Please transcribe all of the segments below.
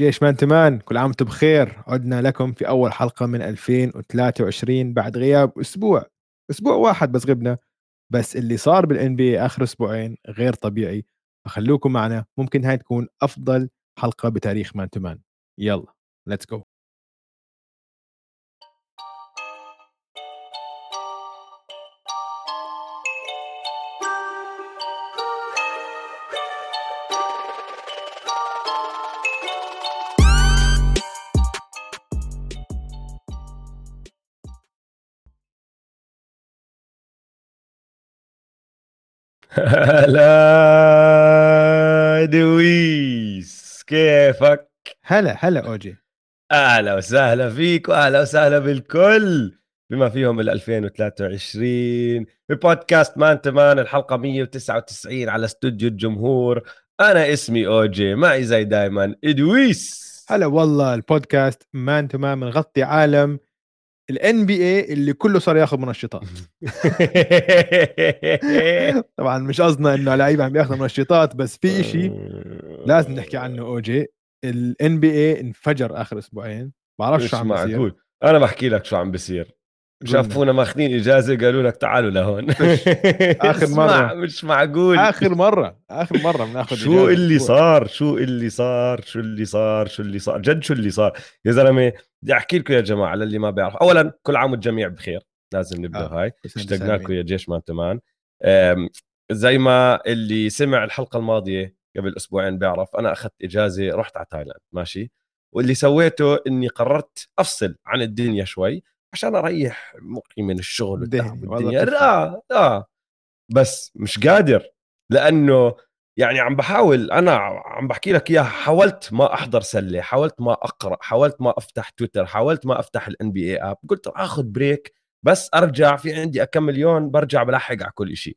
جيش مان تمان كل عام وأنتم بخير. عدنا لكم في أول حلقة من 2023 بعد غياب أسبوع. أسبوع واحد بس غبنا. بس اللي صار بال NBA آخر أسبوعين غير طبيعي. فخلوكم معنا. ممكن هاي تكون أفضل حلقة بتاريخ مان تمان. يلا let's go هلا دويس كيفك؟ هلا هلا أوجي. أهلا وسهلا فيك وأهلا وسهلا بالكل. بما فيهم ال 2023 ببودكاست مان تمان الحلقة 199 على استوديو الجمهور. أنا اسمي أوجي معي زي دايما إدويس. هلا والله البودكاست مان تمان نغطي عالم ال NBA اللي كله صار ياخذ منشطات طبعا مش قصدنا إنه لعيبه عم ياخذوا منشطات بس في شيء لازم نحكي عنه اوجي ال NBA انفجر آخر أسبوعين. بعرفش شو عم بيصير أنا بحكي لك شو عم بصير. شافونا ماخذين إجازة قالوا لك تعالوا لهون. اسمع، مرة. مش معقول. آخر مرة. آخر مرة بناخذ شو اللي. صار؟ شو اللي صار؟ شو اللي صار؟ شو اللي صار؟ جد شو اللي صار؟ يا زلمة بدي أحكي لكم يا جماعة للي ما بيعرف. اولا كل عام والجميع بخير. لازم نبدأ آه، هاي. اشتقنا لكم. يا جيش man to man. زي ما اللي سمع الحلقة الماضية قبل أسبوعين بيعرف أنا أخذت إجازة رحت على تايلاند. ماشي؟ واللي سويته إني قررت أفصل عن الدنيا شوي. عشان أريح مخي من الشغل والتعب والدنيا. بتفهم. آه آه. بس مش قادر لأنه يعني عم بحاول أنا عم بحكي لك إياها حاولت ما أحضر سلة حاولت ما أقرأ حاولت ما أفتح تويتر حاولت ما أفتح ال NBA app قلت آخذ break بس أرجع في عندي كم مليون برجع بلحق على كل شيء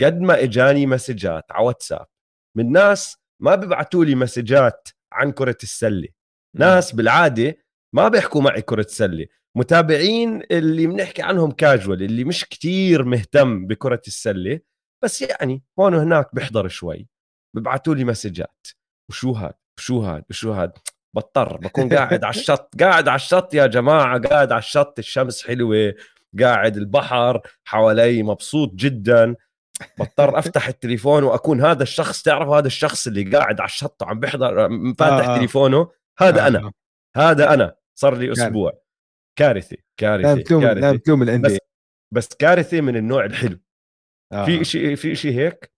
قد ما إجاني مسجات على واتساب من ناس ما بيبعتوا لي مسجات عن كرة السلة. ناس بالعادة ما بيحكوا معي كرة سلة. متابعين اللي بنحكي عنهم كاجوال اللي مش كتير مهتم بكرة السلة بس يعني هون وهناك بيحضر شوي. ببعتوا لي مسجات. وشو هاد؟ وشو هاد؟ وشو هاد؟ بضطر بكون قاعد على الشط. قاعد على الشط يا جماعة قاعد على الشط. الشمس حلوة قاعد البحر حوالي مبسوط جدا. بضطر أفتح التليفون وأكون هذا الشخص. تعرف هذا الشخص اللي قاعد على الشط وعم بيحضر فاتح آه. تليفونه؟ هذا آه، أنا. آه. هذا أنا. صار لي أسبوع. كارثه لا كارثه بتلوم لا بتلوم الان بس بس كارثه من النوع الحلو. آه. في شيء في شيء هيك؟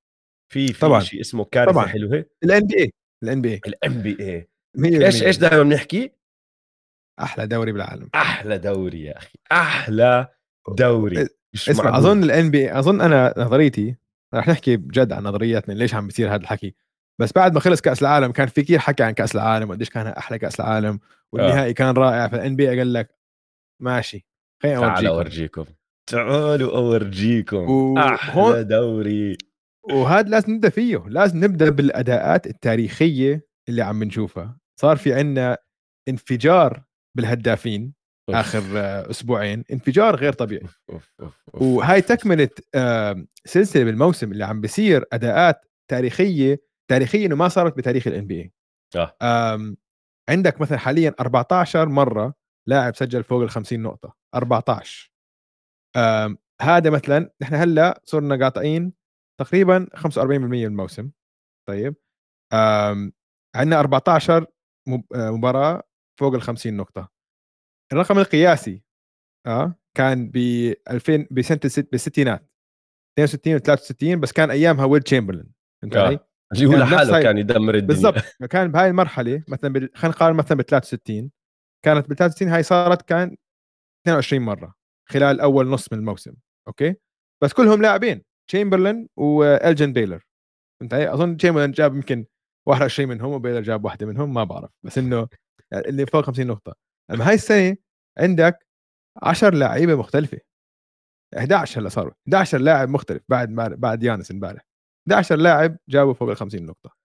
في في. شيء اسمه كارثه طبعاً. حلوة ال NBA ال NBA ال NBA 100% إيش إيش دائما بنحكي؟ أحلى دوري بالعالم. أحلى دوري يا أخي. أحلى دوري. مش اسمع معقول. أظن الان بي أظن أنا نظريتي رح نحكي بجد عن نظرياتنا ليش عم بيصير هذا الحكي. بس بعد ما خلص كأس العالم كان في كثير حكي عن كأس العالم وقديش كان أحلى كأس العالم. والنهائي كان رائع فالان بي قال لك ماشي خليني تعالوا أورجيكم. أورجيكم. تعالوا أورجيكم. وهون- أحلى دوري. وهذا لازم نبدأ فيه لازم نبدأ بالأداءات التاريخية اللي عم نشوفها. صار في عندنا انفجار بالهدافين أوف. آخر آه، أسبوعين انفجار غير طبيعي. أوف، أوف، أوف، أوف. وهاي تكملة آه، سلسلة بالموسم اللي عم بيصير أداءات تاريخية تاريخية إنه ما صارت بتاريخ الان بي آه. اي عندك مثلا حاليا 14 مرة لاعب سجل فوق ال 50 نقطة 14 آم، هذا مثلا نحن هلأ صرنا قاطعين تقريبا 45% من الموسم. طيب. عندنا 14 مب- آه، مباراة فوق ال 50 نقطة. الرقم القياسي آه كان ب 2000 بسنة الست بالستينات. 62 و 63 بس كان أيامها ويل تشامبرلين. فهمت علي؟ اللي هو نفس لحاله كان يدمر الدنيا. بالضبط. كان بهاي المرحلة مثلا بال... خلينا نقارن مثلا ب 63 كانت بال 63 هاي صارت كان 22 مرة خلال أول نص من الموسم okay؟ بس كلهم لاعبين تشامبرلين وإلجن بيلور. فهمت علي؟ أظن تشامبرلين جاب يمكن 21 منهم وبيلور جاب واحدة منهم ما بعرف. بس إنه اللي فوق 50 نقطة. أما هاي السنة عندك 10 لعيبة مختلفة. 11 هلا صاروا 11 لاعب مختلف بعد بعد يانس امبارح. 11 لاعب جابوا فوق ال 50 نقطة.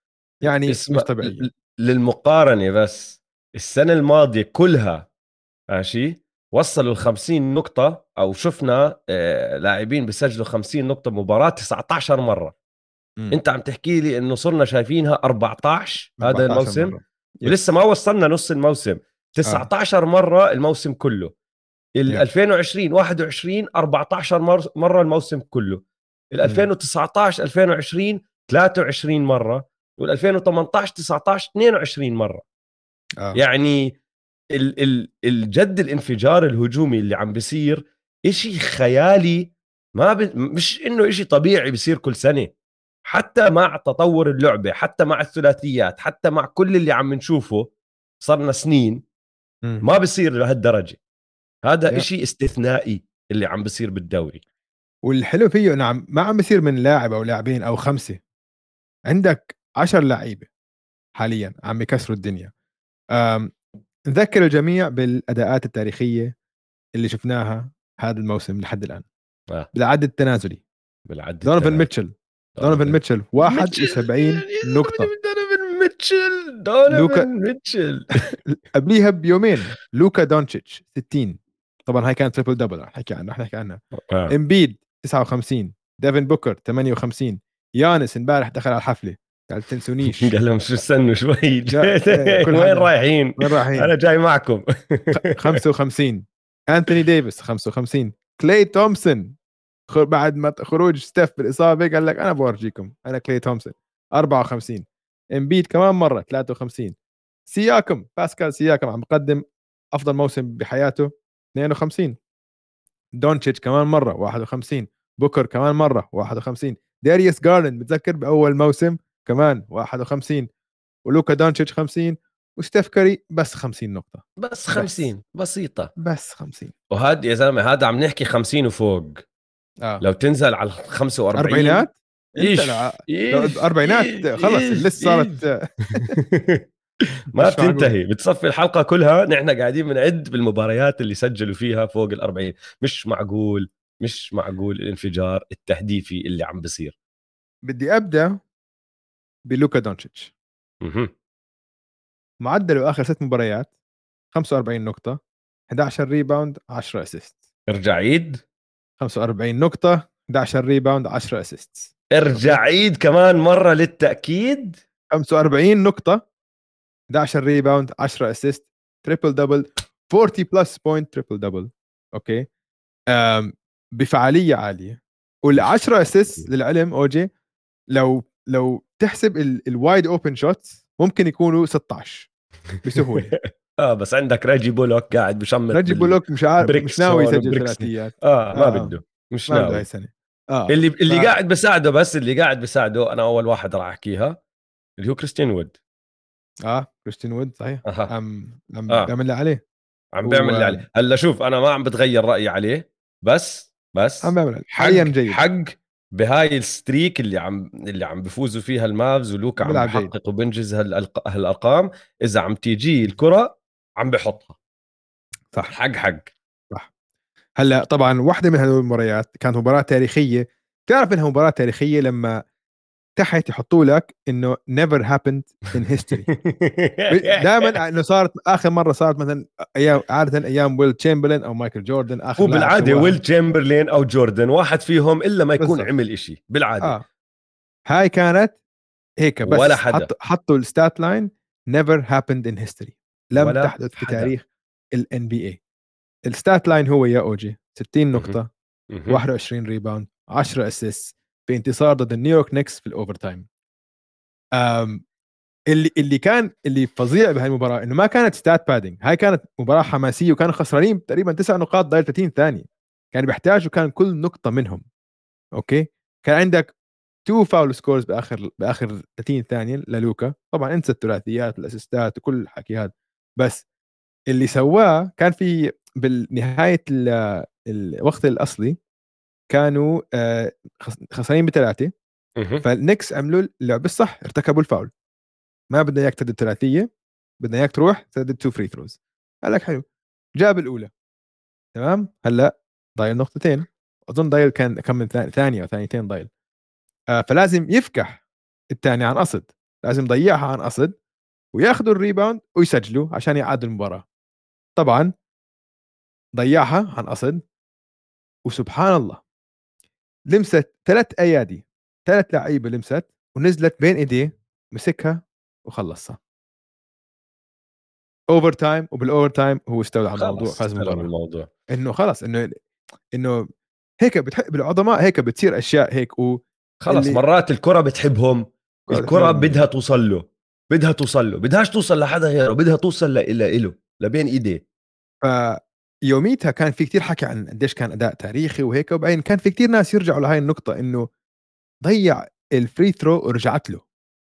يعني مش طبيعي للمقارنة بس السنة الماضية كلها ماشي وصلوا ال 50 نقطة أو شفنا آه، لاعبين بيسجلوا 50 نقطة مباراة 19 مرة. مم. أنت عم تحكي لي إنه صرنا شايفينها 14 هذا 14 الموسم؟ مرة. ولسه ما وصلنا نص الموسم. 19 مرة الموسم كله. ال يب. 2020 21 14 مر- مرة الموسم كله. ال 2019 2020 23 مرة وال 2018 19 22 مرة آه. يعني ال ال الجد الانفجار الهجومي اللي عم بيصير إشي خيالي ما ب... مش إنه إشي طبيعي بيصير كل سنة حتى مع تطور اللعبة حتى مع الثلاثيات حتى مع كل اللي عم نشوفه صرنا سنين. ما بصير لهالدرجة هذا يا. إشي استثنائي اللي عم بصير بالدوري والحلو فيه انه عم ما عم بيصير من لاعب أو لاعبين أو خمسة. عندك عشر لعيبة حاليا عم يكسروا الدنيا. نذكر الجميع بالأداءات التاريخية اللي شفناها هذا الموسم لحد الآن. آه. بالعد التنازلي. بالعد دونيفن التنازلي. ميتشل. دونيفن ميتشل. 71 نقطة. دونيفن ميتشل دونيفن لوكا- ميتشل. قبليها بيومين لوكا دونتشيتش 60 طبعا هاي كانت triple double رح نحكي عنها رح نحكي عنها. آه. إمبيد 59 ديفن بوكر 58 يانس امبارح دخل على الحفلة قال تنسونيش. قال لهم شو استنوا شوي؟ إيه، كل وين. رايحين؟ وين رايحين؟ أنا جاي معكم. 55 أنتوني ديفيس 55 كلاي تومسون بعد ما خروج ستيف بالإصابة قال لك أنا بورجيكم أنا كلاي تومسون. 54 إمبيد كمان مرة 53 سياكم باسكال سياكم عم بقدم أفضل موسم بحياته 52 دونتشيتش كمان مرة 51 بوكر كمان مرة 51 داريوس جارلند متذكر؟ بأول موسم كمان 51 ولوكا دونتشيتش 50 وستيف كاري بس 50 نقطة. بس 50 بسيطة. بس 50 وهذا يا زلمة هذا عم نحكي 50 وفوق. آه. لو تنزل على ال 45 أربعينات؟ إيش؟ إنت لو- إيش؟ إيش؟ خلص إيش؟ اللسه إيش؟ صارت ما. بتنتهي بتصفي الحلقة كلها نحن قاعدين بنعد بالمباريات اللي سجلوا فيها فوق ال 40 مش معقول مش معقول الانفجار التهديفي اللي عم بصير بدي أبدأ بلوكا دونتشيتش. معدله آخر ست مباريات 45 نقطة 11 rebound 10 assist ارجع عيد. 45 نقطة 11 rebound 10 assist ارجع عيد كمان مرة للتأكيد. 45 نقطة 11 rebound 10 assist triple double 40 plus point triple double okay أم بفعالية عالية. وال10 assist للعلم اوجي لو لو تحسب ال wide open shots ممكن يكونوا 16 بسهولة. آه بس عندك ريجي بولوك قاعد بشمر بال- بولوك مش عارف مش ناوي يسجل. ثلاثيات. آه ما آه. بده. مش ما ناوي. السنة آه. اللي اللي ف- قاعد بساعده بس اللي قاعد بساعده أنا أول واحد راح أحكيها اللي هو كريستيان وود آه كريستيان وود صحيح. أها. عم عم آه. بيعمل اللي عليه. عم بيعمل اللي عليه. هلأ شوف أنا ما عم بتغير رأيي عليه بس بس عم بيعمل حاليا جيد. حق بهاي ال streak اللي عم اللي عم بفوزوا فيها المافز ولوكا عم. بحقق وبنجز هالألق- هالأرقام إذا عم تيجي الكرة عم بحطها. صح. حق حق. هلأ طبعا واحدة من هدول المباريات كانت مباراة تاريخية. تعرف انها مباراه تاريخيه لما تحت يحطوا لك إنه never happened in history دائما إنه صارت آخر مرة صارت مثلا أيام عادة أيام ويل تشامبرلين أو مايكل جوردن آخر هو لاعب بالعادة سواها. ويل تشامبرلين أو جوردن واحد فيهم إلا ما يكون بالضبط. عمل إشي بالعادة آه هاي كانت هيك بس ولا حدا. حط حطوا ال stat line never happened in history لم تحدث في حدا. تاريخ ال NBA ال stat line هو يا اوجي 60 نقطة مهم. 21 rebound 10 assist في انتصار ضد النيويورك نيكس في ال overtime اللي اللي كان اللي فظيع بهاي المباراة إنه ما كانت stat padding هاي كانت مباراة حماسية وكانوا خسرانين تقريبا تسع نقاط ضايل 30 ثانية. كان بيحتاجوا كان كل نقطة منهم. okay؟ كان عندك two فاول scores بآخر بآخر 30 ثانية للوكا. طبعا أنسى الثلاثيات وال assistات وكل الحكي هذا بس اللي سواه كان في بالنهاية ال- الوقت الأصلي كانوا آه، خس- خسرانين بثلاثة. فال Knicks عملوا اللعب الصح ارتكبوا الفاول. ما بدنا إياك تسدد ثلاثية بدنا إياك تروح تسدد two free throws قال لك حلو. جاب الأولى. تمام؟ هلأ ضايل نقطتين. أظن ضايل كان كم من ثاني- ثانية أو ثانيتين ضايل. آه فلازم يفكح الثاني عن قصد. لازم يضيعها عن قصد وياخذوا الريباوند ويسجلوا عشان يعادلوا المباراة. طبعا ضيعها عن قصد. وسبحان الله. لمست ثلاث أيادي ثلاث لعيبة لمست ونزلت بين إيديه مسكها وخلصها. overtime وبال overtime هو استولى على الموضوع فاز الموضوع. إنه خلص إنه إنه هيك بتحب بالعظماء هيك بتصير أشياء هيك و خلص اللي- مرات الكرة بتحبهم كرة الكرة. بدها توصل له بدها توصل له بدهاش توصل لحدا غيره بدها توصل له لبين إيديه. فيوميتها كان في كتير حكي عن قديش كان أداء تاريخي وهيك وبعدين كان في كتير ناس يرجعوا لهي النقطة إنه ضيع ال free throw ورجعت له.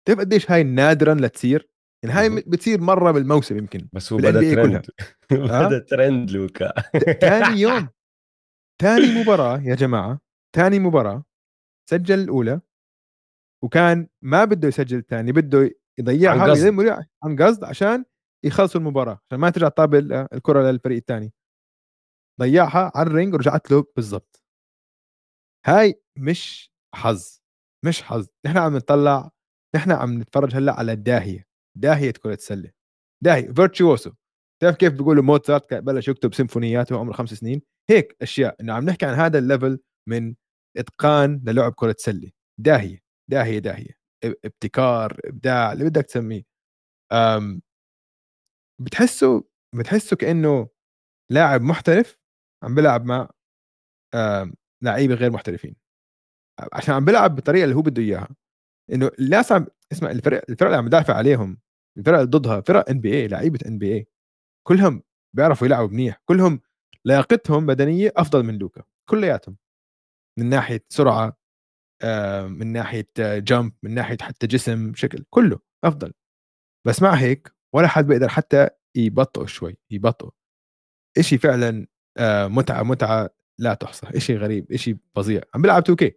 بتعرف قديش هاي نادرا لتصير؟ يعني هاي. بتصير مرة بالموسم يمكن بس هو بدأ ترند آه؟ بدأ ترند لوكا. ثاني يوم. ثاني مباراة يا جماعة ثاني مباراة. سجل الأولى. وكان ما بده يسجل الثاني بده يضيعها عن قصد. عن قصد عشان يخلصوا المباراة عشان ما ترجع الطابة الكرة للفريق الثاني. ضيعها على ال ring ورجعت له بالضبط. هاي مش حظ مش حظ. نحن عم نطلع نحن عم نتفرج هلأ على الداهيه داهية كرة السلة. داهية virtuoso بتعرف كيف بيقولوا موتسارت كان بلش يكتب سيمفونيات وهو عمره خمس سنين؟ هيك أشياء. إنه عم نحكي عن هذا ال level من إتقان للعب كرة سلة. داهية داهية داهية. اب- ابتكار إبداع اللي بدك تسميه. بتحسه بتحسه كأنه لاعب محترف عم بيلعب مع لعيبة غير محترفين. عشان عم بيلعب بالطريقة اللي هو بده إياها. إنه الناس عم اسمع الفرق الفرق اللي عم بدافع عليهم الفرق اللي ضدها فرق NBA لعيبة NBA كلهم بيعرفوا يلعبوا منيح. كلهم لياقتهم بدنية أفضل من لوكا كلياتهم. من ناحية سرعة آه، من ناحية jump من ناحية حتى جسم شكل كله أفضل. بس مع هيك ولا حد بيقدر حتى يبطئه شوي يبطئه. إشي فعلا آه، متعة متعة لا تحصى إشي غريب إشي فظيع. عم بيلعب 2 كي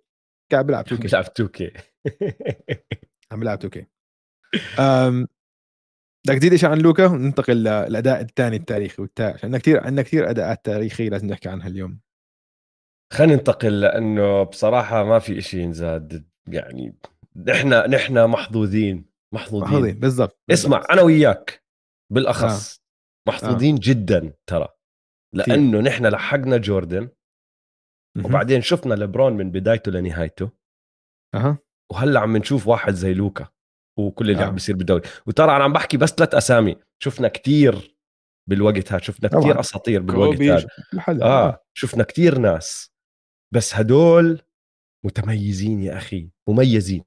قاعد بيلعب 2 كي بيلعب 2 كي عم بيلعب 2 كي أم، بدك تزيد شيء عن لوكا؟ وننتقل للاداء الثاني التاريخي والتا عشان عندنا كثير عندنا كثير أداءات تاريخية لازم نحكي عنها اليوم. خلينا ننتقل لأنه بصراحة ما في إشي ينزاد يعني نحن نحن محظوظين محظوظين. محظوظين بالضبط اسمع. أنا وياك بالأخص محظوظين جدا ترى. لأنه نحن لحقنا جوردن. وبعدين شفنا لبرون من بدايته لنهايته. أها. وهلأ عم نشوف واحد زي لوكا وكل اللي آه. عم بيصير بالدوري. وترى أنا عم بحكي بس ثلاث أسامي شفنا كتير بالوقت هذا شفنا طبعاً. كتير أساطير بالوقت هذا. حدا. آه شفنا كتير ناس. بس هدول متميزين يا أخي مميزين.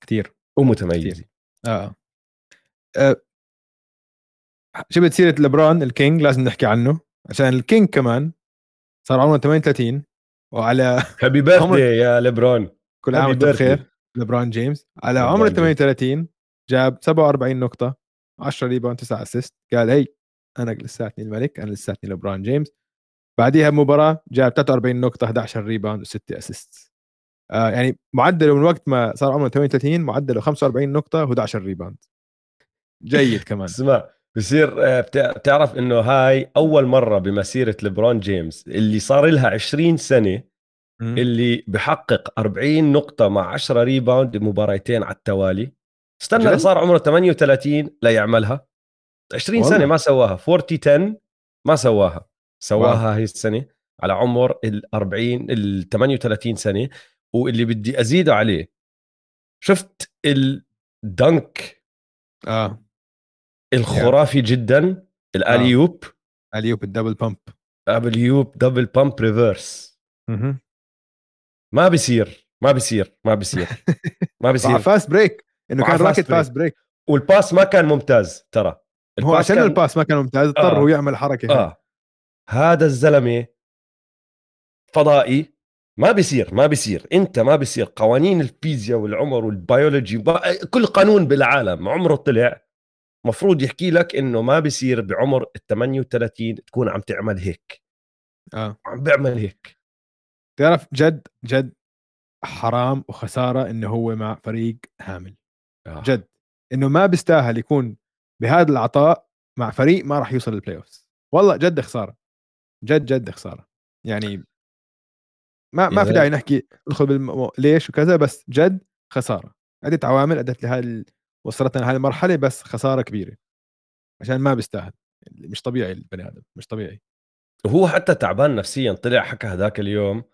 كثير ومتميزين. آه. آه. جبت سيره لبران ال King؟ لازم نحكي عنه. عشان ال King كمان صار عمره 38 وعلى happy birthday يا ليبرون. كل عام وأنتم. بخير لبران جيمس. على عمر جيمس. 38 جاب 47 نقطة 10 rebound 9 assist قال هي أنا لساتني الملك أنا لساتني لبران جيمس. بعديها بمباراة جاب 43 نقطة 11 rebound و6 assist آه يعني معدله من وقت ما صار عمره 38 معدله 45 نقطة و11 rebound جيد كمان. اسمع بصير آه، بتع- بتعرف إنه هاي أول مرة بمسيرة ليبرون جيمس اللي صار لها 20 سنة. اللي بحقق 40 نقطة مع 10 rebound بمباريتين على التوالي. استنى؟ صار عمره 38 ليعملها 20 والله. سنة ما سواها. 40 10 ما سواها. سواها هي السنة على عمر ال 40 ال 38 سنة. واللي بدي أزيده عليه شفت ال dunk آه. الخرافي جدا ال alley-oop alley-oop ال double pump alley-oop double pump reverse. ما بيصير ما بيصير ما بيصير ما بيصير. fast break إنه كان راكض. fast break وال pass ما كان ممتاز ترى. هو عشان كان- ال pass ما كان ممتاز اضطر آه. هو يعمل حركة هاي. آه. هذا الزلمة فضائي. ما بيصير ما بيصير. أنت ما بيصير. قوانين الفيزياء والعمر والبيولوجي كل قانون بالعالم. عمره طلع. مفروض يحكي لك إنه ما بيصير بعمر ال 38 تكون عم تعمل هيك. آه. عم بيعمل هيك. تعرف جد جد حرام وخسارة إنه هو مع فريق هامل. آه. جد. إنه ما بيستاهل يكون بهذا العطاء مع فريق ما راح يوصل لل playoff والله جد خسارة. جد جد خسارة. يعني ما ما في. داعي نحكي ندخل بالم... ليش وكذا بس جد خسارة. عدة عوامل أدت لهذه ال- وصلتنا لهذه المرحلة بس خسارة كبيرة عشان ما بيستاهل. مش طبيعي البني آدم مش طبيعي. وهو حتى تعبان نفسيا طلع حكى هذاك اليوم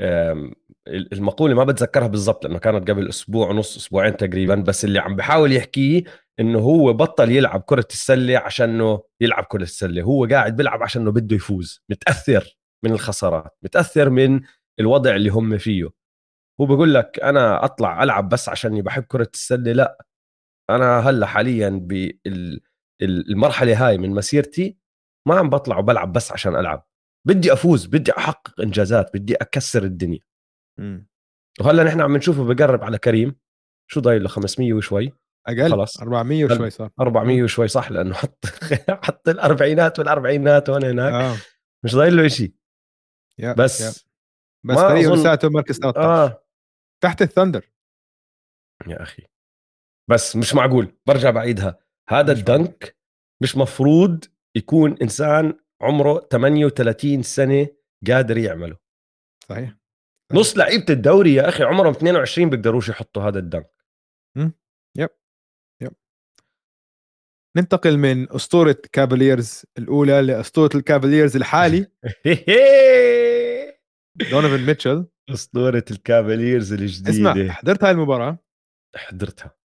آم، المقولة ما بتذكرها بالضبط لأنه كانت قبل أسبوع ونص أسبوعين تقريبا بس اللي عم بحاول يحكيه إنه هو بطل يلعب كرة السلة عشانه يلعب كرة السلة. هو قاعد بيلعب عشانه بده يفوز. متأثر من الخسارات متأثر من الوضع اللي هم فيه. هو بقول لك أنا أطلع ألعب بس عشاني بحب كرة السلة لأ. أنا هلا حاليا بالمرحله هاي من مسيرتي ما عم بطلع وبلعب بس عشان ألعب. بدي أفوز بدي أحقق إنجازات بدي أكسر الدنيا. مم. وهلا نحن عم نشوفه بقرب على كريم. شو ضايل له؟ 500 وشوي. أقل؟ خلص. 400 وشوي صار. 400 وشوي صح لأنه حط حط الأربعينات والأربعينات هون هناك. آه. مش ضايل له شيء بس يا. بس فريقه أظن- لساته مركز 13 آه تحت الثندر يا أخي. بس مش معقول برجع بعيدها. هذا. الدنك مش مفروض يكون إنسان عمره 38 سنة قادر يعمله. صحيح نص لعيبة الدوري يا أخي عمرهم 22 بيقدروش يحطوا هذا الدنك. ننتقل من أسطورة كافاليرز الأولى لأسطورة الكافاليرز الحالي. دونيفن ميتشل. أسطورة الكافاليرز الجديدة. اسمع حضرت هاي المباراة؟ حضرتها.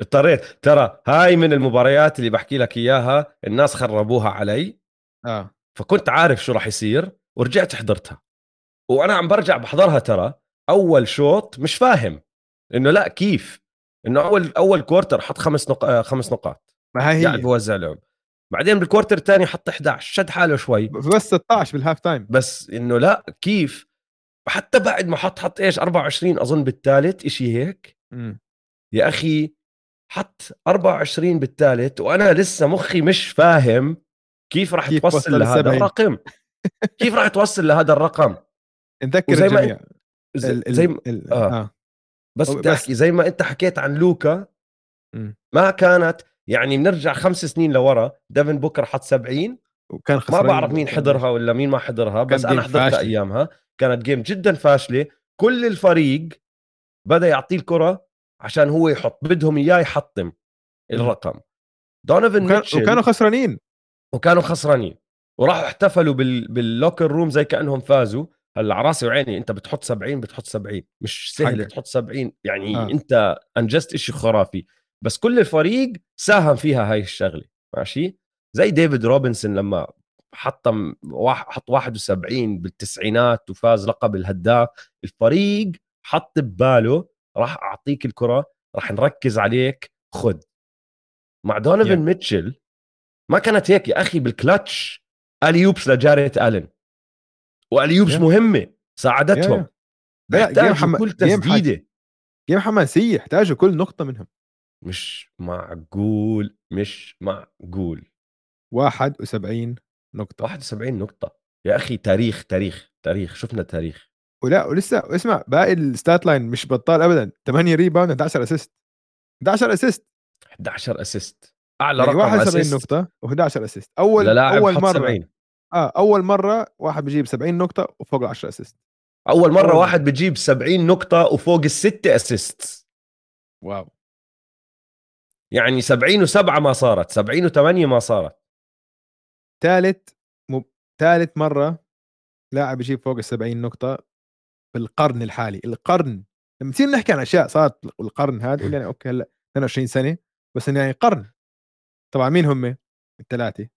اضطريت. ترى هاي من المباريات اللي بحكي لك إياها الناس خربوها علي. آه. فكنت عارف شو راح يصير ورجعت حضرتها. وأنا عم برجع بحضرها ترى أول شوط مش فاهم إنه لا كيف؟ إنه أول أول quarter حط خمس نق... آه، خمس نقاط. ما هي قاعد هي. بوزع لعب بعدين بال quarter الثاني حط 11 شد حاله شوي. بس 16 بال halftime. بس إنه لا كيف؟ حتى بعد ما حط حط إيش 24 أظن بالثالث إشي هيك. مم. يا أخي حط 24 بالثالث وأنا لسه مخي مش فاهم كيف راح توصل وصل لهذا؟ الرقم كيف راح توصل لهذا الرقم نذكر وزي ما الجميع زي, ال- زي ما ال- آه. آه بس بدي أحكي زي ما إنت حكيت عن لوكا. ما كانت يعني بنرجع خمس سنين لورا ديفن بوكر حط 70 وكان ما بعرف مين حضرها ولا مين ما حضرها بس أنا حضرتها فاشلة. أيامها كانت game جدا فاشلة كل الفريق بدأ يعطيه الكرة عشان هو يحط بدهم إياه يحطم الرقم. دونيفن وكان ميتشل وكانوا خسرانين. وكانوا خسرانين. وراحوا احتفلوا بال... بال locker room زي كأنهم فازوا. هلأ على راسي وعيني أنت بتحط 70 بتحط 70 مش سهل حقك. تحط 70 يعني آه. أنت انجزت إشي خرافي. بس كل الفريق ساهم فيها هاي الشغلة. ماشي؟ زي ديفيد روبنسون لما حطم واحد حط 71 بالتسعينات وفاز لقب الهداف. الفريق حط بباله راح أعطيك الكرة راح نركز عليك خد. مع دونيفن Yeah. ميتشل ما كانت هيك يا أخي بال clutch alley-oops لجاريت آلن. و alley-oops Yeah. مهمة ساعدتهم. Yeah. حما- كل تسديدة. game حماسية يحتاجوا كل نقطة منهم. مش معقول مش معقول. 71 نقطة. 71 نقطة. يا أخي تاريخ تاريخ تاريخ. شفنا تاريخ. ولا ولسه اسمع باقي ال stat line مش بطال ابدا. 8 rebound 11 assist 11 assist 11 assist أعلى يعني رقم 71 assist نقطة و11 assist أول للاعب أول مرة 70 آه أول مرة واحد بيجيب 70 نقطة وفوق ال 10 assist أول مرة أول- واحد بتجيب 70 نقطة وفوق الستة assist wow. يعني 70 و7 ما صارت 70 و8 ما صارت. ثالث. ثالث مرة لاعب يجيب فوق ال 70 نقطة بالقرن الحالي. القرن لما نصير نحكي عن أشياء صارت القرن هذا قول يعني okay هلأ 22 سنة بس يعني قرن. طبعا مين هم؟ الثلاثة.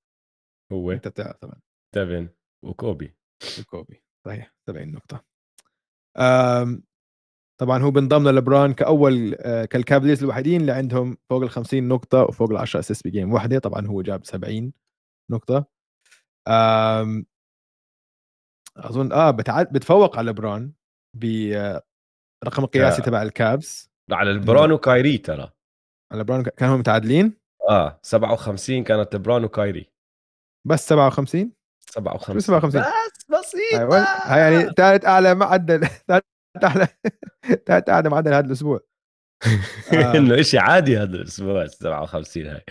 هو. أنت بتعرف طبعا. ديفن وكوبي. كوبي صحيح 70 نقطة. طبعا هو بنضم للبران كأول آه، كالكافليرز الوحيدين اللي عندهم فوق ال 50 نقطة وفوق ال 10 assist ب game واحدة. طبعا هو جاب 70 نقطة. أظن آه بتعد بتفوق على لبران برقم القياسي آه. تبع الكابس. على البرون وكايري ترى. على لبران كانوا متعادلين؟ آه 57 كانت لبرون وكايري بس 57 57 شو 57 بس بسيطة. أيوة. هاي يعني ثالث أعلى معدل. ثالث أعلى ثالث أعلى معدل هذا الأسبوع. آه. إنه شيء عادي هذا الأسبوع 57 هاي.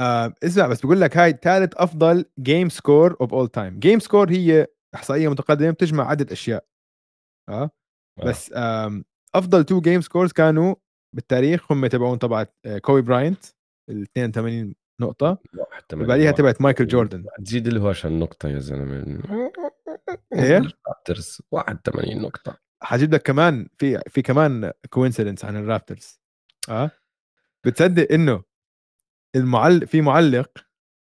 آه اسمع بس بقول لك هاي ثالث أفضل game score of all time game score هي إحصائية متقدمة بتجمع عدد أشياء. آه. بس آم أفضل two game scores كانوا بالتاريخ هم تبعون طبعا آه، كوبي براينت ال 82 نقطة وبعديها تبعت مايكل جوردن تزيد له عشان نقطة يا زلمة؟ الرابترز 81 نقطة. حجيب لك كمان في في كمان coincidence عن الرابترز آه؟ بتصدق إنه المعلق في معلق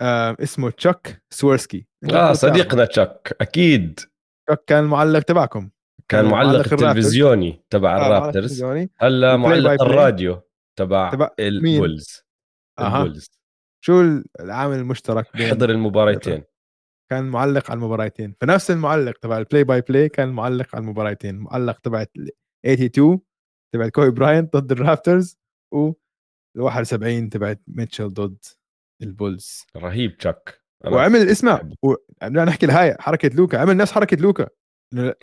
آه اسمه تشاك سويرسكي آه صديقنا تشاك أكيد. تشاك كان المعلق تبعكم. كان معلق التلفزيوني تبع آه الرابترز. هلا معلق الراديو تبع, البولز البولز شو العامل المشترك بين حضر المباراتين كان معلق على المباراتين فنفس المعلق تبع ال play by play كان معلق على المباراتين معلق تبع 82 تبع كوبي براينت ضد الرابترز و ال 71 تبعت ميتشل ضد البولز رهيب تشاك وعمل اسمع بدنا نحكي الهاي حركة لوكا. عمل نفس حركة لوكا.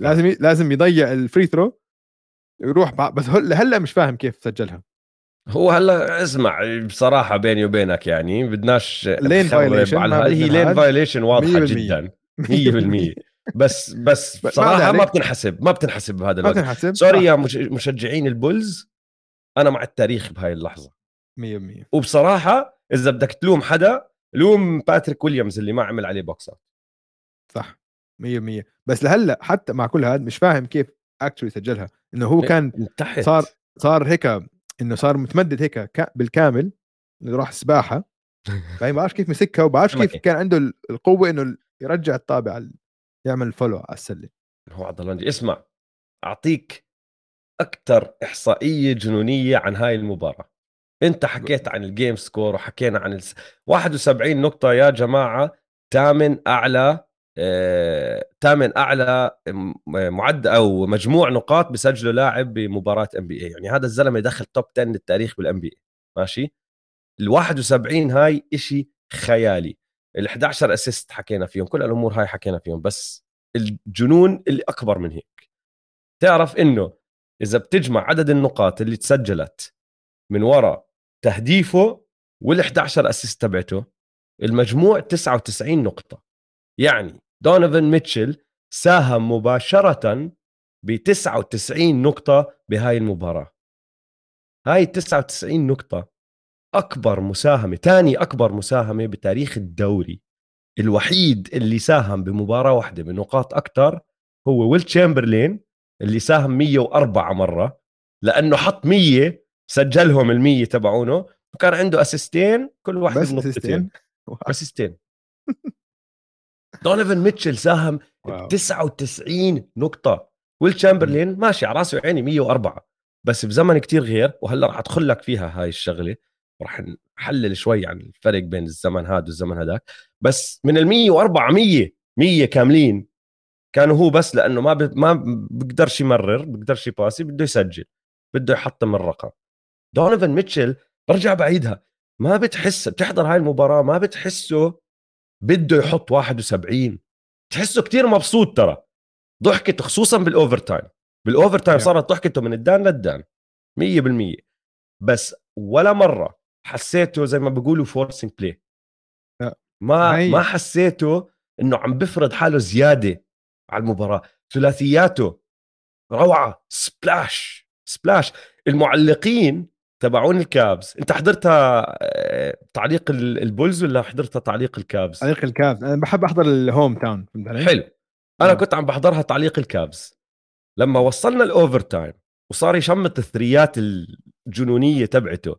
لازم لازم يضيع ال free throw يروح بس هلا مش فاهم كيف سجلها. هو هلأ اسمع بصراحة بيني وبينك يعني بدناش lane violation هي lane violation واضحة جدا. 100% بس بس بصراحة ما بتنحسب ما بتنحسب بهذا الوقت ما بتنحسب. sorry يا مشجعين البولز أنا مع التاريخ بهاي اللحظة. 100% وبصراحة إذا بدك تلوم حدا لوم باتريك ويليامز اللي ما عمل عليه box out صح. 100% بس لهلأ حتى مع كل هذا مش فاهم كيف actually سجلها. إنه هو كان تحت. صار صار هيك إنه صار متمدد هيك بالكامل. راح سباحة. فاهم ما بعرف كيف مسكها وبعرف كيف كان عنده القوة إنه يرجع الطابة يعمل follow على السلة. هو عضلانجي اسمع. أعطيك أكثر إحصائية جنونية عن هاي المباراة. أنت حكيت عن ال game score وحكينا عن الس... 71 نقطة يا جماعة ثامن أعلى ثامن آه... أعلى معدل أو مجموع نقاط بسجله لاعب بمباراة NBA يعني هذا الزلمة دخل top 10 للتاريخ بال NBA ماشي؟ ال 71 هاي إشي خيالي. ال 11 assist حكينا فيهم. كل الأمور هاي حكينا فيهم. بس الجنون اللي أكبر من هيك. تعرف إنه إذا بتجمع عدد النقاط اللي تسجلت من وراء تهديفه وال 11 assist تبعته المجموع 99 نقطة. يعني دونيفن ميتشل ساهم مباشرة ب 99 نقطة بهاي المباراة. هاي 99 نقطة أكبر مساهمة ثاني أكبر مساهمة بتاريخ الدوري. الوحيد اللي ساهم بمباراة واحدة بنقاط أكثر هو ويل تشامبرلين اللي ساهم 104 مرة لأنه حط 100 سجلهم ال100 تبعونه وكان عنده assist ين كل واحد بس assist ين assist ين دونيفن ميتشل ساهم ب 99 نقطة. ويل تشامبرلين ماشي على راسي وعيني 104 بس بزمن كتير غير وهلأ راح أدخل لك فيها هاي الشغلة. وراح نحلل شوي عن الفرق بين الزمن هذا والزمن هذاك بس من ال 104 100 100 كاملين. كانوا هو بس لأنه ما ب... ما بقدرش يمرر بقدرش يباسي بده يسجل بده يحطم الرقم دونيفن ميتشل برجع بعيدها. ما بتحس بتحضر هاي المباراة ما بتحسه بده يحط 71 تحسه كتير مبسوط ترى. ضحكته خصوصا بال overtime بال overtime صارت ضحكته من الدان للدان. 100% بس ولا مرة حسيته زي ما بيقولوا forcing play ما ما حسيته إنه عم بفرض حاله زيادة على المباراة. ثلاثياته روعة. splash splash المعلقين تبعون ال Cavs. انت حضرتها آه، تعليق ال Bulls ولا حضرتها تعليق ال Cavs؟ تعليق ال Cavs. أنا بحب أحضر ال hometown حلو. أنا كنت عم بحضرها تعليق ال Cavs. لما وصلنا ال overtime وصار يشمط الثريات الجنونية تبعته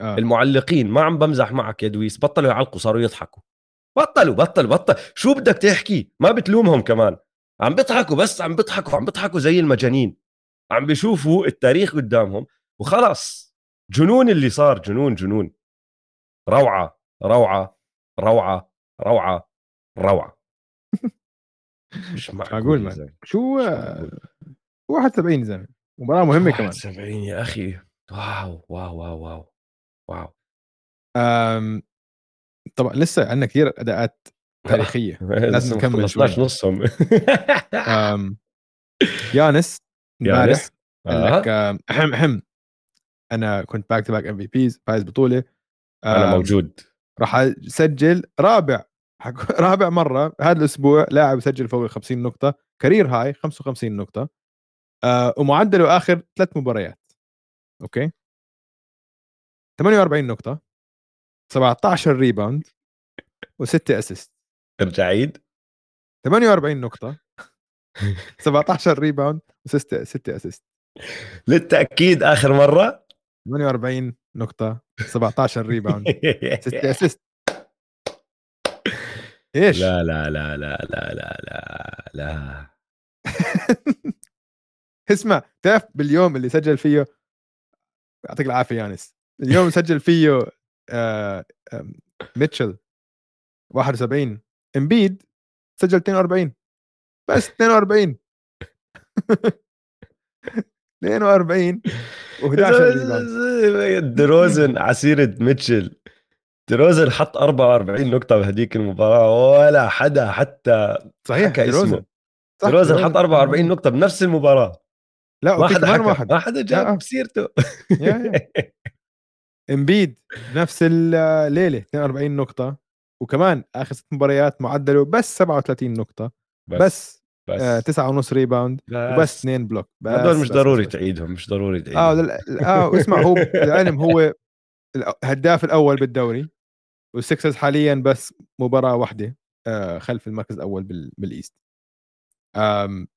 آه. المعلقين ما عم بمزح معك يا دويس. بطلوا يعلقوا صاروا يضحكوا. بطلوا بطل بطل شو بدك تحكي؟ ما بتلومهم كمان. عم بيضحكوا بس عم بيضحكوا عم بيضحكوا زي المجانين. عم بيشوفوا التاريخ قدامهم وخلاص. جنون اللي صار جنون جنون. روعة روعة روعة روعة روعة. مش معقول شو 71 زلمه مباراة مهمة كمان. 71 يا أخي. wow wow wow wow wow. آمم، طبعا لسه عندنا كثير أداءات تاريخية. لازم نكمل شوي نصهم. آمم، يانس امبارح قال لك أحم أحم. أنا كنت back to back MVPs فايز بطولة. أنا موجود. راح أسجل رابع. رابع مرة هذا الأسبوع لاعب سجل فوق ال 50 نقطة. career high 55 نقطة. آه ومعدله آخر ثلاث مباريات. أوكي؟ 48 نقطة. 17 rebound و6 assist ارجع عيد؟ 48 نقطة. 17 rebound و6 6 assist للتأكيد آخر مرة. 48 نقطة 17 rebound 6 assist إيش؟ لا لا لا لا لا لا لا لا. اسمع تعرف باليوم اللي سجل فيه يعطيك العافية يانس. اليوم سجل فيه آه ميتشل 71 إمبيد سجل 42 بس 42 42 و11 rebound. ديروزن ع سيرة ميتشل. ديروزن حط 44 نقطة بهديك المباراة ولا حدا حتى صحيح حكى ديروزن. اسمه. ديروزن حط 44 نقطة بنفس المباراة. لا ما حدا حكى ما حدا ما حدا جاب سيرته إمبيد نفس الليلة 42 نقطة. وكمان آخر ست مباريات معدلة بس 37 نقطة. بس, بس. بس. آه تسعة ونص rebound بس. وبس اثنين block بس هدول مش بس ضروري بس. تعيدهم مش ضروري تعيدهم. آه آه اسمع هو العلم هو الهداف الأول بالدوري وال Sixers حاليا بس مباراة واحدة آه خلف المركز الأول بال East. آم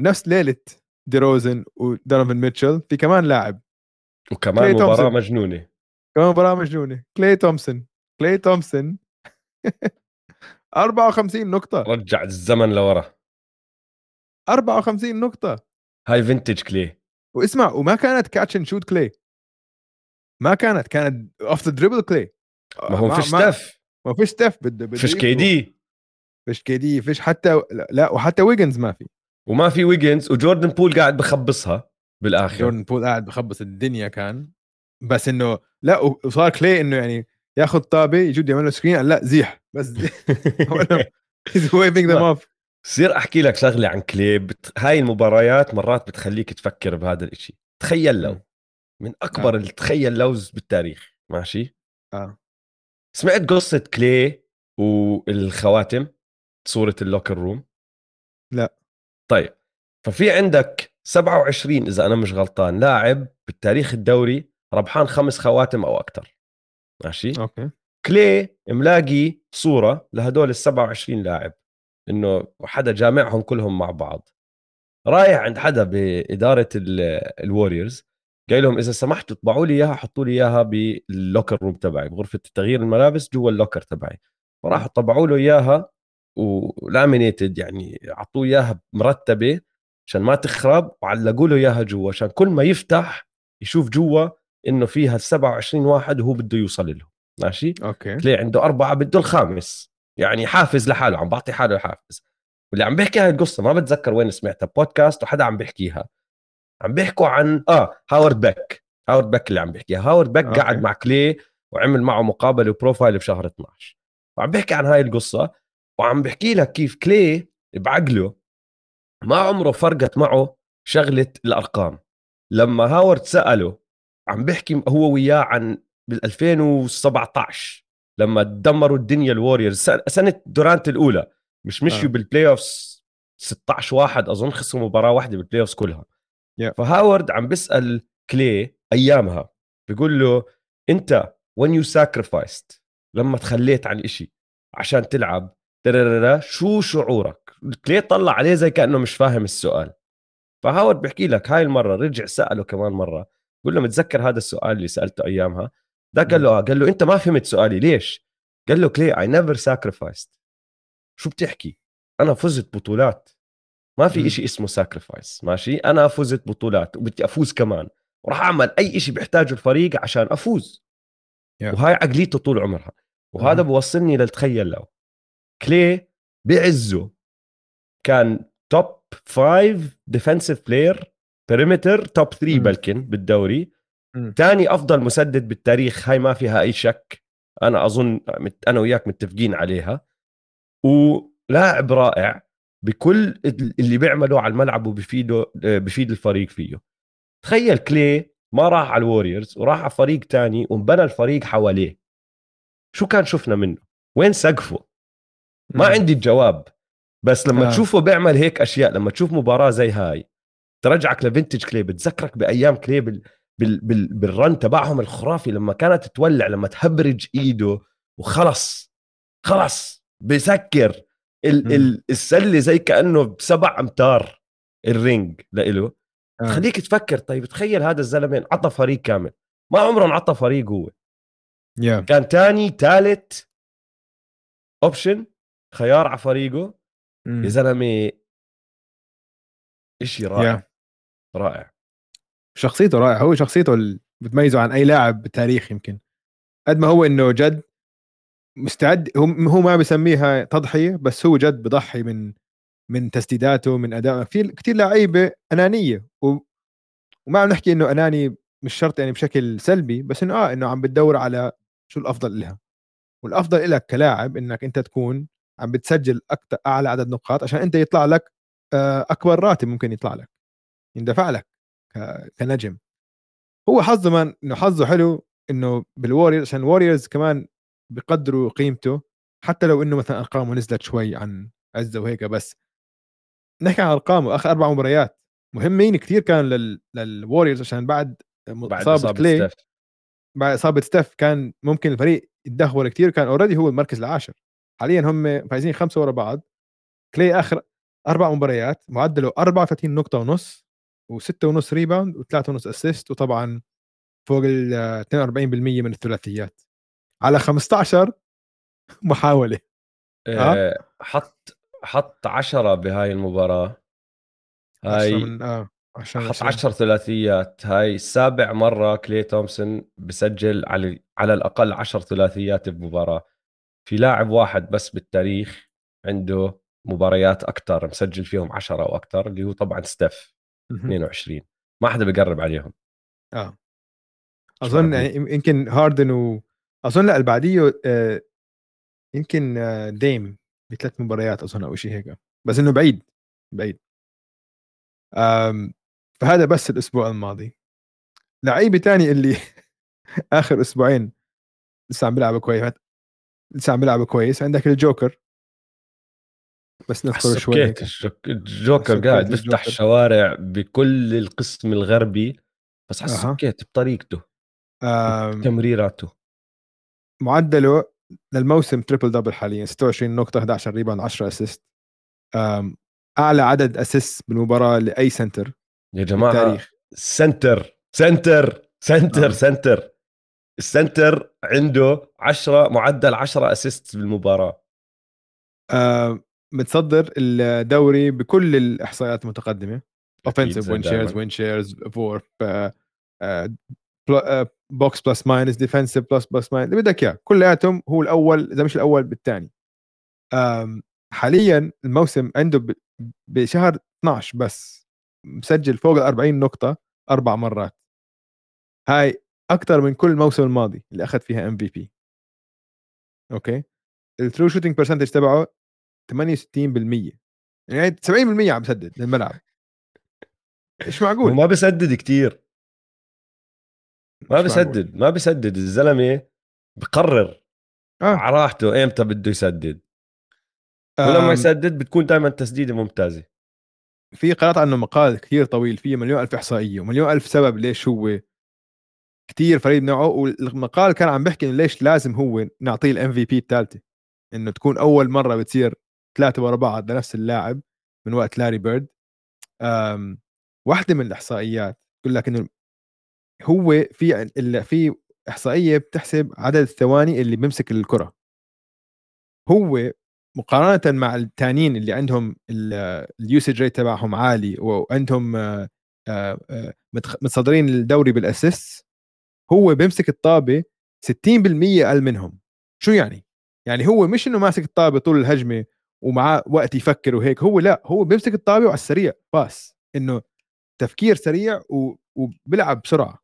نفس ليلة ديروزن ودونيفن ميتشل في كمان لاعب. وكمان مباراة تومسون. مجنونة. كمان مباراة مجنونة. كلاي تومسون كلاي تومسون 54 نقطة. رجع الزمن لورا. 54 نقطة. هاي vintage كلاي واسمع وما كانت catch and shoot كلاي ما كانت كانت off the dribble كلاي ما هو فيش Steph ما فيش Steph بده بده فيش KD. فيش KD فيش حتى لا وحتى ويجنز ما في. وما في ويجنز وجوردن بول قاعد بخبصها بالآخر. جوردن بول قاعد بخبص الدنيا كان. بس إنه لا وصار كلي إنه يعني ياخذ طابه يجود يعمل له سكرين لا زيح. بس هيز ويفينج ذيم اوف بصير أحكي لك شغلة عن كليب. هاي المباريات مرات بتخليك تفكر بهذا الإشي. تخيل لو. من أكبر آه. التخيل لوز بالتاريخ. ماشي؟ آه. سمعت قصة كلي والخواتم صورة اللوكر روم؟ لا. طيب. ففي عندك 27 إذا أنا مش غلطان لاعب بالتاريخ الدوري ربحان خمس خواتم أو أكثر ماشي؟ أوكي. كلاي ملاقي صورة لهدول ال 27 لاعب إنه حدا جامعهم كلهم مع بعض. رايح عند حدا بإدارة ال Warriors قايل لهم إذا سمحتوا اطبعوا لي إياها حطوا لي إياها بال locker room تبعي بغرفة تغيير الملابس جوا ال locker تبعي. فراحوا طبعوا له إياها و laminated يعني أعطوه إياها مرتبة عشان ما تخرب وعلقوا له إياها جوا عشان كل ما يفتح يشوف جوا إنه فيها 27 واحد وهو بده يوصل له ماشي؟ أوكي. تلاقي عنده أربعة بده الخامس يعني حافز لحاله عم بعطي حاله الحافز. واللي عم بيحكي هاي القصة ما بتذكر وين سمعتها بودكاست وحدا عم بيحكيها. عم بيحكوا عن آه هاورد بك هاورد بك اللي عم بيحكيها. هاورد بك أوكي. قعد مع كلاي وعمل معه مقابلة و profile بشهر 12 وعم بيحكي عن هاي القصة وعم بحكي لك كيف كلاي بعقله ما عمره فرقت معه شغلة الأرقام. لما هاورد سأله عم بيحكي هو وياه عن بال 2017 لما دمروا الدنيا ال Warriors سنة دورانت الأولى مش مشيوا آه. بال playoffs 16 واحد أظن خسروا مباراة واحدة بال playoffs كلها yeah. فهاورد عم بيسأل كلي أيامها بيقول له أنت when you sacrificed لما تخليت عن إشي عشان تلعب شو شعورك كلي طلع عليه زي كأنه مش فاهم السؤال فهاورد بيحكي لك هاي المرة رجع سأله كمان مرة بقول له متذكر هذا السؤال اللي سألته أيامها. ده قال له قال له أنت ما فهمت سؤالي ليش؟ قال له كلي I never sacrificed شو بتحكي؟ أنا فزت بطولات. ما في إشي اسمه sacrifice ماشي؟ أنا فزت بطولات وبدي أفوز كمان. وراح أعمل أي إشي بيحتاجه الفريق عشان أفوز. Yeah. وهاي عقليته طول عمرها. وهذا. بوصلني للتخيل لو كلي بعزه. كان top 5 defensive player perimeter top 3 بلكن بالدوري. ثاني أفضل مسدد بالتاريخ هاي ما فيها أي شك. أنا أظن أنا وياك متفقين عليها. ولاعب رائع بكل اللي بيعمله على الملعب وبفيده بفيد الفريق فيه. تخيل كلي ما راح على الوريورز وراح على فريق تاني وانبنى الفريق حواليه. شو كان شفنا منه؟ وين سقفه؟ ما عندي الجواب. بس لما آه. تشوفه بيعمل هيك أشياء لما تشوف مباراة زي هاي ترجعك ل vintage كلي بتذكرك بأيام كلي بال... بال... بال... بال run تبعهم الخرافي لما كانت تولع لما تهبرج إيده وخلص خلص بسكر ال... ال... السلة زي كأنه بسبع أمتار ال range لإله. آه. تخليك تفكر طيب تخيل هذا الزلمة عطى فريق كامل. ما عمره انعطى فريق هو. يا كان تاني ثالث option خيار على فريقه. يا زلمة شيء رائع. رائع. شخصيته رائعه هو شخصيته اللي بتميزه عن أي لاعب بالتاريخ يمكن. قد ما هو إنه جد مستعد هو ما بسميها تضحية بس هو جد بضحي من من تسديداته من اداء في كثير لعيبة أنانية و... وما عم نحكي إنه أناني مش شرط يعني بشكل سلبي بس إنه آه إنه عم بتدور على شو الأفضل لها والأفضل لك كلاعب إنك أنت تكون عم بتسجل أكثر أعلى عدد نقاط عشان أنت يطلع لك آه، أكبر راتب ممكن يطلع لك. يندفع لك كنجم. هو حظه من إنه حظه حلو إنه بالوريورز عشان الوريورز كمان بقدروا قيمته حتى لو إنه مثلا أرقامه نزلت شوي عن عزه وهيك بس. نحكي عن أرقامه آخر أربع مباريات مهمين كثير كان لل... للوريورز عشان بعد إصابة كلي بعد إصابة ستيف كان ممكن الفريق يتدهور كثير كان already هو المركز العاشر. حاليا هم فايزين خمسة ورا بعض. كلي آخر أربع مباريات معدله 34 نقطة ونص. و6 ونص rebound و3 ونص assist وطبعا فوق ال 42% من الثلاثيات. على 15 محاولة. أه حط حط 10 بهاي المباراة. هاي من آه حط 10 ثلاثيات. هاي سابع مرة كلي تومسون بسجل على على الأقل 10 ثلاثيات بمباراة. في لاعب واحد بس بالتاريخ عنده مباريات أكثر مسجل فيهم 10 أو أكثر اللي هو طبعا ستيف. 22 ما حدا بيقرب عليهم. آه. أظن يعني يمكن هاردن و أظن لا اللي بعديه آه يمكن آه ديم بثلاث مباريات أظن أو شيء هيك. بس إنه بعيد بعيد. آم فهذا بس الأسبوع الماضي. لعيبة تاني اللي آخر أسبوعين لسه عم بيلعبوا كويس. لسه عم بيلعبوا كويس. عندك الجوكر. بس نذكر شوي الجوكر قاعد بيفتح الشوارع بكل القسم الغربي بس على السكيت بطريقته تمريراته معدله للموسم triple double حاليا 26 نقطة 11 rebound 10 assist أعلى عدد assist بالمباراة لأي center يا جماعة بالتاريخ. سنتر سنتر سنتر آه. center ال center عنده 10 معدل 10 assist بالمباراة. آه متصدر الدوري بكل الإحصائيات المتقدمة. offensive win shares win shares for box plus minus defensive plus plus minus اللي بدك إياه. كلياتهم هو الأول إذا مش الأول بالثاني حاليا الموسم عنده بشهر 12 بس مسجل فوق ال 40 نقطة أربع مرات. هاي أكثر من كل الموسم الماضي اللي أخذ فيها MVP أوكي؟ ال true shooting percentage تبعه 68% يعني 70% عم بسدد للملعب. إيش معقول. وما بسدد كثير ما بسدد ما بسدد. الزلمة بقرر آه. على راحته إمتى بده يسدد. ولما يسدد بتكون دائما تسديدة ممتازة. في قرات عنه مقال كثير طويل فيه مليون ألف إحصائية ومليون ألف سبب ليش هو كثير فريد نوعه والمقال كان عم بيحكي ليش لازم هو نعطيه ال MVP الثالثة. إنه تكون أول مرة بتصير ثلاثة ورا بعض لنفس اللاعب من وقت لاري بيرد. واحدة من الإحصائيات بقول لك إنه هو في في إحصائية بتحسب عدد الثواني اللي بيمسك الكرة. هو مقارنة مع الثانيين اللي عندهم ال usage rate تبعهم عالي وعندهم آه، آه، متصدرين الدوري بال assist هو بيمسك الطابة 60% أقل منهم. شو يعني؟ يعني هو مش إنه ماسك الطابة طول الهجمة ومعاه وقت يفكر وهيك. هو لا هو بيمسك الطابة وعلى السريع pass إنه تفكير سريع و... وبيلعب بسرعة.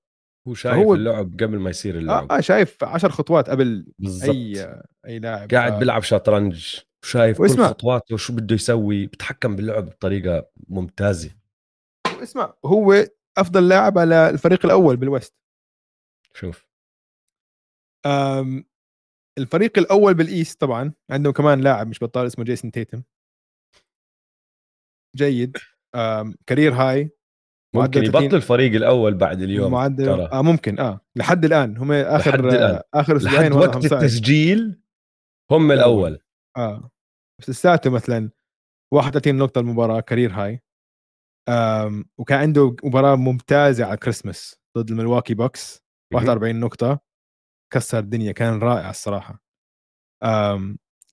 هو شايف هو اللعب قبل ما يصير اللعب. آه, آه شايف عشر خطوات قبل بالزبط. أي أي لاعب. قاعد ف... بيلعب شطرنج شايف كل خطواته وشو بده يسوي بتحكم باللعب بطريقة ممتازة. اسمع هو أفضل لاعب على الفريق الأول بال West شوف. أم الفريق الأول بال East طبعا عندهم كمان لاعب مش بطال اسمه جيسون تيتم. جيد. career high. ممكن يبطل الفريق الأول بعد اليوم معدل ترى. آه ممكن آه لحد الآن. هم آخر لحد الآن. آخر أسبوعين وقت التسجيل هم الأول. آه. بس لساته مثلا 31 نقطة المباراة career high. وكان عنده مباراة ممتازة على كريسمس ضد الملواكي باكس. 41 نقطة. كسر الدنيا كان رائع الصراحة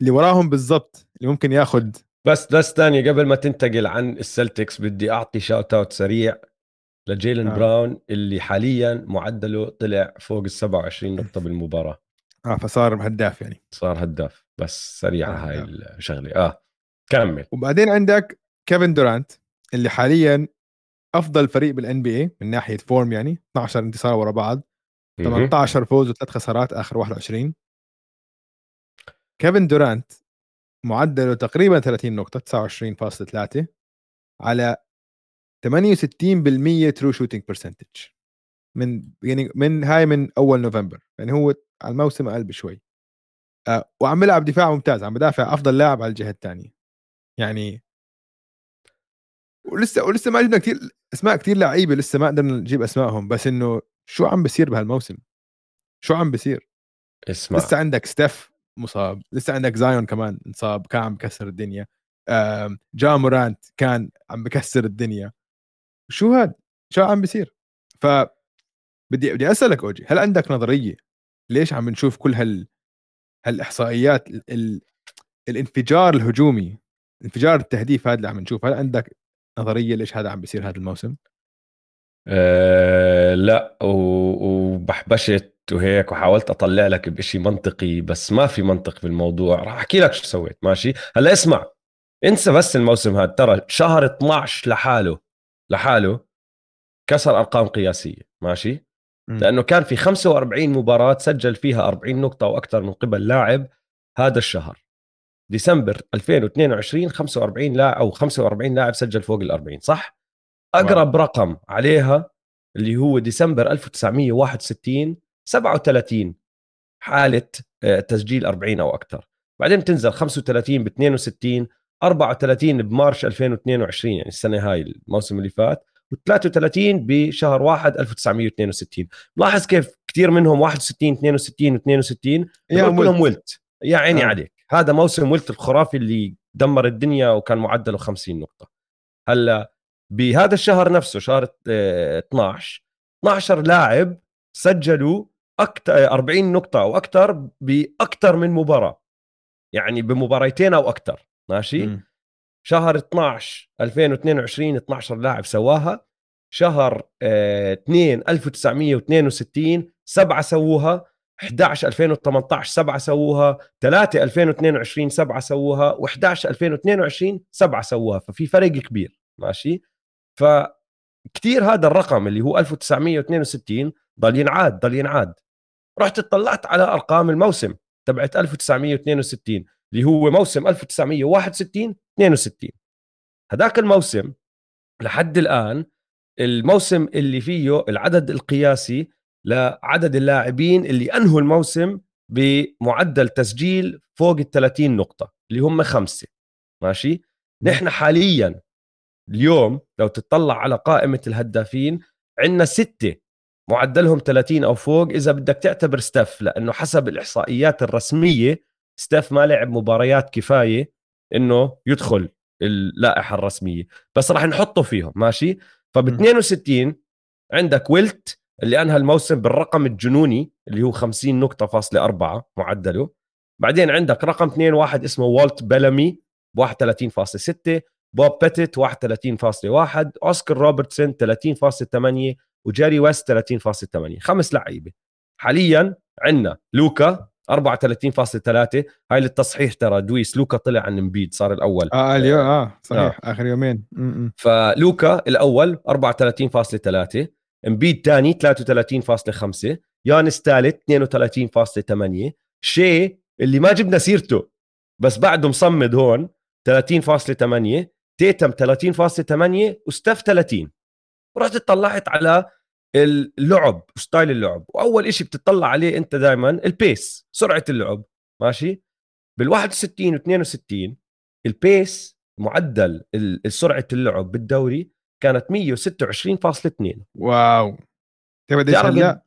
اللي وراهم بالضبط اللي ممكن ياخذ بس بس ثاني قبل ما تنتقل عن السلتكس بدي أعطي shout out سريع لجيلين آه. براون اللي حاليا معدله طلع فوق ال 27 نقطة بالمباراة آه فصار هداف يعني صار هداف بس سريعه آه هاي هداف. الشغلة آه كمل وبعدين عندك كيفن دورانت اللي حاليا أفضل فريق بال NBA من ناحية form يعني 12 انتصار ورا بعض. 18 فوز وثلاث خسارات آخر 21 كيفن دورانت معدله تقريبا 30 نقطة 29.3 على 68% true shooting percentage من يعني من هاي من أول نوفمبر. يعني هو على الموسم أقل بشوي. آه وعم بيلعب دفاع ممتاز عم بدافع أفضل لاعب على الجهة الثانية. يعني ولسه ولسه ما جبنا كثير أسماء كثير لعيبة لسه ما قدرنا نجيب أسمائهم بس إنه شو عم بصير بهالموسم؟ شو عم بصير اسمع. لسه عندك ستيف مصاب لسه عندك زايون كمان انصاب كان عم بكسر الدنيا. جا مورانت كان عم بكسر الدنيا. شو هاد؟ شو عم بصير ف بدي بدي أسألك أوجي هل عندك نظرية ليش عم نشوف كل هال هالإحصائيات ال... ال... الانفجار الهجومي انفجار التهديف هذا اللي عم نشوف؟ هل عندك نظرية ليش هذا عم بيصير هذا الموسم؟ أه لا و- وبحبشت وهيك وحاولت أطلع لك بشيء منطقي بس ما في منطق بالموضوع راح أحكي لك شو سويت ماشي؟ هلأ اسمع انسى بس الموسم هذا. ترى شهر 12 لحاله لحاله كسر أرقام قياسية ماشي. لأنه كان في 45 مباراة سجل فيها 40 نقطة وأكثر من قبل لاعب هذا الشهر. ديسمبر 2022 45 لاعب أو 45 لاعب سجل فوق ال 40 صح؟ أقرب رقم عليها اللي هو ديسمبر 1961 37 حالة آه، تسجيل 40 أو أكثر. بعدين بتنزل 35 ب 62 34 بمارش 2022 يعني السنة هاي الموسم اللي فات و33 بشهر 1 1962 لاحظ كيف كثير منهم 61 62 و62 يا كلهم مولت. ولت يا عيني آه. عليك. هذا موسم ولت الخرافي اللي دمر الدنيا وكان معدله 50 نقطة. هلا بهذا الشهر نفسه شهر آه، 12 12 لاعب سجلوا أكثر 40 نقطة أو أكثر باكثر من مباراة. يعني بمباريتين أو أكثر ماشي؟ مم. شهر 12 2022 12 لاعب سواها. شهر آه، 2 1962 سبعة سووها. 11 2018 سبعة سووها. 3 2022 سبعة سووها. و11 2022 سبعة سووها. ففي فرق كبير ماشي؟ فكتير هذا الرقم اللي هو 1962 ضل ينعاد ضل ينعاد. رحت اطلعت على أرقام الموسم تبعت 1962 اللي هو موسم 1961 62 هذاك الموسم لحد الآن الموسم اللي فيه العدد القياسي لعدد اللاعبين اللي أنهوا الموسم بمعدل تسجيل فوق ال 30 نقطة اللي هم خمسة. ماشي؟ نحن حاليا اليوم لو تطلع على قائمة الهدافين عندنا ستة معدلهم 30 أو فوق. إذا بدك تعتبر ستاف لأنه حسب الإحصائيات الرسمية ستيف ما لعب مباريات كفاية إنه يدخل اللائحة الرسمية. بس راح نحطه فيهم ماشي؟ فب م. 62 عندك ويلت اللي أنهى الموسم بالرقم الجنوني اللي هو 50 نقطة فاصلة أربعة معدله. بعدين عندك رقم اثنين واحد اسمه والت بيلامي ب 31.6 بوب بيتت 31.1 أوسكار روبرتسون 30.8 وجاري ويست 30.8 خمس لعيبه حاليا عندنا لوكا 34.3 هاي للتصحيح ترى دويس لوكا طلع عن امبيد صار الأول. آه اليوم آه صحيح آخر يومين. م- م. فلوكا الأول 34.3 امبيد ثاني 33.5 يانس ثالث 32.8 شي اللي ما جبنا سيرته بس بعده مصمد هون 30.8 تيتم 30.8 وستيف 30 رحت اطلعت على اللعب style اللعب. وأول إشي بتطلع عليه أنت دائما ال pace سرعة اللعب. ماشي؟ بال 61 و 62 ال pace معدل سرعة اللعب بالدوري كانت 126.2 wow. تعرف هلا؟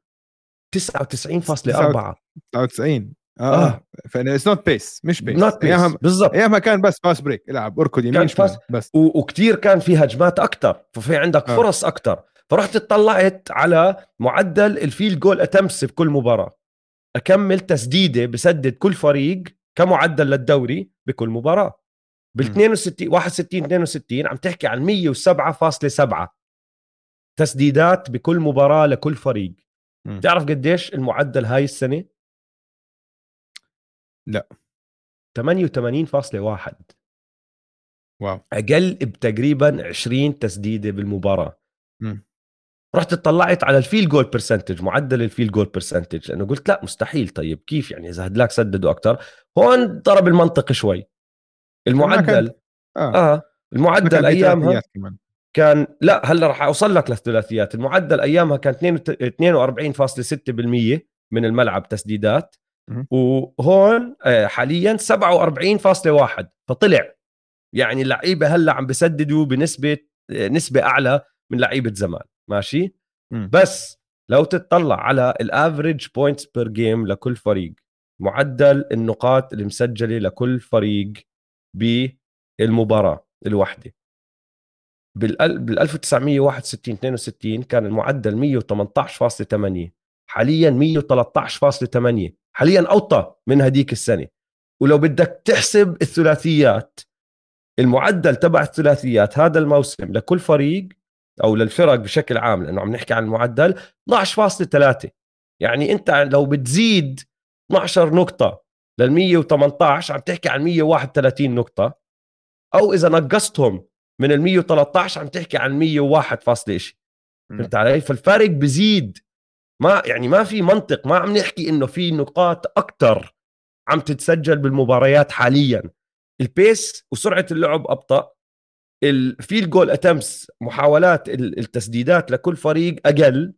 99.4 99 آه, آه. آه. فأنا it's not pace مش pace not pace بالضبط أيامها كان بس fast break العب اركض يمين fast. بس و- وكتير كان في هجمات أكثر ففي عندك آه. فرص أكثر فرحت اطلعت على معدل الفيل جول اتمس بكل مباراة أكمل تسديدة بسدد كل فريق كمعدل للدوري بكل مباراة بال 62 61 62 عم تحكي عن 107.7 تسديدات بكل مباراة لكل فريق م. تعرف قديش المعدل هاي السنة لا. 88.1 Wow. أقل بتقريبا 20 تسديدة بالمباراة. م. رحت اطلعت على ال field goal percentage معدل ال field goal percentage لأنه قلت لا مستحيل. طيب كيف يعني؟ إذا هدلاك سددوا أكثر هون ضرب المنطق شوي. المعدل آه. آه. المعدل أيامها كان لا هلأ راح أوصل لك للثلاثيات. المعدل أيامها كان 42.6% من الملعب تسديدات. وهون آه، حاليا 47.1 فطلع. يعني اللعيبة هلأ عم بسددوا بنسبة آه، نسبة أعلى من لعيبة زمان. ماشي؟ م. بس لو تطلع على ال average points per game لكل فريق معدل النقاط المسجلة لكل فريق بالمباراة الواحده بال 1961 62 كان المعدل 118.8 حاليا 113.8 حاليا أوطى من هديك السنة. ولو بدك تحسب الثلاثيات المعدل تبع الثلاثيات هذا الموسم لكل فريق أو للفرق بشكل عام لأنه عم نحكي عن المعدل 12.3 يعني أنت لو بتزيد 12 نقطة لل 118 عم تحكي عن 131 نقطة. أو إذا نقصتهم من ال 113 عم تحكي عن 101 فاصلة شيء. فهمت علي؟ فالفارق بزيد. ما يعني ما في منطق ما عم نحكي إنه في نقاط أكثر عم تتسجل بالمباريات حاليا. البيس وسرعة اللعب أبطأ. الفيل جول اتمس محاولات التسديدات لكل فريق أقل.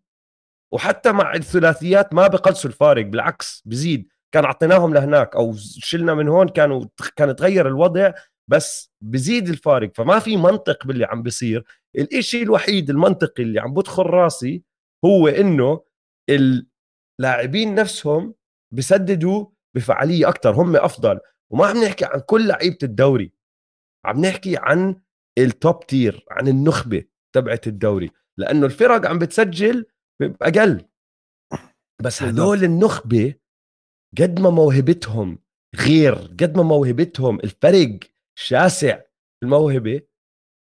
وحتى مع الثلاثيات ما بقلصوا الفارق بالعكس بزيد. كان اعطيناهم لهناك أو شلنا من هون كانوا كان تغير الوضع بس بزيد الفارق. فما في منطق باللي عم بيصير. الإشي الوحيد المنطقي اللي عم بدخل راسي هو إنه اللاعبين نفسهم بسددوا بفعالية أكثر هم أفضل. وما عم نحكي عن كل لعيبة الدوري عم نحكي عن التوب تير عن النخبة تبعت الدوري. لأنه الفرق عم بتسجل أقل بس هدول النخبة قد ما موهبتهم غير قد ما موهبتهم الفرق شاسع الموهبة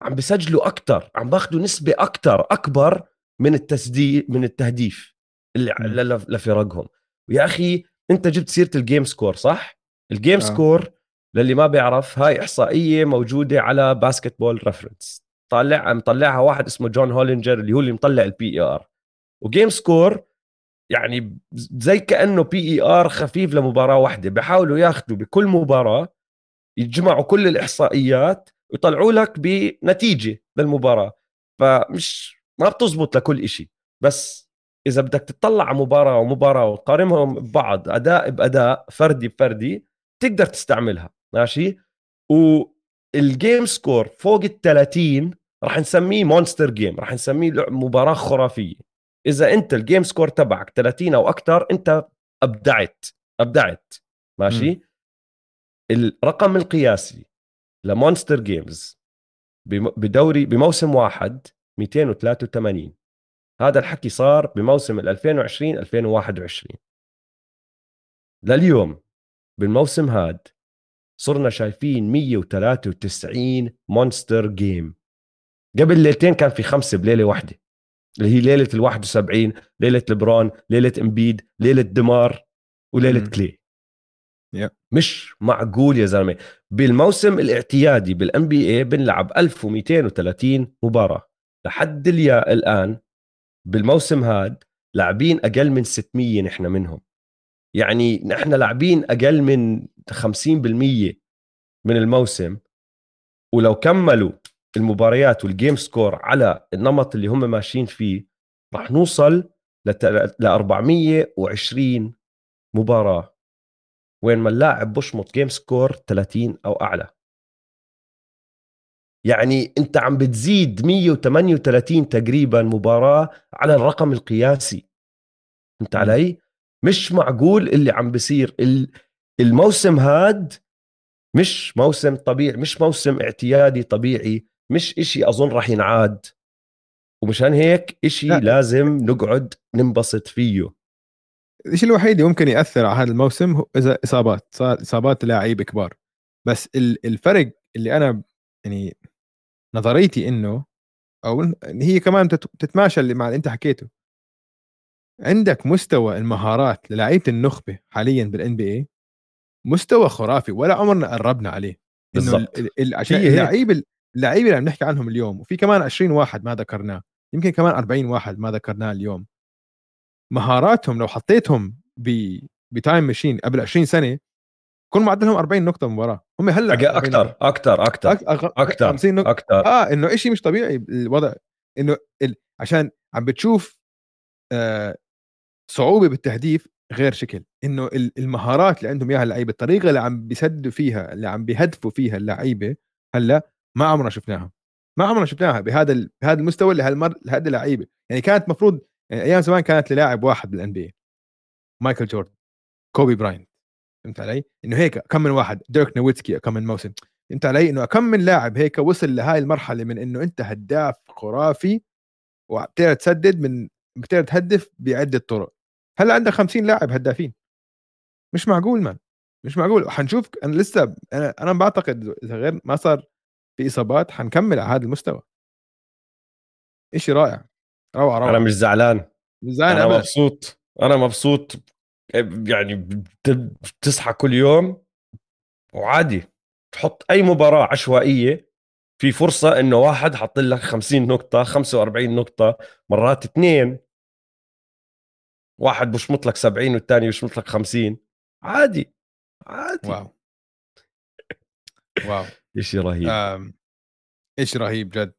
عم بسجلوا أكثر عم باخذوا نسبة أكثر أكبر من التسديد من التهديف. لفرقهم ويا أخي أنت جبت سيرة ال game score صح؟ ال game آه. score للي ما بيعرف هاي إحصائية موجودة على Basketball Reference طالع مطلعها واحد اسمه جون هولينجر اللي هو اللي مطلع ال PER و game score يعني زي كأنه PER خفيف لمباراة واحدة. بحاولوا ياخذوا بكل مباراة يجمعوا كل الإحصائيات ويطلعوا لك بنتيجة للمباراة. فمش ما بتزبط لكل شيء بس إذا بدك تطلع على مباراة ومباراة وتقارنهم ببعض أداء بأداء فردي بفردي تقدر تستعملها ماشي؟ وال game score فوق ال 30 راح نسميه monster game راح نسميه مباراة خرافية. إذا أنت ال game score تبعك 30 أو أكثر أنت أبدعت أبدعت ماشي؟ م. الرقم القياسي ل monster games بدوري بموسم واحد 283 هذا الحكي صار بموسم 2020 2021 لليوم بالموسم هاد صرنا شايفين 193 monster game قبل ليلتين كان في خمسة بليلة واحدة اللي هي ليلة ال 71 ليلة لبرون ليلة إمبيد ليلة دمار وليلة كلي. Yeah. مش معقول يا زلمة. بالموسم الاعتيادي بالان بي اي بنلعب 1230 مباراة. لحد الآن بالموسم هاد لاعبين أقل من 600 نحن منهم. يعني نحن لاعبين أقل من 50% من الموسم ولو كملوا المباريات وال game score على النمط اللي هم ماشيين فيه راح نوصل ل 420 مباراة. وين ما اللاعب بشمط game score 30 أو أعلى. يعني انت عم بتزيد 138 تقريبا مباراة على الرقم القياسي. انت علي؟ مش معقول اللي عم بيصير الموسم هاد مش موسم طبيعي مش موسم اعتيادي طبيعي مش إشي أظن راح ينعاد. ومشان هيك إشي لا. لازم نقعد ننبسط فيه. الشيء الوحيد اللي ممكن يأثر على هذا الموسم هو إذا إصابات إصابات لاعبين كبار. بس ال- الفرق اللي أنا يعني نظريتي إنه أو إن هي كمان تت- تتماشى اللي مع اللي أنت حكيته عندك مستوى المهارات للاعيبه النخبة حاليا بال NBA مستوى خرافي ولا عمرنا قربنا عليه بالضبط. ال- ال- عشان. اللعيبة اللعيبة اللي عم نحكي عنهم اليوم وفي كمان 20 واحد ما ذكرناه يمكن كمان 40 واحد ما ذكرناه اليوم مهاراتهم لو حطيتهم ب ب time machine قبل 20 سنة كون معدلهم 40 نقطة مباراه هم هلأ 40 أكثر. أكثر أكثر أكثر 50 نقطة. أكثر آه إنه شيء مش طبيعي الوضع إنه ال... عشان عم بتشوف آه صعوبة بالتهديف غير شكل. إنه ال- المهارات اللي عندهم إياها اللعيبة الطريقة اللي عم بيسدوا فيها اللي عم بيهدفوا فيها اللعيبة هلأ ما عمرنا شفناها. ما عمرنا شفناها بهذا ال... بهذا المستوى اللي هالمر لهذه اللعيبة. يعني كانت مفروض يعني أيام زمان كانت للاعب واحد بال NBA مايكل جوردن. كوبي براينت. فهمت علي؟ إنه هيك كم من واحد ديرك نويتسكي كم من موسم. فهمت علي؟ إنه كم من لاعب هيك وصل لهاي المرحلة من إنه أنت هداف خرافي وبتقدر تسدد من بتقدر تهدف بعدة طرق. هلأ عندك 50 لاعب هدافين. مش معقول مان مش معقول. حنشوف أنا لسه أنا أنا بعتقد إذا غير ما صار في إصابات حنكمل على هذا المستوى. شيء رائع. روعة روعة. أنا مش زعلان. زين أنا أبداً. مبسوط. أنا مبسوط يعني بت- بتصحى كل يوم وعادي تحط أي مباراة عشوائية في فرصة إنه واحد حط لك 50 نقطة 45 نقطة مرات اثنين. واحد بشمط لك 70 والثاني يشمط لك 50 عادي عادي. wow. wow. شيء رهيب. أم، إيش رهيب جد.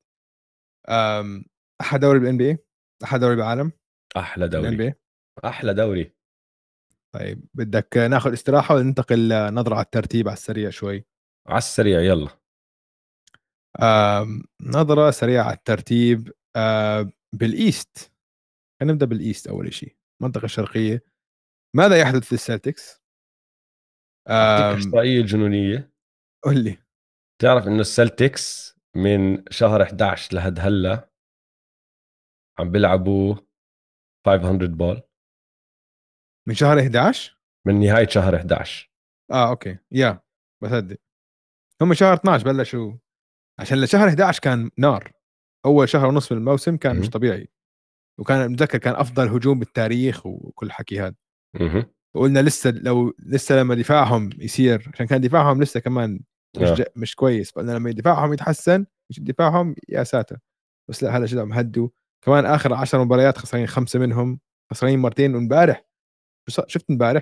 أم، أحلى دوري بال NBA أحلى دوري بالعالم؟ أحلى دوري. أحلى دوري. طيب بدك ناخذ استراحة ولا ننتقل نظره على الترتيب على السريع شوي. على السريع يلا. أم، نظرة سريعة على الترتيب أم، بال East. خلينا نبدا بال East أول شيء المنطقة الشرقيه ماذا يحدث لل Celtics؟ أعطيك أم، إحصائية جنونية. قل لي. تعرف إنه ال Celtics من شهر 11 لهد هلأ عم بيلعبوا 500 ball من شهر 11 من نهاية شهر 11 آه okay. يا بصدق. هم شهر 12 بلشوا. عشان لشهر 11 كان نار. أول شهر ونص من الموسم كان مش. طبيعي. وكان متذكر كان أفضل هجوم بالتاريخ وكل حكي هذا. وقلنا لسه لو لسه لما دفاعهم يصير عشان كان دفاعهم لسه كمان مش آه. ج... مش كويس. فقلنا لما دفاعهم يتحسن مش دفاعهم يا ساتر. بس لا هلا شدهم هدوا. كمان آخر 10 مباريات خسرين خمسة منهم خسرين مرتين وإمبارح شفت امبارح؟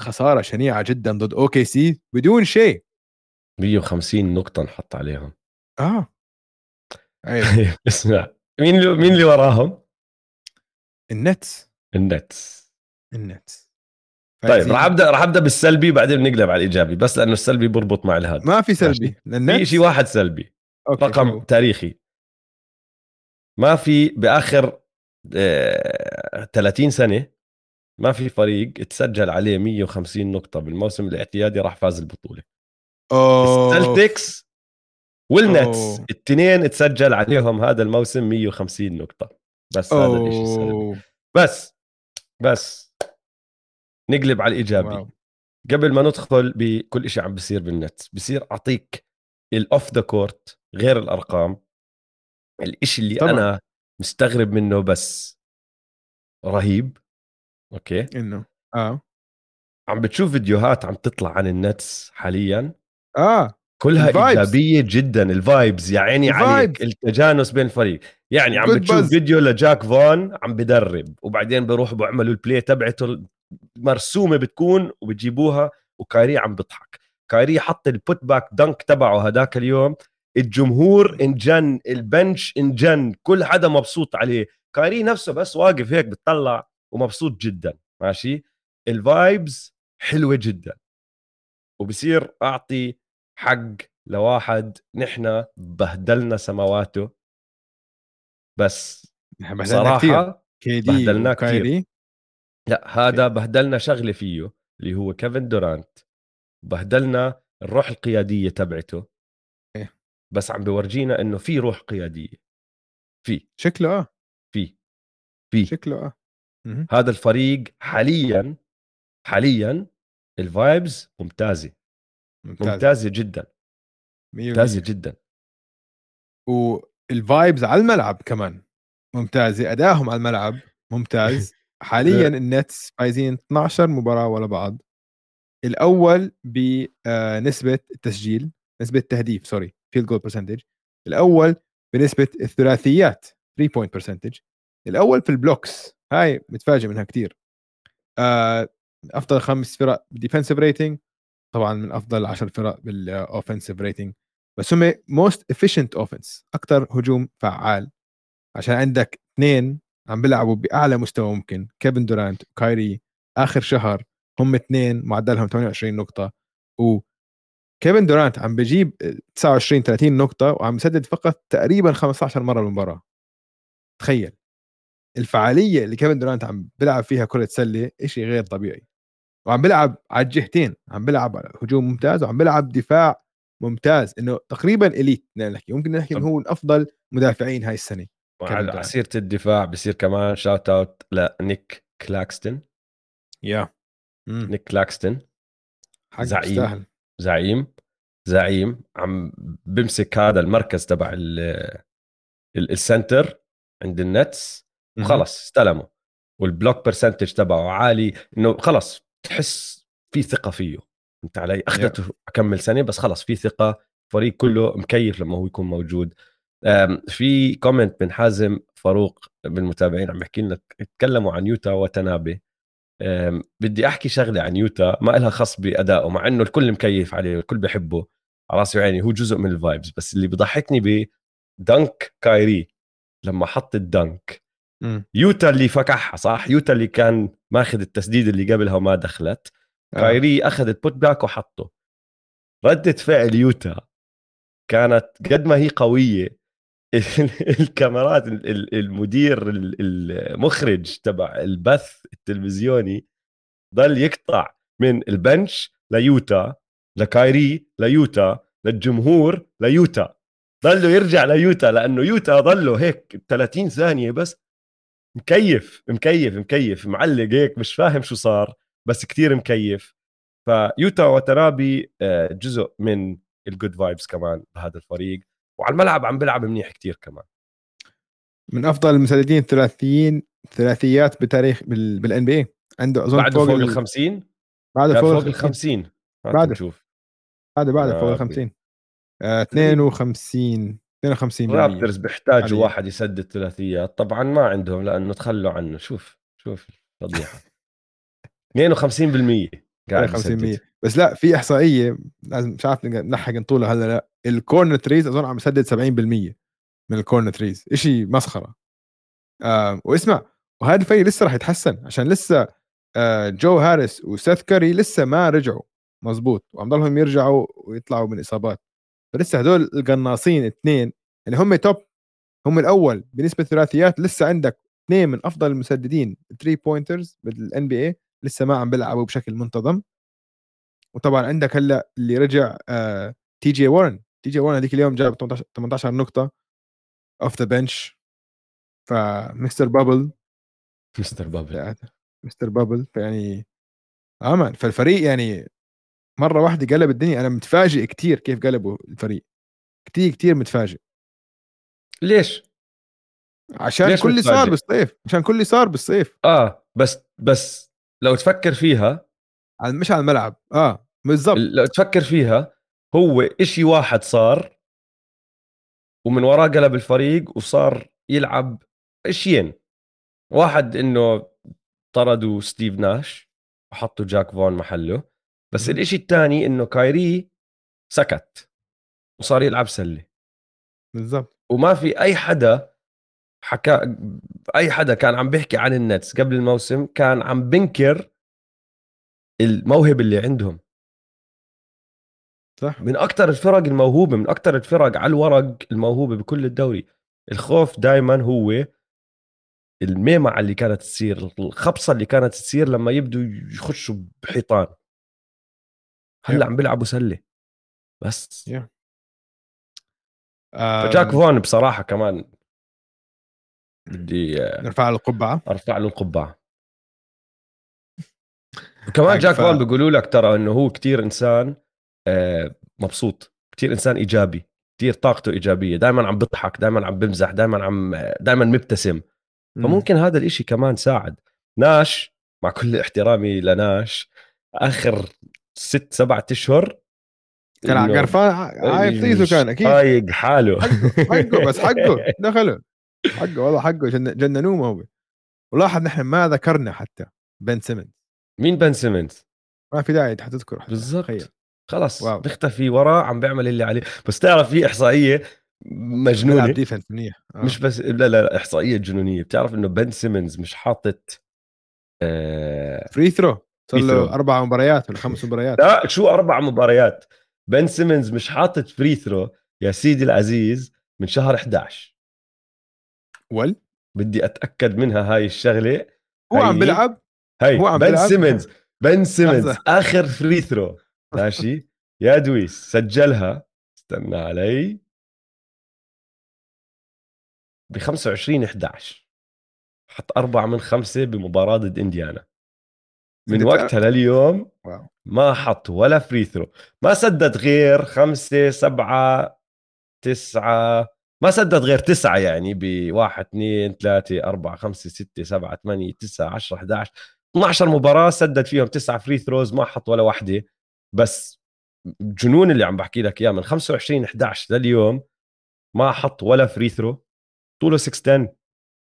خسارة شنيعة جدا ضد OKC بدون شيء. 150 نقطة نحط عليهم. آه. عيب اسمع مين اللي مين اللي وراهم؟ ال Nets. ال Nets. ال Nets. طيب. راح أبدأ راح أبدأ بالسلبي بعدين بنقلب على الإيجابي بس لأنه السلبي بربط مع الهذا ما في سلبي. في شيء واحد سلبي. okay، رقم هو. تاريخي. ما في بآخر آه 30 سنة ما في فريق تسجل عليه 150 نقطة بالموسم الاعتيادي راح فاز البطولة أوه. ال Celtics وال Nets أوه. الاثنين تسجل عليهم هذا الموسم 150 نقطة بس هذا الشيء السلبي أوه. بس بس نقلب على الإيجابي wow. قبل ما ندخل بكل شيء عم بيصير بال Nets بصير أعطيك ال off the court غير الأرقام الإشي اللي طبعاً. أنا مستغرب منه بس رهيب okay. إنه آه. عم بتشوف فيديوهات عم تطلع عن ال Nets حاليا؟ آه. كلها ال vibes. إيجابية جدا ال vibes يا عيني عليك. التجانس بين الفريق يعني عم بتشوف بس. فيديو لجاك فون عم بدرب وبعدين بيروح بيعملوا ال play تبعته مرسومة بتكون وبتجيبوها وكايري عم بضحك. كايري حط ال putback dunk تبعه هداك اليوم. الجمهور انجن ال bench انجن كل حدا مبسوط عليه. كايري نفسه بس واقف هيك بتطلع. ومبسوط جدا ماشي؟ ال vibes حلوة جدا. وبصير أعطي حق لواحد نحن بهدلنا سماواته. بس بهدلنا كثير صراحة دي بهدلناه كتير. وكايري لا هذا بهدلنا شغلة فيه اللي هو كيفن دورانت. بهدلنا الروح القيادية تبعته. إيه. بس عم بورجينا إنه في روح قيادية. في. شكله آه. في. في. شكله آه. هذا الفريق حاليا حاليا الفايبز ممتازة. ممتاز ممتازة جدا. ممتازة 100% جدا. وال vibes على الملعب كمان ممتازة. أدائهم على الملعب ممتاز. حاليا ال Nets فايزين 12 مباراة ورا بعض. الأول بنسبه التسجيل نسبة التهديف sorry field goal percentage الأول بنسبة الثلاثيات 3 point percentage الأول في ال blocks هاي متفاجئ منها كثير آه أفضل خمس فرق بال defensive rating طبعا من أفضل 10 فرق بال offensive rating بس هم most efficient offense أكثر هجوم فعال. عشان عندك اثنين عم بيلعبوا بأعلى مستوى ممكن كيفن دورانت وكايري آخر شهر هم اثنين معدلهم 28 نقطة. و كيفن دورانت عم بجيب 29 30 نقطة وعم يسدد فقط تقريبا 15 مرة بالمباراة. تخيل. الفعالية اللي كيفن دورانت عم بيلعب فيها كرة سلة شيء غير طبيعي. وعم بيلعب على الجهتين عم بيلعب على هجوم ممتاز وعم بيلعب دفاع ممتاز. إنه تقريبا elite نحكي ممكن نحكي إنه هو من أفضل مدافعين هاي السنة على سيره الدفاع بصير كمان shout out لنيك كلاكستن. yeah. نيك كلاكستن. زعيم. يستاهل. زعيم زعيم. عم بمسك هذا المركز تبع ال- ال- ال center عند النتس. وخلص استلمه وال block percentage تبعه عالي إنه خلص تحس في ثقة فيه. انت علي؟ أخذته أكمل سنه بس خلص في ثقة. فريق كله مكيف لما هو يكون موجود. في comment من حازم فاروق بالمتابعين عم بحكي لنا تكلموا عن يوتا واتانابي. بدي أحكي شغلة عن يوتا ما لها خص بأدائه مع إنه الكل مكيف عليه والكل بحبه. على راسي وعيني هو جزء من ال vibes بس اللي بضحكني ب dunk كايري لما حط ال dunk يوتا اللي فكحها صح؟ يوتا اللي كان ماخذ التسديد اللي قبلها وما دخلت. آه. كايري اخذ ال put back وحطه. ردة فعل يوتا كانت قد ما هي قوية. الكاميرات ال- ال- المدير ال- المخرج تبع البث التلفزيوني ضل يقطع من ال bench ليوتا لكايري ليوتا للجمهور ليوتا. ضله يرجع ليوتا لأنه يوتا ضله هيك 30 ثانية بس مكيف مكيف مكيف. معلق هيك مش فاهم شو صار بس كتير مكيف. فيوتا واتانابي آه، جزء من ال good vibes كمان بهذا الفريق. وعلى الملعب عم بيلعب منيح كتير كمان. من أفضل المسددين الثلاثيين ثلاثيات بتاريخ بال NBA عنده أظن بعده فوق ال ال 50 بعده كان فوق فوق ال ال 50 50 بعده. نشوف بعده بعده فوق ال ربي. 50 آه، 52 52 Raptors بيحتاجوا. واحد يسدد ثلاثيات طبعا ما عندهم لأنه تخلوا عنه. شوف شوف فضيحه 52% قاعد 50% يسدد. بس لا في إحصائية لازم مش عارف نلحق نطولها هلا لا. ال corner threes أظن عم يسدد 70% من ال corner threes. شيء مسخرة. آه واسمع وهذا الفريق لسه راح يتحسن عشان لسه آه جو هاريس وسيث كاري لسه ما رجعوا. مزبوط وعم ضلهم يرجعوا ويطلعوا من إصابات. فلسه هدول القناصين اثنين اللي هم top هم الأول بنسبة الثلاثيات لسه عندك اثنين من أفضل المسددين 3 pointers بال NBA لسه ما عم بيلعبوا بشكل منتظم. وطبعا عندك هلأ اللي رجع آه تي جي وارن تي جي وارن هذيك اليوم جاب 18 18 نقطة off the bench ف mister bubble mister bubble mister bubble فيعني آه man فالفريق يعني مرة واحدة قلب الدنيا. أنا متفاجئ كتير كيف قلبوا الفريق. كتير كتير متفاجئ. ليش؟ عشان ليش كل اللي صار؟ بالصيف. عشان كل اللي صار بالصيف. آه بس بس لو تفكر فيها مش على الملعب. آه بالضبط. لو تفكر فيها هو إشي واحد صار ومن وراه قلب الفريق وصار يلعب إشيين. واحد إنه طردوا ستيف ناش وحطوا جاك فون محله. بس. الإشي الثاني إنه كايري سكت وصار يلعب سلة. بالضبط. وما في أي حدا حكى أي حدا كان عم بيحكي عن النتس قبل الموسم كان عم بنكر الموهبة اللي عندهم. صح. من أكثر الفرق الموهوبة من أكثر الفرق على الورق الموهوبة بكل الدوري. الخوف دائما هو الميمعة اللي كانت تصير الخبصة اللي كانت تصير لما يبدوا يخشوا بحيطان. هلأ. عم بيلعبوا سلة. بس. Yeah. فجاك فون بصراحة كمان. بدي نرفع له القبعة. أرفع له القبعة. وكمان جاك ف... فون بيقولوا لك ترى إنه هو كتير إنسان آه، مبسوط. كتير إنسان إيجابي. كتير طاقته إيجابية. دائما عم بضحك دائما عم بمزح دائما عم دائما مبتسم. فممكن هذا الإشي كمان ساعد. ناش مع كل احترامي لناش آخر ست سبعة أشهر كان قرفان عايف تيزو كان أكيد. طايق حاله. حقه, بس حقه. دخله. حقه والله حقه. جننوه ما هو. ولاحظ نحن ما ذكرنا حتى بن سيمنز. مين بن سيمنز؟ ما في داعي حتذكره بالضبط. خلص wow. نختفي وراه عم بيعمل اللي عليه. بس تعرف في إحصائية مجنونة. defense منيح. آه. مش بس لا لا إحصائية جنونية. بتعرف إنه بن سيمنز مش حاطط آه free throw صار له أربع مباريات ولا خمس مباريات. لا شو أربع مباريات؟ بن سيمنز مش حاطط free throw يا سيدي العزيز من شهر 11 ول بدي أتأكد منها هاي الشغلة. هو عم بيلعب؟ هاي هو عم بن. سيمنز بن سيمنز آخر free throw ماشي؟ يا دويس سجلها. استنى علي. ب 25 11 حط أربعة من خمسة بمباراة ضد إنديانا. من وقتها لليوم ما حط ولا free throw ما سدد غير خمسة سبعة تسعة. ما سدد غير تسعة يعني بواحد اثنين ثلاثة أربعة خمسة ستة سبعة ثمانية تسعة عشرة 11 12 مباراة سدد فيهم تسعة free throws ما حط ولا واحدة بس جنون اللي عم بحكي لك إياه من 25 11 لليوم ما حط ولا free throw طوله 6 10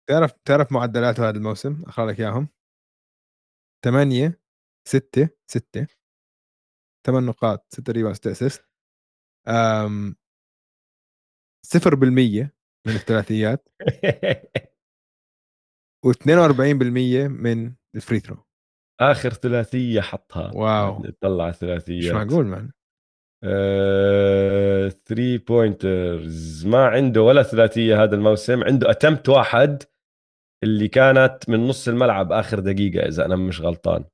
تعرف تعرف معدلاته هذا الموسم؟ اقرا لك إياهم. 8 6 6 8 نقاط 6 rebound 6 assist. 0% من الثلاثيات. و42% من ال free throw آخر ثلاثية حطها. wow. طلع ثلاثيات مش معقول man 3 pointers ما عنده ولا ثلاثية هذا الموسم. عنده attempt واحد. اللي كانت من نص الملعب آخر دقيقة إذا أنا مش غلطان.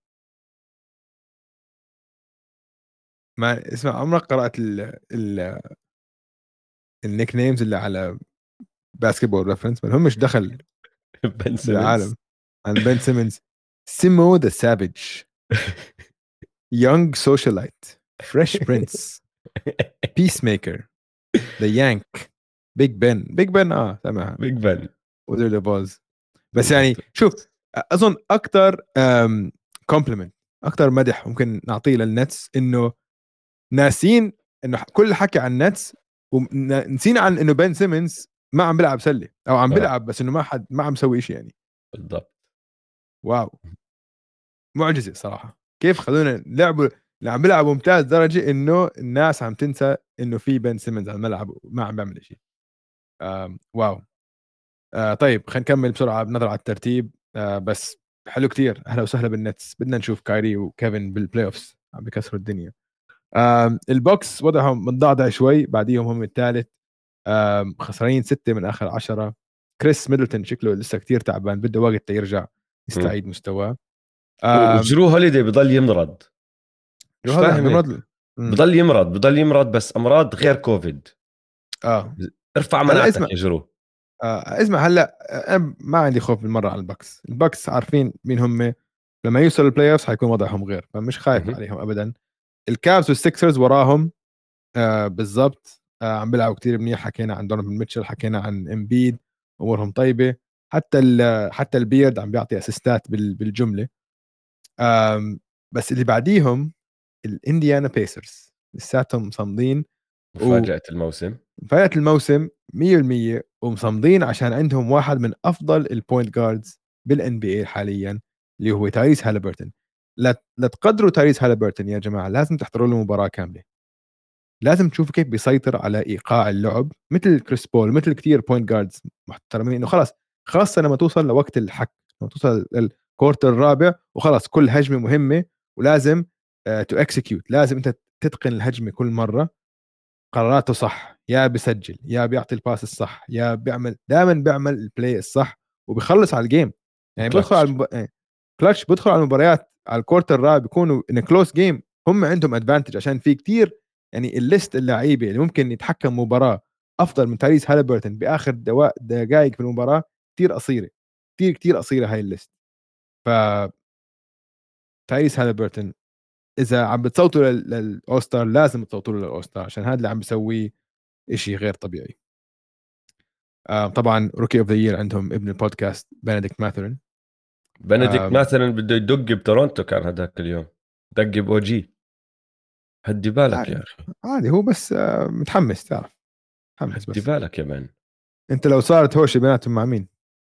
ما اسمع عمرك قرأت ال ال ال nicknames اللي على Basketball Reference ما همش دخل بن سيمنز العالم عن بن سيمنز Simmo the Savage Young Socialite Fresh Prince pacemaker the Yank Big Ben Big Ben آه سامعها. Big Ben وذر باز بس يعني شوف أظن أكثر compliment أكثر مدح ممكن نعطيه لل Nets إنه ناسين إنه كل حكي عن ال Nets ونسينا عن إنه بن سيمنز ما عم بيلعب سلة أو عم بيلعب بس إنه ما حد ما عم يسوي شيء يعني. بالضبط. wow. معجزة صراحة. كيف خلونا لعبوا عم بيلعب ممتاز درجة إنه الناس عم تنسى إنه في بن سيمنز على الملعب وما عم بيعمل شيء wow. آه طيب خلينا نكمل بسرعة بنظر على الترتيب. آه بس حلو كتير. أهلا وسهلا بال Nets. بدنا نشوف كايري وكيفن بال playoffs عم بكسروا الدنيا. آه ال Bucks وضعهم متضعضع شوي بعديهم هم الثالث. آه خسرانين ستة من آخر عشرة. كريس ميدلتون شكله لسه كتير تعبان بده وقت يرجع يستعيد مستواه. وجرو هوليدي بضل يمرض. مش فاهم بضل يمرض بضل يمرض بس أمراض غير كوفيد آه. ارفع مناعتك يا جرو. آه اسمع هلأ أنا ما عندي خوف بالمرة على ال Bucks ال Bucks عارفين مين هم. لما يوصلوا ال playoff حيكون وضعهم غير فمش خايف عليهم ابدا. ال Cavs وال Sixers وراهم آه بالضبط. آه عم بيلعبوا كثير منيح. حكينا عن دونوفان ميتشل حكينا عن امبيد أمورهم طيبة. حتى حتى البيرد عم بيعطي assistات بالجملة. بس اللي بعديهم ال Indiana Pacers لساتهم صامدين مفاجأة و... الموسم. مفاجأة الموسم 100% ومصمدين عشان عندهم واحد من أفضل ال point guards بال NBA حاليا اللي هو تايريس هالبرتون لا تقدروا تايريس هالبرتون يا جماعة لازم تحضروا له مباراة كاملة. لازم تشوفوا كيف بيسيطر على إيقاع اللعب مثل كريس بول مثل كثير point guards محترمين إنه خلاص خاصه لما توصل لوقت الحك لما توصل ال quarter الرابع وخلاص كل هجمة مهمة ولازم to uh, execute لازم أنت تتقن الهجمة كل مرة. قراراته صح. يا بسجل يا بيعطي ال pass الصح يا بيعمل دائما بيعمل ال play الصح وبيخلص على ال game يعني بدخل على المب... كلتش إيه، بدخل على المباريات على ال quarter الرابع بيكونوا in close game هم عندهم advantage عشان في كتير يعني ال list اللعيبة اللي ممكن يتحكم مباراة أفضل من تاريس هالبرتون بآخر دقائق في المباراة كتير قصيرة كتير كتير قصيرة هاي ال list ف تايريس هالبرتون إذا عم بتصوتوا لل All-Star لازم تصوتوا له لل All-Star عشان هذا اللي عم بيسويه. شيء غير طبيعي. آه طبعا rookie of the year عندهم ابن البودكاست بنديكت ماثرن بنديكت ماثرن بده يدق بتورونتو كان هذاك اليوم. دق ب OG هدي بالك يا أخي. عادي هو بس آه متحمس تعرف. متحمس بس. هدي بالك يا man. أنت لو صارت هوشه بيناتهم مع مين؟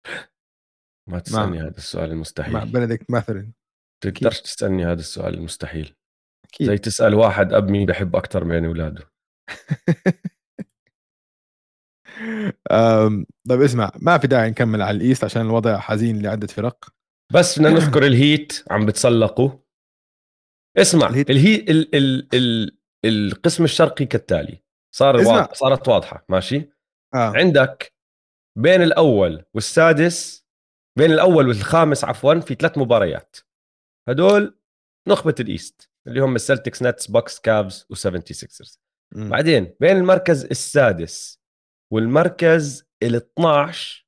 ما تسألني هذا السؤال المستحيل. مع بنديكت ماثرن تقدرش تسألني هذا السؤال المستحيل. أكيد. زي تسأل واحد أب مين بحب أكثر بين اولاده طيب اسمع ما في داعي نكمل على ال East عشان الوضع حزين لعدة فرق؟ بس بدنا نذكر ال Heat عم بتسلقوا اسمع ال Heat. الهي ال ال ال القسم الشرقي كالتالي. صار واضح صارت واضحة ماشي؟ آه. عندك بين الأول والسادس بين الأول والخامس عفوا في ثلاث مباريات. هدول نخبة ال East اللي هم ال Celtics Nets Bucks Cavs و 76ers بعدين بين المركز السادس والمركز ال 12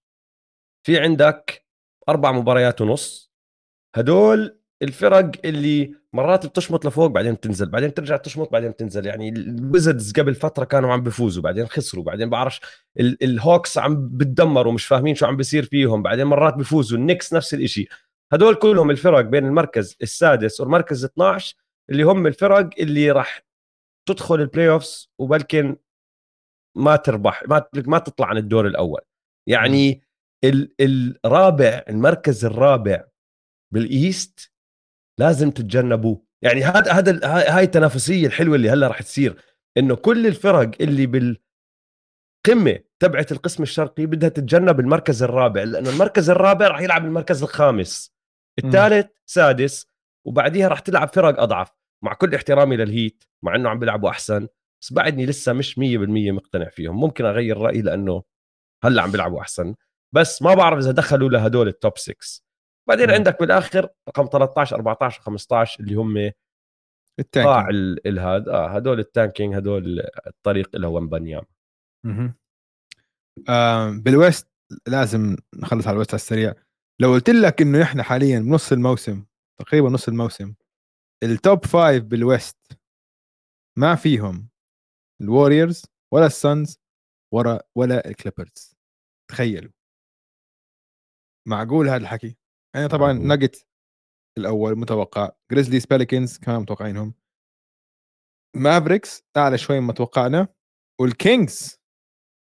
في عندك أربع مباريات ونص. هدول الفرق اللي مرات بتشمط لفوق بعدين بتنزل بعدين ترجع تشمط بعدين بتنزل. يعني ال Wizards قبل فترة كانوا عم بفوزوا بعدين خسروا بعدين بعرفش ال Hawks عم بتدمروا مش فاهمين شو عم بيصير فيهم بعدين مرات بفوزوا. ال Knicks نفس الشيء هدول كلهم الفرق بين المركز السادس والمركز 12 اللي هم الفرق اللي راح تدخل ال playoffs وبلكن ما تربح ما ما تطلع عن الدور الأول. يعني ال الرابع المركز الرابع بال East لازم تتجنبوه. يعني هذا هذا هاي التنافسية الحلوة اللي هلأ راح تصير إنه كل الفرق اللي بالقمة تبعت القسم الشرقي بدها تتجنب المركز الرابع لأنه المركز الرابع راح يلعب المركز الخامس الثالث سادس وبعديها راح تلعب فرق أضعف. مع كل احترامي لل Heat مع إنه عم بيلعبوا أحسن. بس بعدني لسه مش 100% مقتنع فيهم. ممكن أغير رأيي لأنه هلأ عم بيلعبوا أحسن. بس ما بعرف إذا دخلوا لهدول ال top 6 بعدين م. عندك بالآخر رقم 13 14 15 اللي هم قاع الهاد آه هدول ال tanking هدول الطريق إلى ويمبانياما آه بال West لازم نخلص على ال West على السريع. لو قلت لك إنه إحنا حاليا بنص الموسم تقريبا نص الموسم ال top five بال West ما فيهم ال Warriors ولا ال Suns ولا ولا ال Clippers تخيلوا. معقول هذا الحكي؟ يعني طبعا نجت الأول متوقع. Grizzlies Pelicans كمان متوقعينهم. Mavericks أعلى شوي ما توقعنا. وال Kings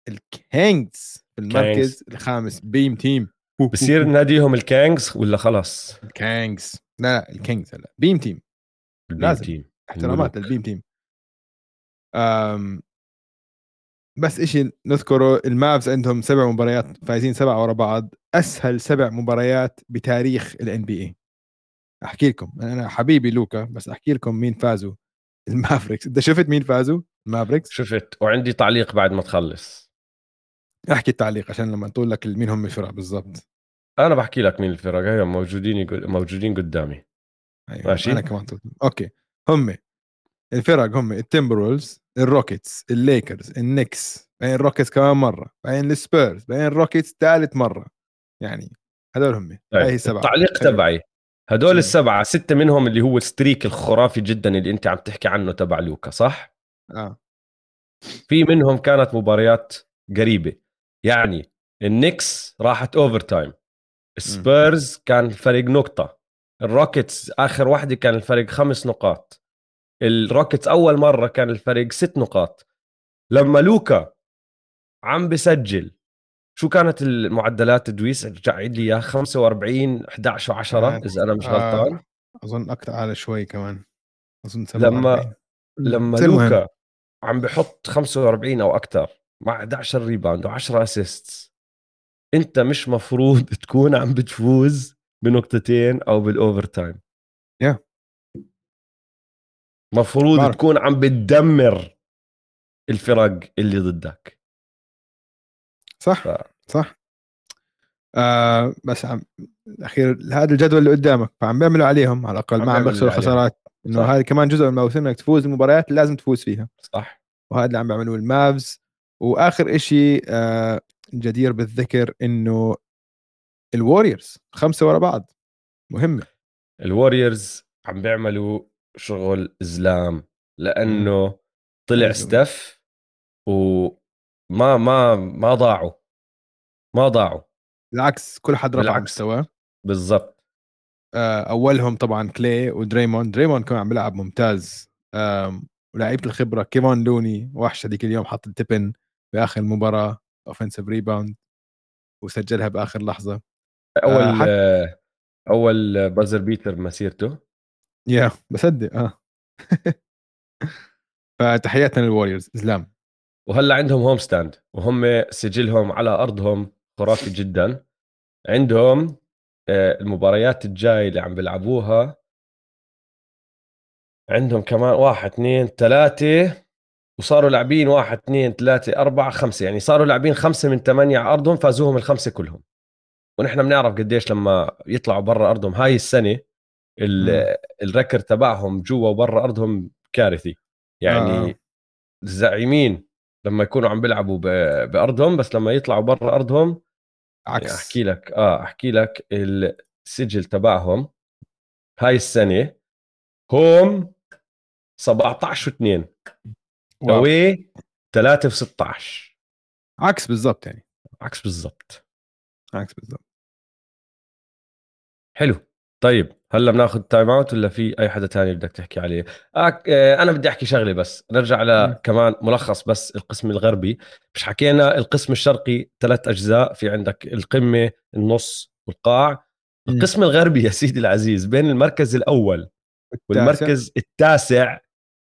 ال Kings في المركز الخامس beam team بصير ناديهم ال Kings ولا خلاص؟ ال Kings لا لا ال Kings هلا. beam team ال beam لازم تيم احترامات لل beam team بس إشي نذكره ال Mavs عندهم سبع مباريات فايزين سبع ورا بعض أسهل سبع مباريات بتاريخ ال NBA أحكي لكم أنا حبيبي لوكا بس أحكي لكم مين فازوا. ال Mavericks. أنت شفت مين فازوا؟ ال Mavericks؟ شفت. وعندي تعليق بعد ما تخلص. احكي التعليق عشان لما تقول لك مين هم الفرق بالضبط. أنا بحكي لك مين الفرق. هي موجودين موجودين قدامي. أيوة. ماشي؟ أنا كمان أوكي. هم. الفرق هم التمبرولز ال Rockets الليكرز النكس بعدين الروكيتس كمان مرة بعدين السبيرز بعدين ال Rockets ثالث مرة. يعني هذول هم طيب. هاي سبعة. التعليق تبعي. هدول السبعة ستة منهم اللي هو ال streak الخرافي جدا اللي أنت عم تحكي عنه تبع لوكا صح؟ آه. في منهم كانت مباريات قريبة. يعني ال Knicks راحت overtime Spurs كان الفرق نقطة. ال Rockets آخر واحدة كان الفرق خمس نقاط. ال Rockets أول مرة كان الفرق ست نقاط. لما لوكا عم بسجل شو كانت المعدلات؟ دويس ارجع عيد لي إياها 45 11 و10 إذا أنا مش غلطان. آه أظن أكثر على شوي كمان. أظن 47 لما لما لوكا عم بحط 45 أو أكثر مع 11 rebound و10 assist أنت مش مفروض تكون عم بتفوز بنقطتين أو بال overtime يا مفروض بارك. تكون عم بتدمر الفرق اللي ضدك. صح ف... صح. آه بس عم الاخير هذا الجدول اللي قدامك فعم بيعملوا عليهم على الأقل ما عم بيخسروا خسارات. إنه هذه كمان جزء من الموسم إنك تفوز المباريات اللي لازم تفوز فيها. صح. وهذا اللي عم بيعملوه ال Mavs. وآخر شيء آه جدير بالذكر إنه ال Warriors خمسة ورا بعض. مهمة. ال Warriors عم بيعملوا شغل زلام لأنه طلع ستيف وما ما ما ضاعوا. ما ضاعوا. بالعكس كل حد رفع مستواه. بالضبط. أولهم طبعا كلاي ودريمون دريمون كان عم بيلعب ممتاز. ولاعيبه الخبرة. كيفون لوني وحش هذيك اليوم حط ال tip-in بآخر المباراه offensive rebound وسجلها بآخر لحظة. أول حت... أول buzzer beater بمسيرته يا بصدق آه. فتحياتنا لل Warriors إسلام. وهلأ عندهم home stand وهم سجلهم على أرضهم خرافي جدا. عندهم آه، المباريات الجاي اللي عم بيلعبوها. عندهم كمان واحد اثنين ثلاثة. وصاروا لاعبين واحد اثنين ثلاثة أربعة خمسة. يعني صاروا لاعبين خمسة من ثمانية على أرضهم فازوهم الخمسة كلهم. ونحن بنعرف قديش لما يطلعوا برا أرضهم هاي السنة الركر تبعهم جوا وبرا أرضهم كارثي. يعني آه. الزعيمين لما يكونوا عم بيلعبوا بأرضهم بس لما يطلعوا برا أرضهم يعني عكس. أحكي لك آه أحكي لك السجل تبعهم هاي السنة هوم 17 و2 اوي 3 في 16 عكس بالضبط يعني. عكس بالضبط. عكس بالضبط. حلو. طيب. هلا بناخذ time out ولا في أي حدا تاني بدك تحكي عليه؟ آه أنا بدي أحكي شغلة بس نرجع لكمان ملخص بس القسم الغربي. مش حكينا القسم الشرقي ثلاث أجزاء في عندك القمة النص والقاع. القسم الغربي يا سيدي العزيز بين المركز الأول والمركز التاسع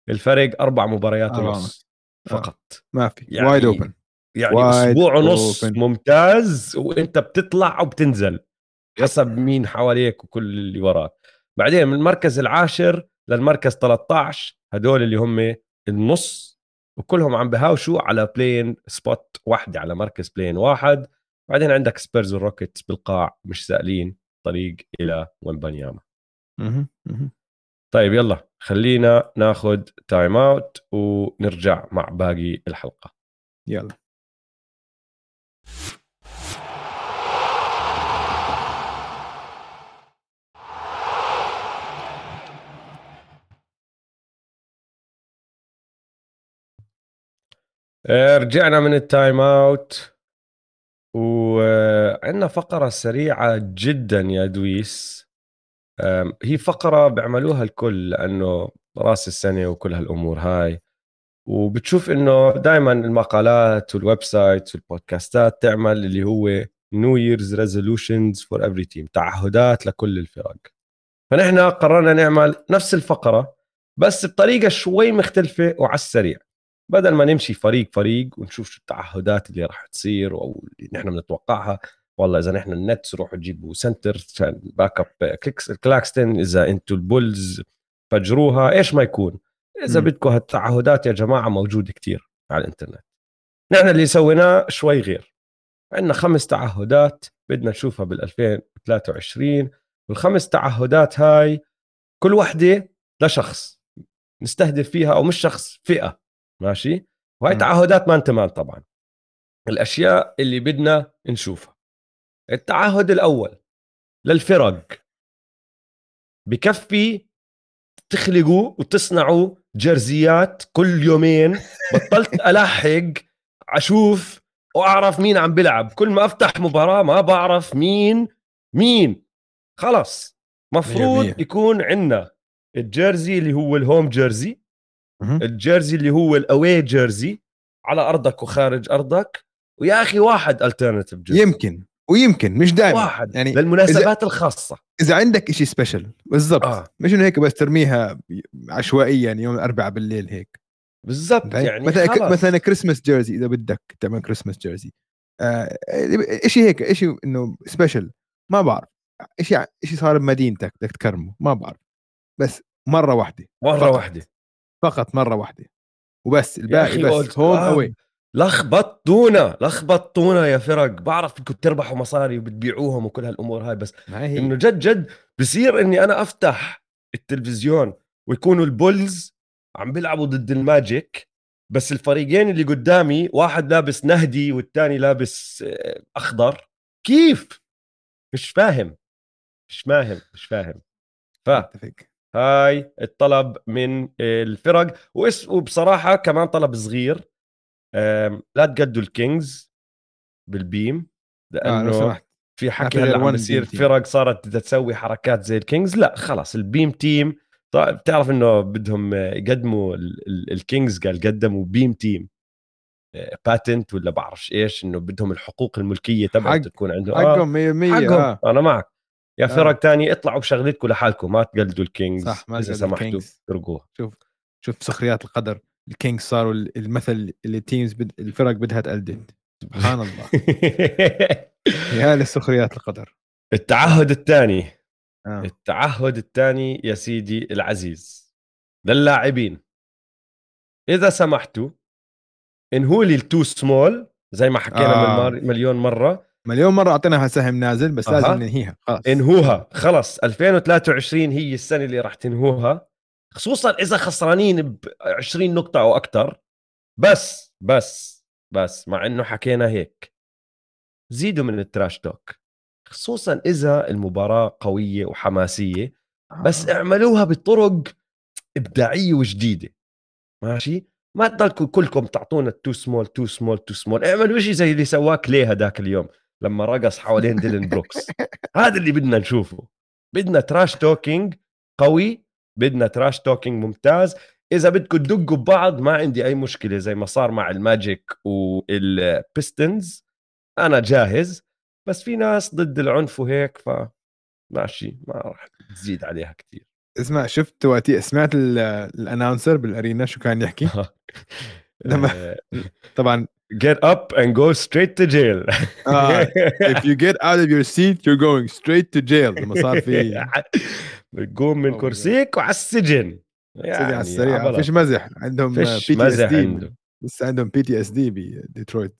الفرق أربع مباريات ونص آه. فقط. ما في. يعني wide open يعني أسبوع ونص ممتاز وإنت بتطلع وبتنزل. حسب مين حواليك وكل اللي وراك. بعدين من المركز العاشر للمركز 13 هدول اللي هم النص وكلهم عم بهاوشوا على play-in spot واحدة على مركز play-in واحد. بعدين عندك Spurs وال Rockets بالقاع مش سائلين طريق إلى ويمبانياما طيب يلا خلينا ناخذ time out ونرجع مع باقي الحلقة. يلا. رجعنا من ال time out وعندنا فقرة سريعة جدا يا دويس. هي فقرة بيعملوها الكل لأنه رأس السنة وكل هالأمور هاي. وبتشوف إنه دائما المقالات وال websites وال podcast ات تعمل اللي هو New Year's resolutions for every team تعهدات لكل الفرق. فنحن قررنا نعمل نفس الفقرة بس بطريقة شوي مختلفة وعلى السريع. بدل ما نمشي فريق فريق ونشوف شو التعهدات اللي راح تصير أو اللي نحن بنتوقعها والله إذا نحن ال Nets روحوا تجيبوا center عشان back up Nic Claxton إذا أنتم ال Bulls فجروها إيش ما يكون؟ إذا بدكم هالتعهدات يا جماعة موجوده كتير على الإنترنت. نحن اللي سويناه شوي غير. عندنا خمس تعهدات بدنا نشوفها بال 2023 والخمس تعهدات هاي كل وحدة لشخص نستهدف فيها أو مش شخص فئة. ماشي؟ وهي تعهدات مان تمان طبعا. الأشياء اللي بدنا نشوفها. التعهد الأول للفرق. بكفي تخلقوا وتصنعوا جرزيات كل يومين. بطلت الحق أشوف وأعرف مين عم بيلعب. كل ما أفتح مباراة ما بعرف مين مين. خلص مفروض يكون عندنا الجيرزي اللي هو الهوم جيرزي الجيرزي اللي هو الأوي جيرزي على أرضك وخارج أرضك. ويا أخي واحد alternative jersey. يمكن ويمكن مش دائما واحد. يعني للمناسبات إذا الخاصة. إذا عندك شيء special بالضبط. آه. مش إنه هيك بس ترميها عشوائيا يوم الاربعاء بالليل هيك. بالضبط يعني مثلا خلص. مثلا Christmas jersey إذا بدك تعمل Christmas jersey آه شيء هيك شيء إنه special ما بعرف. شيء شيء صار بمدينتك بدك تكرمه. ما بعرف. بس مرة واحدة. مرة واحدة. فقط مرة واحدة. وبس الباقي بس home آه. away لخبطونا لخبطونا يا فرق. بعرف انكم تربحوا مصاري وبتبيعوهم وكل هالأمور هاي بس إنه جد جد بصير إني أنا أفتح التلفزيون ويكونوا ال Bulls عم بيلعبوا ضد ال Magic بس الفريقين اللي قدامي واحد لابس نهدي والثاني لابس آه، أخضر. كيف؟ مش فاهم. مش فاهم مش فاهم. ف هاي الطلب من الفرق. وبصراحة كمان طلب صغير. لا تقلدوا ال Kings بال beam لو لأنه سمحت. في حكي هلأ عم team. فرق صارت بدها تسوي حركات زي ال Kings. لا خلص ال beam team بتعرف إنه بدهم يقدموا ال- ال- ال Kings قال قدموا beam team patent ولا بعرفش إيش إنه بدهم الحقوق الملكية تبعته حق- تكون عنده حقهم 100% حقهم. آه. أنا معك. يا آه. فرق تانية اطلعوا بشغلتكم لحالكم ما تقلدوا ال Kings صح، ما إذا سمحتوا. اتركوها شوف شوف سخريات القدر ال Kings صاروا ال- المثل اللي ال teams بد... الفرق بدها تقلد سبحان الله يا لسخريات القدر التعهد الثاني آه. التعهد الثاني يا سيدي العزيز للاعبين إذا سمحتوا انهوا لي ال too small زي ما حكينا آه. مليون مرة مليون مرة أعطيناها سهم نازل بس أها. لازم ننهيها. خلاص. انهوها. خلص 2023 هي السنة اللي راح تنهوها. خصوصا إذا خسرانين ب 20 نقطة أو أكثر بس بس بس مع إنه حكينا هيك. زيدوا من ال trash talk خصوصا إذا المباراة قوية وحماسية بس آه. اعملوها بطرق إبداعية وجديدة. ماشي؟ ما تضلكم كلكم تعطونا too small too small too small اعملوا شيء زي اللي سواه كلي هداك اليوم. لما رقص حوالين ديلين بروكس. هذا اللي بدنا نشوفه. بدنا trash talking قوي بدنا trash talking ممتاز. إذا بدكم تدقوا ببعض ما عندي أي مشكلة. زي ما صار مع ال Magic وال Pistons أنا جاهز. بس في ناس ضد العنف وهيك ف ماشي ما راح تزيد عليها كثير اسمع شفت وقتي سمعت ال- ال announcer بال arena شو كان يحكي؟ لما- طبعا get up and go straight to jail. آه، if you get out of your seat you're going straight to jail. لما صار في بتقوم من Oh. كرسيك وعلى السجن. سريع على يعني السريع. عبلة. فيش مزح. عندهم P فيش TSD عنده. لسه عندهم PTSD بديترويت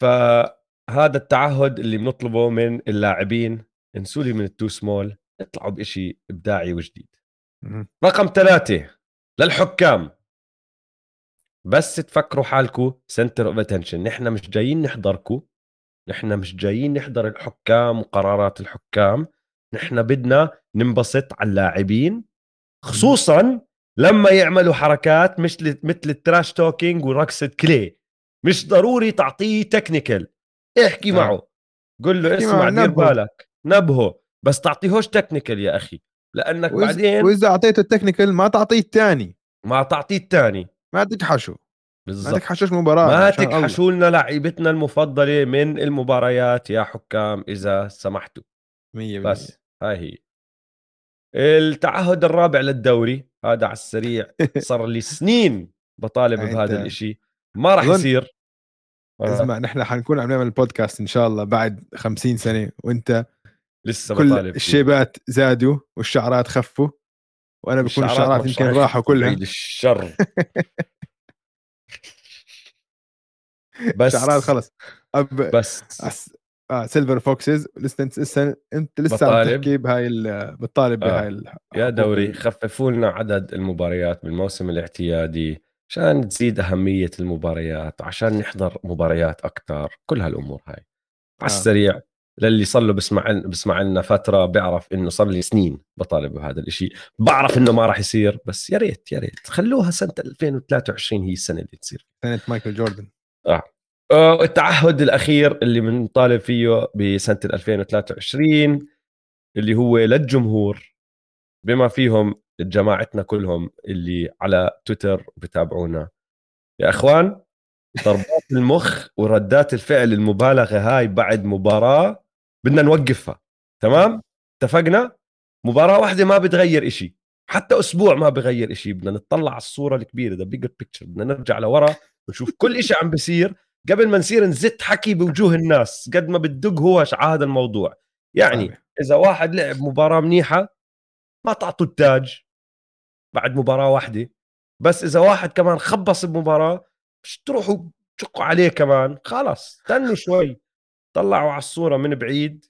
فهذا التعهد اللي بنطلبه من اللاعبين انسوا لي من ال too small اطلعوا بشيء إبداعي وجديد. رقم ثلاثة للحكام. بس تفكروا حالكم center of attention نحن مش جايين نحضركم نحن مش جايين نحضر الحكام وقرارات الحكام. نحن بدنا ننبسط على اللاعبين. خصوصا لما يعملوا حركات مش مثل ال trash talking ورقصة كلي. مش ضروري تعطيه technical احكي آه. معه. قل له اسمع دير. بالك. نبهه. بس تعطيهوش technical يا أخي. لأنك وإذا- بعدين وإذا أعطيته ال technical ما تعطيه الثاني ما تعطيه الثاني ما تكحشوا ما بالضبط تكحشوش مباراة ما. تكحشوا لنا لعيبتنا المفضلة من المباريات يا حكام إذا سمحتوا. مية بالمية. بس هاي هي. التعهد الرابع للدوري هذا على السريع صار لي سنين بطالب بهذا الإشي. ما راح أظن- يصير. آه، اسمع نحن حنكون عم نعمل البودكاست إن شاء الله بعد خمسين سنة وأنت لسه كل بطالب فيه. الشيبات زادوا والشعرات خفوا. وأنا بكون الشعرات يمكن راح راحوا كلها بعيد الشر. بس. الشعرات خلص أب... بس. أس... آه silver foxes لسه انت لسه أنت لسه عم. تحكي بهاي ال... بتطالب آه. بهاي ال... يا دوري ال- خففوا لنا عدد المباريات بالموسم الاعتيادي عشان تزيد أهمية المباريات عشان نحضر مباريات أكثر كل هالأمور هاي. على آه. السريع. للي صار له بسمع بسمع لنا فترة بيعرف إنه صار لي سنين بطالب بهذا الإشي. بعرف إنه ما راح يصير بس يا ريت يا ريت. خلوها سنة 2023 هي السنة اللي تصير. سنة مايكل جوردن. آه، التعهد الأخير اللي بنطالب فيه بسنة 2023 اللي هو للجمهور بما فيهم جماعتنا كلهم اللي على تويتر بتابعونا. يا إخوان ضربات المخ وردات الفعل المبالغة هاي بعد مباراة بدنا نوقفها تمام؟ اتفقنا؟ مباراة واحدة ما بتغير إشي حتى أسبوع ما بغير إشي بدنا نطلع على الصورة الكبيرة the bigger picture بدنا نرجع لورا ونشوف كل إشي عم بيصير. قبل ما نصير نزت حكي بوجوه الناس قد ما بتدق هو على هذا الموضوع. يعني. إذا واحد لعب مباراة منيحة ما تعطوا التاج بعد مباراة واحدة. بس إذا واحد كمان خبص بمباراة مش تروحوا تشقوا عليه كمان خلاص استنوا شوي. طلعوا على الصورة من بعيد.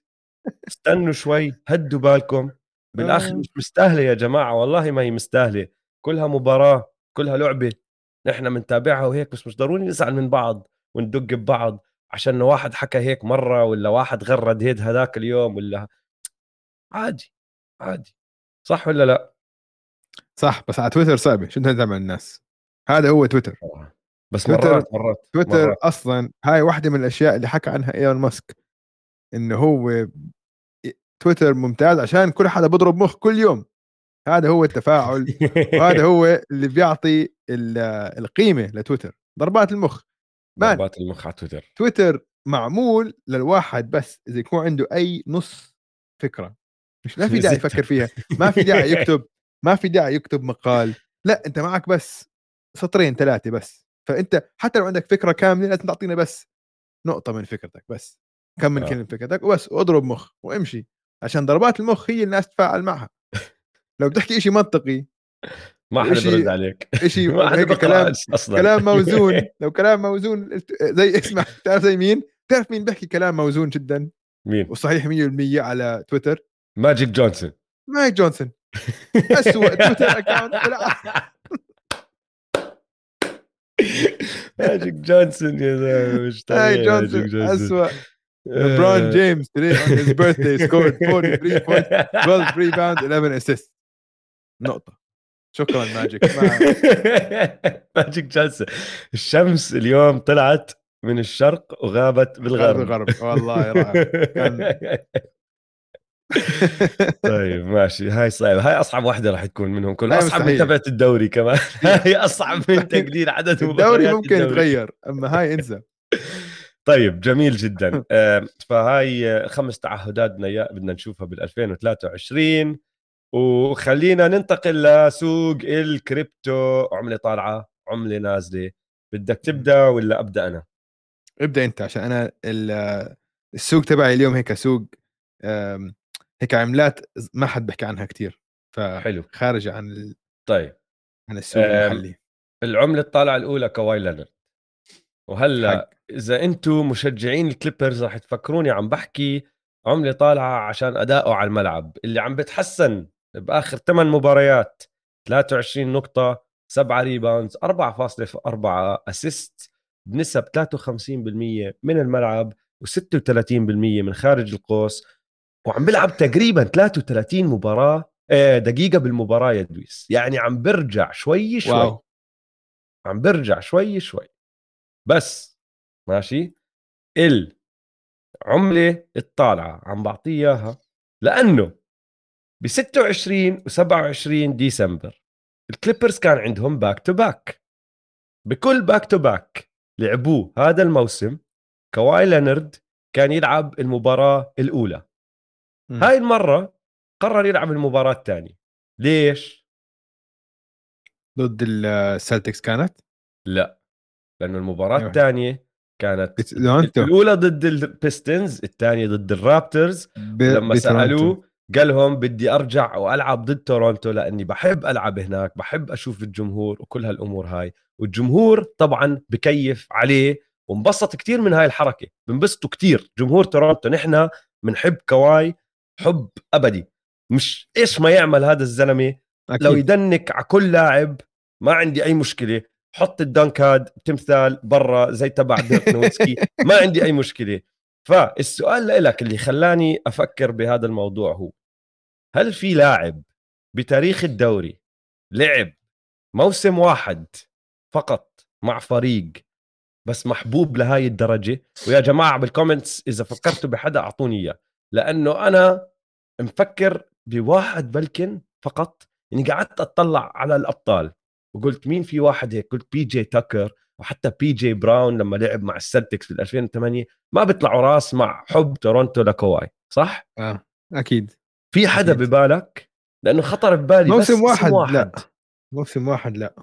استنوا شوي هدوا بالكم. بالأخر آه. مش مستاهلة يا جماعة والله ما هي مستاهلة. كلها مباراة كلها لعبة. نحن بنتابعها وهيك بس مش ضروري نزعل من بعض وندق ببعض عشان واحد حكى هيك مرة ولا واحد غرد هيد هذاك اليوم ولا عادي عادي. صح ولا لا؟ صح بس على تويتر صعبة شو بدنا تعمل الناس؟ هذا هو تويتر. بس تويتر- مرات مرات تويتر مرات. أصلا هاي واحدة من الأشياء اللي حكى عنها إيلون ماسك إنه هو تويتر ممتاز عشان كل حدا بضرب مخ كل يوم هذا هو التفاعل وهذا هو اللي بيعطي ال- القيمة لتويتر ضربات المخ مان. ضربات المخ على تويتر تويتر معمول للواحد بس إذا يكون عنده أي نص فكرة مش ما في داعي. يفكر فيها ما في داعي يكتب ما في داعي يكتب مقال لا أنت معك بس سطرين ثلاثة بس فأنت حتى لو عندك فكرة كاملة لازم تعطينا بس نقطة من فكرتك بس. كم من آه. كلمة فكرتك وبس اضرب مخ وامشي عشان ضربات المخ هي الناس تتفاعل معها. لو بتحكي شيء منطقي ما حدا برد عليك. إشي ما حدا كلام- أصلا. كلام موزون. لو كلام موزون زي اسمع تعرف زي مين؟ تعرف مين بيحكي كلام موزون جدا؟ مين؟ وصحيح 100% على تويتر؟ ماجيك جونسون. ماجيك جونسون. أسوأ تويتر بالعالم. ماجيك جونسون يا زلمه مش طبيعي مايك ماجيك جونسون أسوأ. LeBron James today on his birthday scored 43 points 12 rebounds 11 assists. نقطة. شكرا ماجيك ما- ماجيك جونسون الشمس اليوم طلعت من الشرق وغابت بالغرب. الغرب والله رائع. كان- طيب ماشي. هاي صعبة. هاي أصعب واحدة راح تكون منهم. كل هاي أصعب من. تبعت الدوري كمان. هاي أصعب من تقليل عدد الدوري ممكن الدوري. يتغير أما هاي انسى. طيب جميل جدا. آه، فهاي خمس تعهدات بدنا نشوفها بال 2023 وخلينا ننتقل لسوق الكريبتو. عملة طالعة عملة نازلة. بدك تبدأ ولا أبدأ أنا؟ ابدأ أنت عشان أنا ال- السوق تبعي اليوم هيك سوق هيك عملات ما حد بيحكي عنها كتير حلو. فخارجه عن ال- طيب. عن السوق المحلي. العملة الطالعة الأولى كواي لينارد. وهلأ حق. إذا أنتم مشجعين الكليبرز رح تفكروني عم بحكي عملة طالعة عشان أداؤه على الملعب اللي عم بتحسن بآخر 8 مباريات 23 نقطة 7 rebounds 4.4 assist بنسب 53% من الملعب و36% من خارج القوس. وعم بيلعب تقريبا 33 مباراة آه، دقيقة بالمباراة يا لويس. يعني عم برجع شوي شوي. واو. عم برجع شوي شوي. بس ماشي؟ العملة الطالعة عم بعطيه إياها لأنه ب 26 و 27 ديسمبر الكليبرز كان عندهم back to back بكل back to back لعبوه هذا الموسم كواي لينارد كان يلعب المباراة الأولى. مم. هاي المرة قرر يلعب المباراة الثانية ليش؟ ضد السلتكس كانت لا لأنه المباراة أيوة. الثانية كانت الأولى ضد البيستونز الثانية ضد الرابتورز ب- لما. سألوه قال لهم بدي أرجع وألعب ضد تورونتو لأني بحب ألعب هناك بحب أشوف الجمهور وكل هالأمور هاي والجمهور طبعا بكيف عليه وانبسط كتير من هاي الحركة بنبسطوا كتير جمهور تورونتو نحن بنحب كواي حب أبدي. مش إيش ما يعمل هذا الزلمة أكيد. لو يدنك على كل لاعب ما عندي أي مشكلة. حط ال dunk هاد تمثال برا زي تبع ديرك نوفيتسكي ما عندي أي مشكلة. فالسؤال لك اللي خلاني أفكر بهذا الموضوع هو هل في لاعب بتاريخ الدوري لعب موسم واحد فقط مع فريق بس محبوب لهاي الدرجة؟ ويا جماعة بال comments إذا فكرتوا بحدا أعطوني إياه. لأنه أنا مفكر بواحد بالكن فقط اني قعدت أطلع على الأبطال وقلت مين في واحد هيك؟ قلت بي جي تاكر وحتى بي جي براون لما لعب مع السلتكس بال 2008 ما بيطلعوا راس مع حب تورونتو لكواي صح؟ آه. أكيد. في حدا أكيد. ببالك؟ لأنه خطر ببالي بس موسم اسم واحد, واحد. لا موسم واحد لا.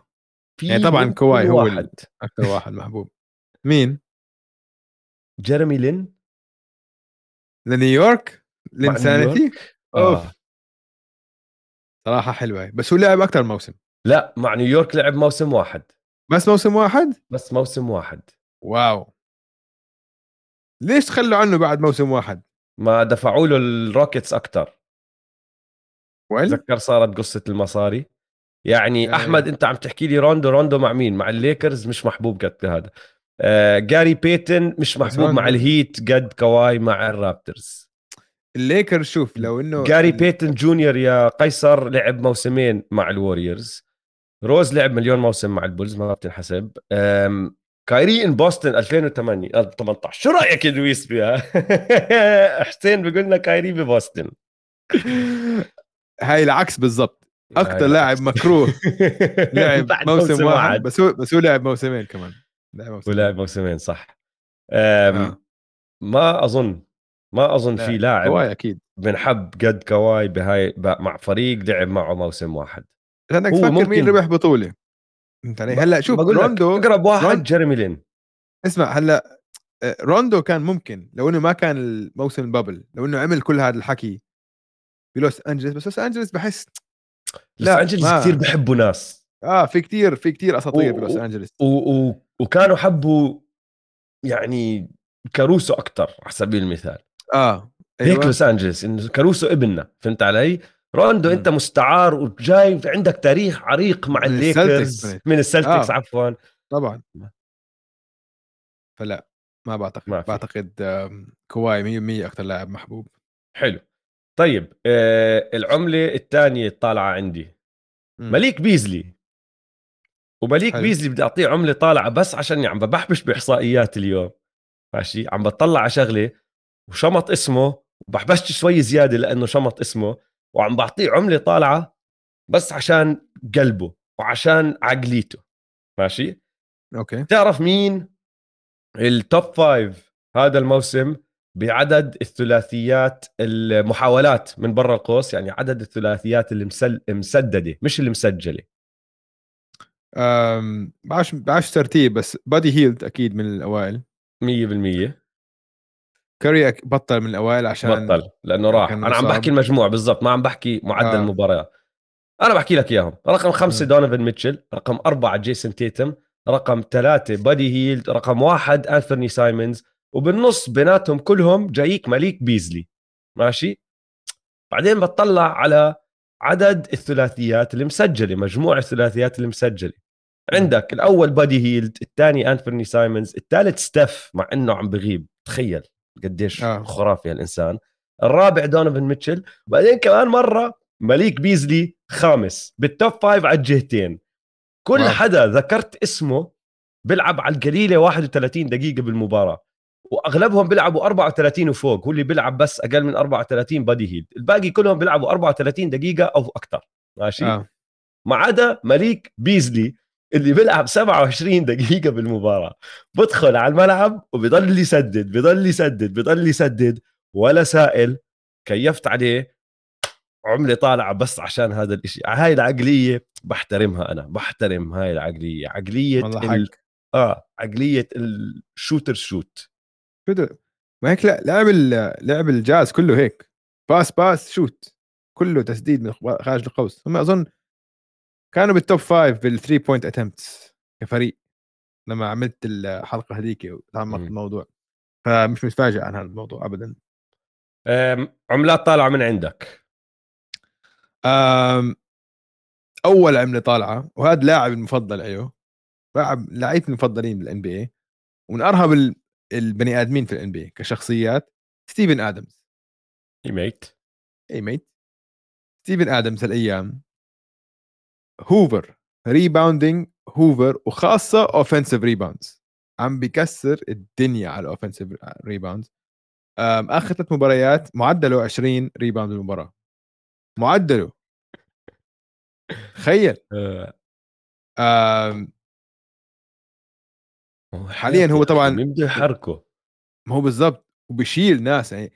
في يعني طبعاً كواي هو واحد. أكثر واحد محبوب. مين؟ جيرمي لين لنيويورك؟ Linsanity أوف. آه. صراحة حلوة. بس هو لعب أكثر موسم. لا مع نيويورك لعب موسم واحد. بس موسم واحد؟ بس موسم واحد. واو. ليش تخلوا عنه بعد موسم واحد؟ ما دفعوا له الروكيتس أكثر وين؟ تذكر صارت قصة المصاري؟ يعني آه. أحمد أنت عم تحكي لي روندو روندو مع مين؟ مع الليكرز؟ مش محبوب قد هذا. آه جاري بيتن مش محبوب مع الهيت قد كواي مع الرابترز. الليكر شوف لو إنه جاري بيتن junior يا قيصر لعب موسمين مع الوريورز. روز لعب مليون موسم مع البولز ما بتنحسب. كايري in بوسطن 2008 آه، 18 شو رأيك يا لويس فيها حسين بيقول لنا كايري ببوسطن هاي العكس بالضبط. أكثر لاعب. مكروه. لعب موسم واحد. بس هو بس هو لعب موسمين كمان. لعب موسمين ولعب موسمين صح. أم، آه. ما أظن ما أظن في لاعب كواي أكيد. بنحب قد كواي بهاي مع فريق لعب معه موسم واحد. لانك تفكر مين ممكن- ربح بطولة. فهمت علي هلأ شوف روندو أقرب واحد روند- جيريمي لين. اسمع هلأ آه، روندو كان ممكن لو إنه ما كان الموسم bubble لو إنه عمل كل هذا الحكي بلوس أنجلس بس لوس أنجلس بحس لا، أنجلس كثير بحبوا ناس. آه في كتير في كتير أساطير و- بلوس أنجلس. و... و... وكانوا حبوا يعني كاروسو أكثر على سبيل المثال آه هيك لوس انجلس انه كاروسو ابننا فهمت علي؟ روندو مم. أنت مستعار وجاي عندك تاريخ عريق مع الليكرز. من السلتكس آه. عفوا طبعا. فلا ما بعتقد ما في. بعتقد كواي 100% أكثر لاعب محبوب حلو طيب آه العملة الثانية الطالعة عندي مم. مليك بيزلي ومليك حلو. بيزلي بدي أعطيه عملة طالعة بس عشان عم بحبش بإحصائيات اليوم. ماشي؟ عم بطلع على شغلة وشمط اسمه وبحبشت شوي زيادة لأنه شمط اسمه وعم بعطيه عملة طالعة بس عشان قلبه وعشان عقليته. ماشي؟ okay. تعرف مين؟ ال top five هذا الموسم بعدد الثلاثيات المحاولات من برا القوس يعني عدد الثلاثيات اللي مسل... مسدده مش اللي مسجله بعرفش بعرفش ترتيب بس بادي هيلد أكيد من الأوائل. 100% كاري بطل من الأوائل عشان بطل لأنه راح. أنا عم. بحكي المجموع بالضبط ما عم بحكي معدل آه. المباريات أنا بحكي لك إياهم. رقم خمسة. دونيفن ميتشل رقم أربعة جيسون تيتم رقم ثلاثة بادي هيلد رقم واحد أنثوني سايمونز وبالنص بيناتهم كلهم جايك مليك بيزلي ماشي؟ بعدين بتطلع على عدد الثلاثيات اللي مسجلة مجموع الثلاثيات اللي مسجلة عندك الأول بادي هيلد الثاني أنثوني سايمونز الثالث ستيف مع إنه عم بغيب. تخيل قديش آه. خرافي هالإنسان. الرابع دونيفن ميتشل بعدين كمان مرة مليك بيزلي خامس. بال top five على الجهتين. كل wow. حدا ذكرت اسمه بيلعب على القليلة 31 دقيقة بالمباراة. وأغلبهم بيلعبوا 34 وفوق. هو اللي بيلعب بس أقل من 34 بادي هيلد الباقي كلهم بيلعبوا 34 دقيقة أو أكثر ماشي؟ آه. ما عدا مليك بيزلي اللي بيلعب 27 دقيقة بالمباراة. بدخل على الملعب وبيضل يسدد بيضل يسدد بيضل يسدد. ولا سائل كيفت عليه. عملة طالعة بس عشان هذا الإشي. هاي العقلية بحترمها أنا بحترم هاي العقلية. عقلية ال... آه عقلية ال shooter shoot شو ما هيك لا لعب لعب الجاز كله هيك. pass pass shoot كله تسديد من خارج القوس. هم أظن كانوا بال top five بال three point attempts كفريق لما عملت الحلقة هذيك وتعمقت. الموضوع. فمش متفاجئ عن هذا الموضوع ابدا عملات طالعة من عندك؟ أول عملة طالعة وهذا لاعب المفضل أيوه لاعب لعيبتي المفضلين بال NBA ومن أرهب ال- البني آدمين في ال NBA كشخصيات ستيفن ادمز ميت اي ميت ستيفن ادمز هالأيام hoover rebounding hoover وخاصة offensive rebounds عم بكسر الدنيا على ال offensive rebounds آخر ثلاث مباريات معدله 20 rebound بالمباراة. معدله تخيل. آه، حالياً هو طبعاً- بده يحركه. ما هو بالضبط. وبشيل ناس يعني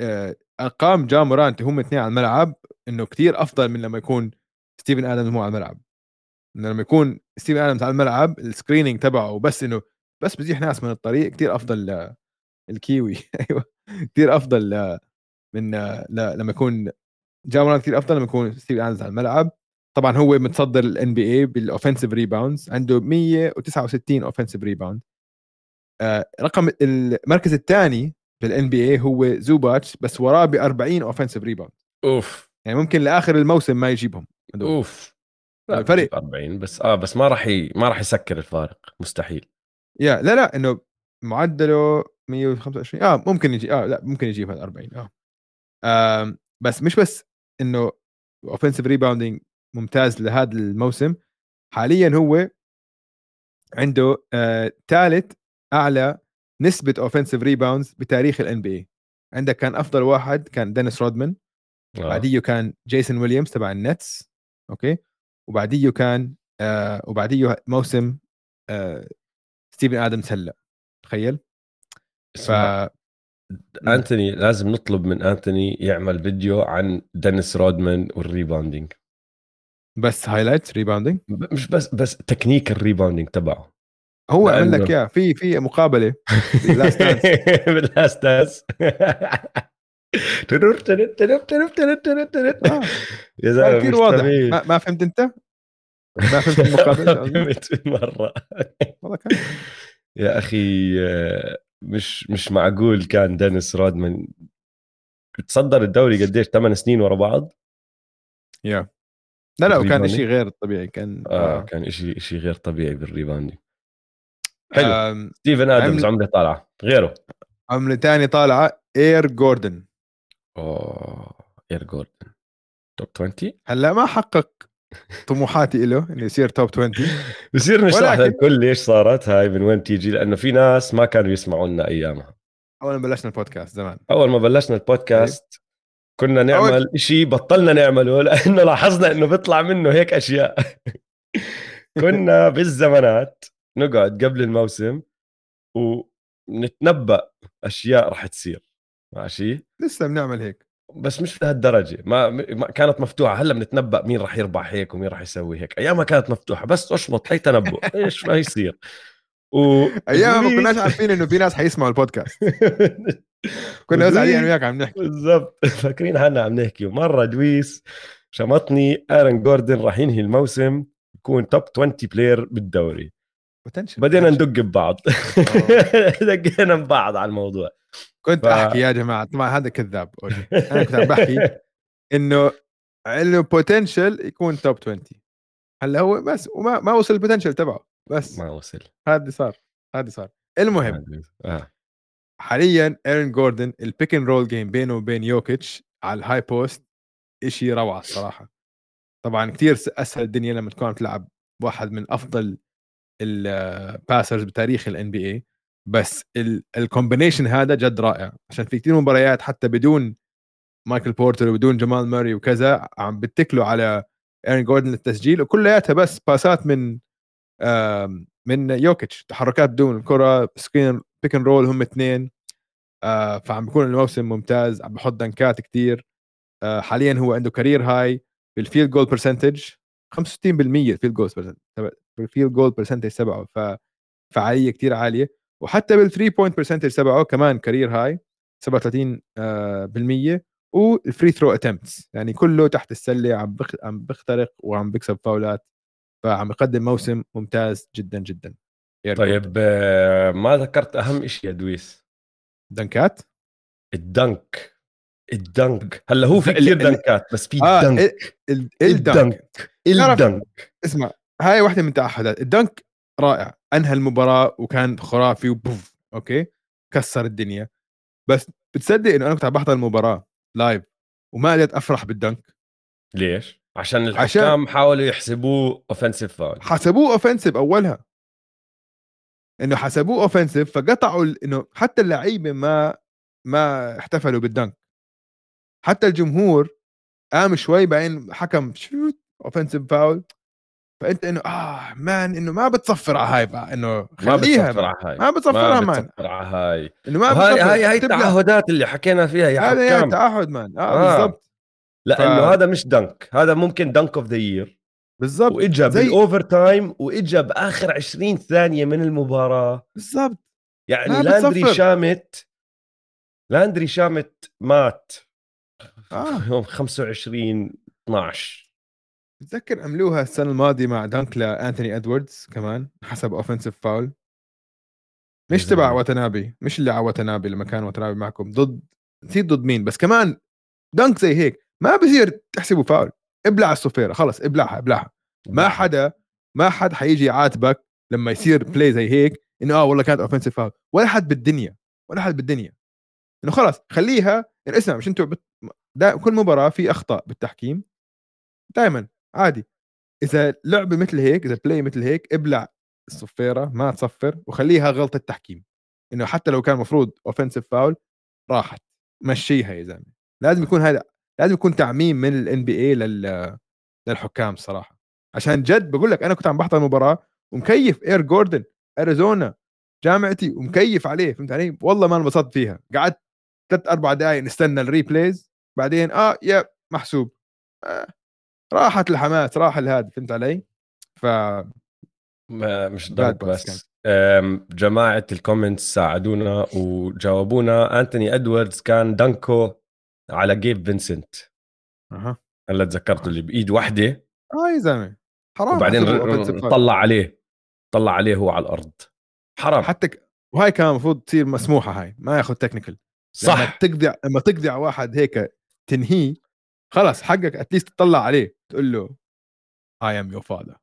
آه، أرقام جا مورانتي هم اثنين على الملعب إنه كتير أفضل من لما يكون ستيفن ادمز مو على الملعب. إنه لما يكون ستيفن ادمز على الملعب ال screening تبعه بس إنه بس بزيح ناس من الطريق كتير أفضل ل- الكيوي. أيوه. كتير أفضل ل- من لما يكون جا مورانتي كتير أفضل لما يكون ستيفن ادمز على الملعب. طبعا هو متصدر ال NBA بال offensive rebounds عنده 169 offensive rebound رقم المركز الثاني بال NBA هو زوباتش بس وراه ب 40 offensive rebound أوف. يعني ممكن لآخر الموسم ما يجيبهم. هدول. أوف. لا الفرق- بجيب 40 بس آه بس ما راح ي... ما راح يسكر الفارق. مستحيل. yeah لا لا إنه معدله 125 آه ممكن يجي آه لا ممكن يجيب هذا 40 آه. بس مش بس إنه offensive rebounding ممتاز لهذا الموسم. حاليا هو عنده ثالث أعلى نسبة offensive rebounds بتاريخ ال NBA عندك كان أفضل واحد كان دينيس رودمان. آه. بعديه كان جيسون ويليامز تبع النتس. okay؟ وبعديه كان آه وبعديه موسم آه ستيفن آدمز هلا تخيل؟ ف أنتوني لازم نطلب من أنتوني يعمل فيديو عن دينيس رودمان وال rebounding. بس highlight rebounding مش بس بس technique ال rebounding تبعه. هو عمل لك اياه في في مقابلة. آه. يا زلمة كثير واضح. ما, ما فهمت أنت؟ ما فهمت المقابلة؟ فهمت مرة. والله كان يا أخي آه، مش مش معقول كان دينيس رودمان تصدر الدوري قديش؟ 8 سنين ورا بعض؟ yeah. لا لا وكان؟ شيء غير طبيعي. كان آه كان إشي إشي غير طبيعي بال rebounding حلو. ستيفن آدمز عمل- عملة طالعة. غيره. عملة ثاني طالعة. إير جوردن. اوه اير جوردن توب 20 هلأ ما حقق طموحاتي له إنه يصير توب 20 بصير نشرح ولكن- للكل ليش صارت هاي؟ من وين تيجي؟ لأنه في ناس ما كانوا يسمعوا لنا أيامها. اول ما بلشنا البودكاست زمان. أول ما بلشنا البودكاست كنا أول- نعمل إشي بطلنا نعمله لأنه لاحظنا إنه بيطلع منه هيك أشياء. كنا بالزمانات نقعد قبل الموسم ونتنبأ أشياء رح تصير. ماشي؟ لسه بنعمل هيك. بس مش لهالدرجه ما, ما كانت مفتوحة. هلأ بنتنبأ مين رح يربح هيك ومين رح يسوي هيك. أيامها كانت مفتوحة. بس اشمط هي تنبؤ. إيش ما يصير. و أيام ما كناش عارفين إنه في ناس حيسمعوا البودكاست. كنا قاعدين أنا وياك عم نحكي. بالضبط. فاكرين حالنا عم نحكي. ومره دويس شمطني. آرن جوردن راح ينهي الموسم. يكون top 20 player بالدوري. Potential. بدينا. ندق ببعض دقينا ببعض على الموضوع كنت ف- أحكي يا جماعة طبعا هذا كذاب OG. أنا كنت عم بحكي إنه له potential يكون top 20 هلأ هو بس وما ما وصل ال potential تبعه بس ما وصل هذا صار هذا صار المهم آه. حاليا ايرن جوردن ال pick and roll game بينه وبين يوكيتش على ال high post شيء روعة الصراحة طبعا كثير أسهل الدنيا لما تكون عم تلعب واحد من أفضل ال passers بتاريخ ال NBA بس ال combination هذا جد رائع. عشان في كثير مباريات حتى بدون مايكل بورتر وبدون جمال ماري وكذا عم بتكلوا على ايرن جوردن للتسجيل وكلياتها بس باسات من من يوكيتش تحركات بدون الكرة screen pick and roll هم اثنين فعم بيكون الموسم ممتاز. عم بحط دنكات كتير. آه، حاليا هو عنده career high بال field goal percentage 65% ال field goal ال field goal percentage تبعه ففعاليه كتير عالية. وحتى بال three point percentage تبعه كمان career high 37% آه، بالمية وال free throw attempts يعني كله تحت السلة عم. عم بخترق وعم بكسب فاولات فعم يقدم موسم ممتاز جدا جدا. جوردن. طيب آه، ما ذكرت أهم شيء يا دويس؟ دنكات؟ ال dunk. ال dunk. هلا هو في كثير دنكات بس في آه dunk. ال- ال- ال dunk. ال dunk اسمع هاي واحدة من تعهدات ال dunk رائع. أنهى المباراة وكان خرافي وبوف. أوكي؟ كسر الدنيا. بس بتصدق إنه أنا كنت عم بحضر المباراة live وما قدرت أفرح بال dunk. ليش؟ عشان عشان- الحكام حاولوا يحسبوه offensive foul حسبوه offensive أولها. إنه حسبوه offensive فقطعوا إنه حتى اللعيبة ما ما احتفلوا بال dunk. حتى الجمهور قام شوي بعدين حكم شوت offensive foul فأنت إنه آه man إنه ما بتصفر على هاي بقى إنه ما خليها بتصفر man. على هاي ما بتصفرها ما بتصفر على هاي. إنه ما بتصفر. هاي هاي تبلع. التعهدات اللي حكينا فيها يا هذا تعهد man. آه, آه. بالضبط. لأنه ف- هذا مش dunk هذا ممكن dunk of the year بالضبط. وإجا زي- بالاوفر تايم وإجا بآخر 20 ثانية من المباراة. بالضبط. يعني ما لاندري بتصفر. شامت لاندري شامت مات. آه. يوم 25 12 بتذكر عملوها السنة الماضية مع دانك لانثوني إدواردز كمان حسب اوفنسيف فاول مش تبع. وتنابي مش اللي على وتنابي لما كان وتنابي معكم ضد نسيت ضد مين بس كمان dunk زي هيك ما بصير تحسبه فاول ابلع الصفيره خلص ابلعها ابلعها. ما حدا ما حد حيجي يعاتبك لما يصير play زي هيك إنه آه والله كانت offensive foul ولا حد بالدنيا ولا حد بالدنيا. إنه خلاص خليها يعني اسمع مش أنتوا بت... كل مباراة في أخطاء بالتحكيم. دائما عادي. إذا لعبة مثل هيك إذا play مثل هيك ابلع الصفيرة ما تصفر وخليها غلطة تحكيم. إنه حتى لو كان مفروض offensive foul راحت. مشيها يا زلمة. لازم يكون هذا لازم يكون تعميم من ال NBA لل للحكام صراحة. عشان جد بقول لك أنا كنت عم بحضر المباراه ومكيف اير جوردن اريزونا جامعتي ومكيف عليه فهمت علي؟ والله ما انبسطت فيها. قعدت ثلاث أربع دقائق نستنى ال replays بعدين آه يا محسوب. آه راحت الحماس راح الهاد فهمت علي؟ ف ما مش ضرب بس. جماعة ال comments ساعدونا وجاوبونا. أنتوني أدواردز كان دانكو على جيب فينسنت. أها. هلا تذكرته اللي بإيد واحدة آه يا زلمة. حرام وبعدين طلع عليه. طلع عليه هو على الأرض. حرام. حتى ك... وهاي كان المفروض تصير مسموحة هاي ما ياخذ technical صح. لما تقدع لما تقدع واحد هيك تنهيه خلص حقك at least تطلع عليه تقول له I am your father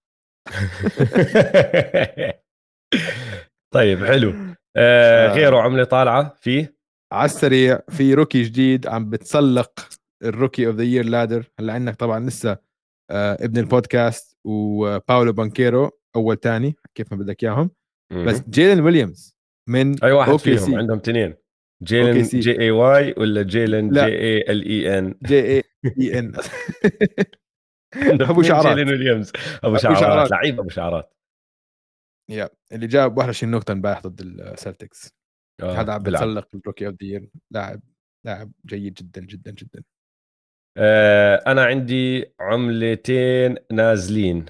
طيب حلو. آه, آه. غيره عملة طالعة فيه على السريع في rookie جديد عم بتسلق ال rookie of the year ladder هلأ عندك طبعا لسه آه ابن البودكاست وباولو بانكيرو أول ثاني كيف ما بدك إياهم. بس جيلن ويليامز من أي واحد فيهم سي. عندهم اثنين جيلن J A Y ولا جيلن J A L E N؟ J A E N. أبو شعرات. جيلن ويليامز؟ أبو شعرات. لعيب أبو شعرات. يا اللي جاب 21 نقطة امبارح ضد السلتكس آه. هذا عم بتسلق ال rookie of the لاعب لاعب جيد جدا جدا جدا. آه أنا عندي عملتين نازلين.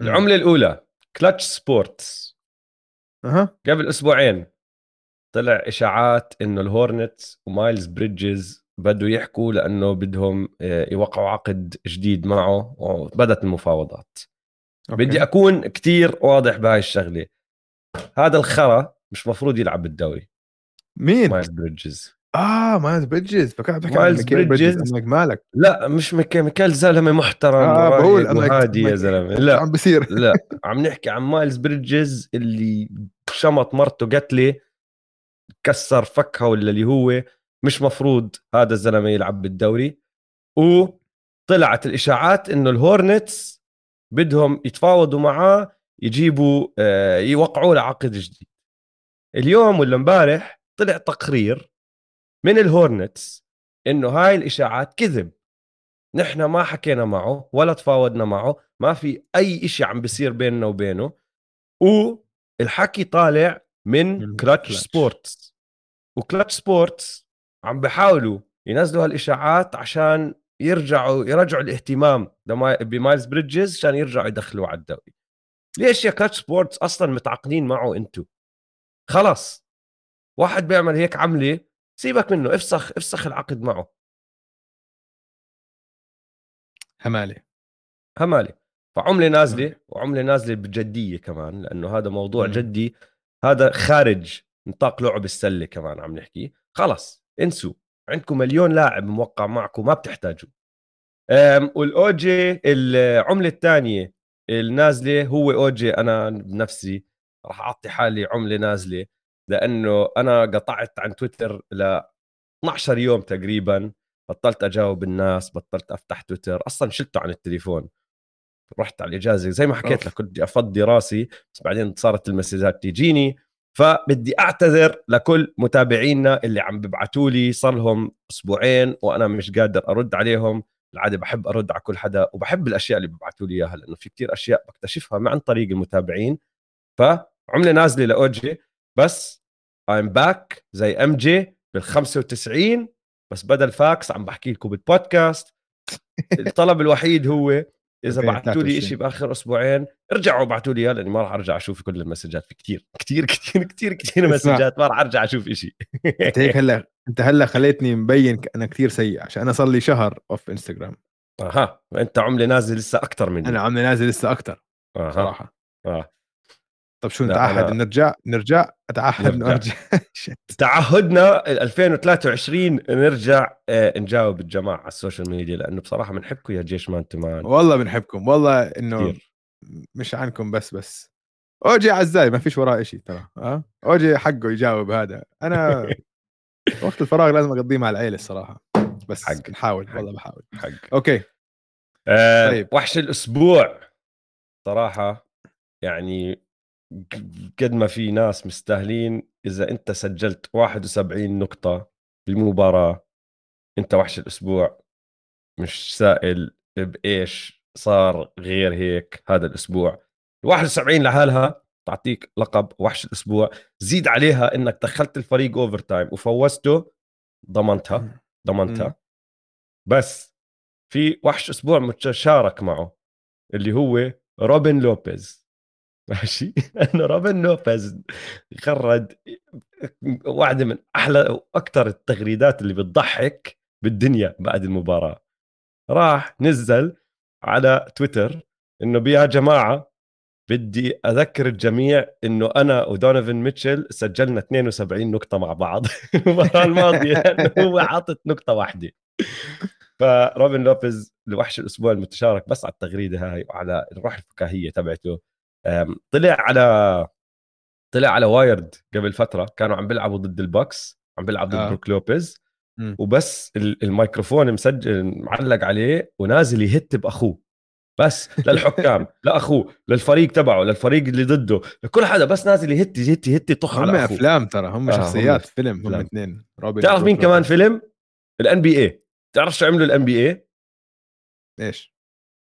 العملة الأولى Clutch Sports أه. قبل أسبوعين. طلع إشاعات إنه ال Hornets ومايلز بريدجز بدوا يحكوا لأنه بدهم آه، يوقعوا عقد جديد معه وبدت المفاوضات. أوكي. بدي أكون كتير واضح بهاي الشغلة. هذا الخرا مش مفروض يلعب بالدوري. مين؟ مايلز بريدجز آه مايلز بريدجز فكرت بحكي عن ميكيل بريدجز مالك. لا مش ميكيل ميكيل زلمة محترم آه بقول هادي يا زلمة. لا. عم بصير لا عم نحكي عن مايلز بريدجز اللي شمط مرته قتلة كسر فكها ولا اللي هو مش مفروض هذا الزلمة يلعب بالدوري. وطلعت الإشاعات إنه ال Hornets بدهم يتفاوضوا معاه يجيبوا آه، يوقعوا له عقد جديد. اليوم ولا امبارح طلع تقرير من ال Hornets إنه هاي الإشاعات كذب. نحن ما حكينا معه ولا تفاوضنا معه ما في أي شيء عم بيصير بيننا وبينه. والحكي طالع من Klutch Sports و Klutch Sports عم بحاولوا ينزلوا هالإشاعات عشان يرجعوا يرجعوا الاهتمام بمايلز بريدجز عشان يرجعوا يدخلوه على الدوري. ليش يا Klutch Sports أصلا متعاقدين معه أنتو؟ خلاص. واحد بيعمل هيك عملة سيبك منه افسخ افسخ العقد معه. همالة. همالة. فعملة نازلة وعملة نازلة بجدية كمان لأنه هذا موضوع جدي هذا خارج نطاق لعب السلة كمان عم نحكي. خلص انسوا. عندكم مليون لاعب موقع معكم ما بتحتاجوا. والاوجي العملة الثانية النازلة هو اوجي أنا بنفسي راح أعطي حالي عملة نازلة لأنه أنا قطعت عن تويتر ل 12 يوم تقريبا. بطلت أجاوب الناس بطلت أفتح تويتر. أصلا شلته عن التليفون. رحت على الإجازة. زي ما حكيت لك كنت أفضي راسي بس بعدين صارت المسجات تيجيني فبدي أعتذر لكل متابعينا اللي عم ببعثوا لي صار لهم أسبوعين وأنا مش قادر أرد عليهم. العادة بحب أرد على كل حدا وبحب الأشياء اللي ببعثوا لي إياها لأنه في كتير أشياء بكتشفها عن طريق المتابعين. فعملة نازلة لأوجي بس I'm back زي MJ بال 95 بس بدل فاكس عم بحكي لكم بالبودكاست. الطلب الوحيد هو إذا بعثتوا لي شيء بآخر أسبوعين ارجعوا ابعثوا لي اياه لأني ما راح أرجع أشوف كل المسجات في كثير كثير كثير كثير كثير مسجات ما راح أرجع أشوف شيء أنت هيك هلأ أنت هلأ خليتني مبين أنا كثير سيء عشان أنا صار لي شهر off انستغرام أها وانت عملة نازل لسه أكثر مني. أنا عملة نازل لسه أكثر أها. صراحة. آه. طب شو نتعهد؟ أنا... نرجع؟ نرجع؟ أتعهد؟ نرجع. تعهدنا 2023 نرجع آه، نجاوب الجماعة على ال social media لأنه بصراحة بنحبكم يا جيش Man to Man والله بنحبكم. والله إنه مش عنكم بس بس. أوجي عزاي ما فيش وراه شيء ترى ها؟ أوجي حقه يجاوب هذا. أنا وقت الفراغ لازم أقضيه مع العيلة الصراحة. بس حق. نحاول حق. والله بحاول. حق. أوكي. آه طيب. وحش الأسبوع. صراحة يعني قد ما في ناس مستاهلين إذا أنت سجلت 71 نقطة بالمباراة. أنت وحش الأسبوع مش سائل بإيش صار غير هيك هذا الأسبوع. ال 71 لحالها تعطيك لقب وحش الأسبوع. زيد عليها إنك دخلت الفريق overtime وفوزته ضمنتها ضمنتها. بس في وحش أسبوع متشارك معه اللي هو روبن لوبيز. ماشي؟ انه روبن لوبيز خرج واحدة من أحلى وأكثر التغريدات اللي بتضحك بالدنيا بعد المباراة. راح نزل على تويتر إنه يا جماعة بدي أذكر الجميع إنه أنا ودونيفن ميتشل سجلنا 72 نقطة مع بعض المباراة الماضية هو حاطط نقطة واحدة. فروبن لوبيز لوحش الأسبوع المتشارك بس على التغريدة هاي وعلى الروح الفكاهية تبعته. طلع على طلع على wired قبل فترة. كانوا عم بيلعبوا ضد ال Bucks عم بيلعب ضد آه. بروك لوبيز. وبس ال- الميكروفون مسجل معلق عليه ونازل يهت بأخوه. بس للحكام لأخوه للفريق تبعه للفريق اللي ضده. لكل حدا بس نازل يهت يهت يهت هم على أخوه. أفلام ترى هم آه، شخصيات هم فيلم هم. اثنين تعرف مين كمان. فيلم؟ ال NBA تعرف شو عملوا ال NBA إيش؟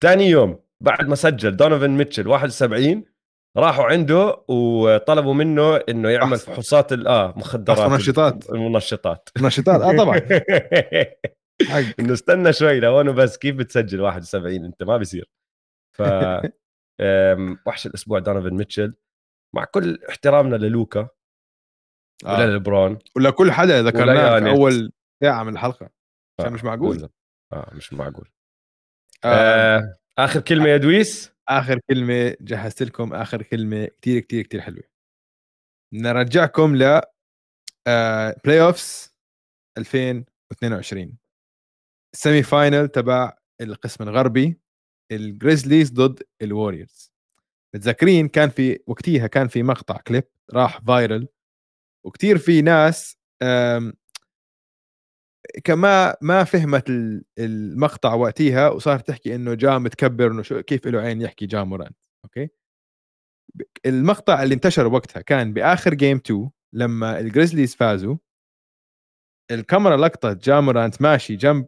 ثاني يوم بعد ما سجل دونيفن ميتشل 71 راحوا عنده وطلبوا منه إنه يعمل. فحوصات آه مخدرات منشطات. المنشطات نشاطات آه طبعا إنه استنى شوي لهون بس كيف بتسجل 71 أنت ما بيصير ف وحش الأسبوع دونيفن ميتشل مع كل احترامنا للوكا آه. وللبرون ولا كل حدا ذكرناه في. أول ساعه من الحلقة آه، مش معقول. آه مش معقول آه. آه. آخر كلمة يا دويس آخر كلمة جهزت لكم آخر كلمة كتير كتير كتير حلوة. نرجعكم ل playoffs 2022 ال semi final تبع القسم الغربي ال Grizzlies ضد ال Warriors متذكرين كان في وقتيها كان في مقطع كليب راح viral وكتير في ناس كما ما فهمت ال- المقطع وقتيها وصارت تحكي إنه جا متكبر إنه شو كيف له عين يحكي جا مورانت أوكي؟ المقطع اللي انتشر وقتها كان بآخر game 2 لما ال Grizzlies فازوا الكاميرا لقطت جا مورانت ماشي جنب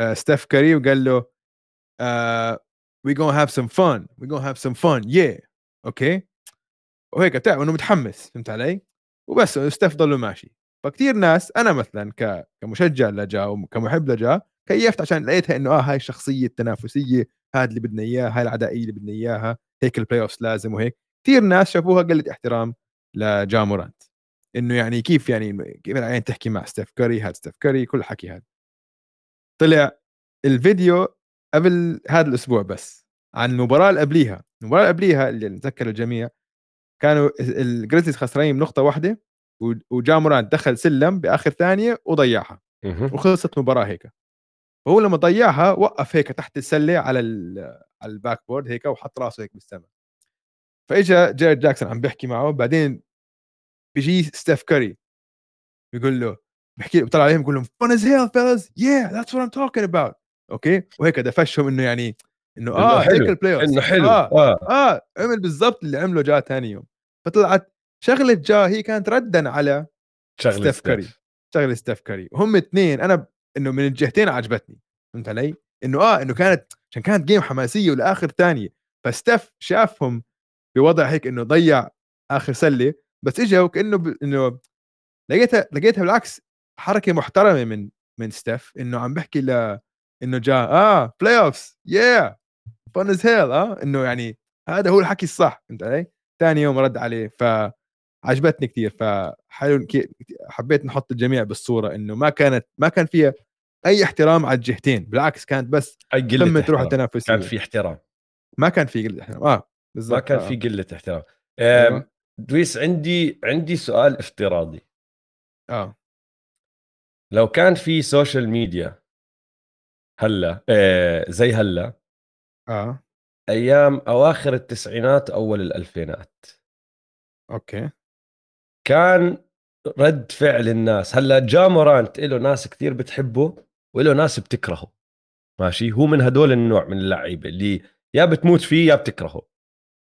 آه، ستيف كاري وقال له وي جون هاف سم فun وي جون هاف سم فun yeah أوكي؟ وهيك تعرف انه متحمس فهمت علي؟ وبس ستيف ضله ماشي. فكتير ناس أنا مثلا. كمشجع لجا وكمحب لجا كيفت عشان لقيتها إنه آه هاي الشخصية التنافسية هذا اللي بدنا اياه هاي العدائية اللي بدنا إياها هيك ال playoffs لازم وهيك. كثير ناس شافوها قله احترام لجا مورانت. إنه يعني كيف يعني كيف العين تحكي مع ستيف كاري هذا ستيف كاري كل الحكي هذا طلع الفيديو قبل هذا الأسبوع بس عن المباراة اللي قبليها. المباراة اللي قبليها اللي نتذكر الجميع كانوا ال Grizzlies خسرانين بنقطة واحدة. وجا مورانت دخل سلم بآخر ثانية وضيعها. وخلصت المباراه هيك. فهو لما ضيعها وقف هيك تحت السلة على ال- على ال backboard هيك وحط راسه هيك بالسماء فإجا جيرد جاكسون عم بيحكي معه بعدين بيجي ستيف كاري بيقول له بحكي بيطلع عليهم بيقول لهم fun as hell fellas. Yeah that's what I'm talking about. أوكي؟ وهيك دفشهم إنه يعني إنه آه حلو. هيك ال playoff إنه حلو. آه. آه. آه. عمل بالضبط اللي عمله جا ثاني يوم. فطلعت شغلة جا هي كانت ردا على شغلة ستيف كاري. شغلة ستيف كاري. وهم اثنين أنا إنه من الجهتين عجبتني. فهمت علي؟ إنه آه إنه كانت عشان كانت game حماسية ولآخر ثانية. فستيف شافهم بوضع هيك إنه ضيع آخر سلة بس إجا وكأنه ب... إنه لقيتها لقيتها بالعكس حركة محترمة من من ستيف. إنه عم بحكي ل إنه جا آه playoffs يا fun as hell آه إنه يعني هذا هو الحكي الصح. فهمت علي؟ ثاني يوم رد عليه. فعجبتني كثير فحلو حبيت نحط الجميع بالصورة إنه ما كانت ما كان فيها أي احترام على الجهتين بالعكس كانت بس قمه روح. التنافسيه كان في احترام. ما كان في قلة احترام. آه بالضبط. ما كان آه. في قلة احترام. أيوة. دويس عندي عندي سؤال افتراضي. آه. لو كان في social media هلأ آه زي هلأ آه. أيام أواخر التسعينات أول الألفينات. أوكي. كان رد فعل الناس. هلأ جا مورانت له ناس كثير بتحبه وله ناس بتكرهه. ماشي؟ هو من هدول النوع من اللعيبة اللي يا بتموت فيه يا بتكرهه.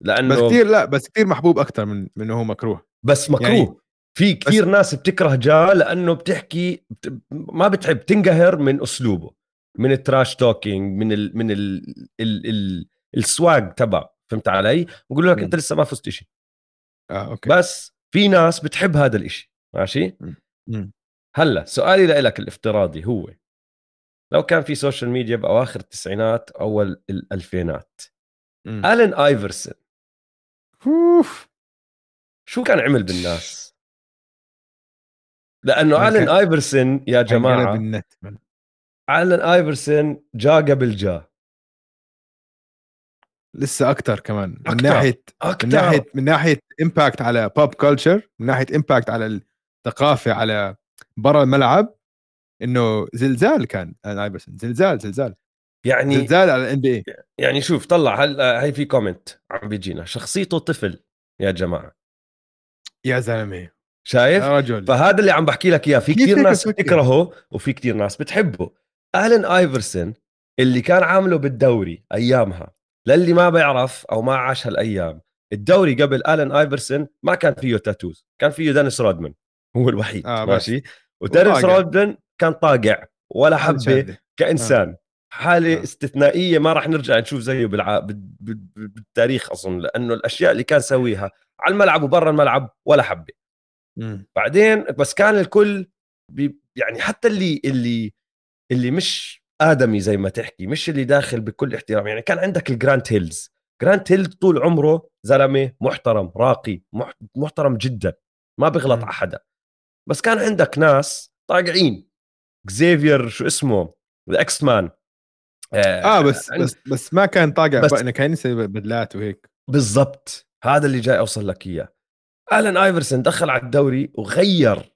لأنه بس كثير لا بس كثير محبوب أكثر من من إنه هو مكروه. بس مكروه. يعني في كثير ناس بتكره جا لأنه بتحكي بت... ما بتحب تنقهر من أسلوبه من ال trash talking من ال من ال ال ال ال swag تبع فهمت علي؟ بقول لك أنت لسه ما فزت شيء آه أوكي. بس في ناس بتحب هذا الإشي ماشي؟ هلأ سؤالي لك الافتراضي هو لو كان في social media بأواخر التسعينات أول الألفينات. الين آيفرسون أوف شو كان عمل بالناس؟ لأنه الين آيفرسون يا جماعة الين آيفرسون جا قبل جا لسه أكثر كمان. من أكتر. ناحيه أكتر. من ناحيه من ناحية impact على pop culture من ناحية impact على الثقافة على برا الملعب إنه زلزال كان. ايفرسون زلزال زلزال. يعني زلزال على ال NB يعني شوف طلع هلا هي في comment عم بيجينا؟ شخصيته طفل يا جماعة. يا زلمة. شايف؟ يا رجل. فهذا اللي عم بحكي لك إياه. في كثير ناس بتكرهه وفي كثير ناس بتحبه. الن ايفرسون اللي كان عامله بالدوري أيامها للي ما بيعرف أو ما عاش هالأيام الدوري قبل الن ايفرسون ما كان فيه tattoos كان فيه دينيس رودمان هو الوحيد آه ماشي ودينيس رودمان كان طاقع ولا حبه كإنسان آه. حالة آه. استثنائية ما راح نرجع نشوف زيه بالع... بالتاريخ اظن لأنه الأشياء اللي كان سويها على الملعب وبرا الملعب ولا حبة. بعدين بس كان الكل بي... يعني حتى اللي اللي اللي مش آدمي زي ما تحكي مش اللي داخل بكل احترام. يعني كان عندك الجرانت هيلز جرانت هيلز طول عمره زلمة محترم راقي محترم جدا ما بيغلط على حدا بس كان عندك ناس طاقعين. Xavier شو اسمه؟ ال X-Man آه, آه بس عند... بس بس ما كان طاقع بس كان يسوي بدلات وهيك. بالضبط. هذا اللي جاي أوصل لك إياه. الن ايفرسون دخل على الدوري وغير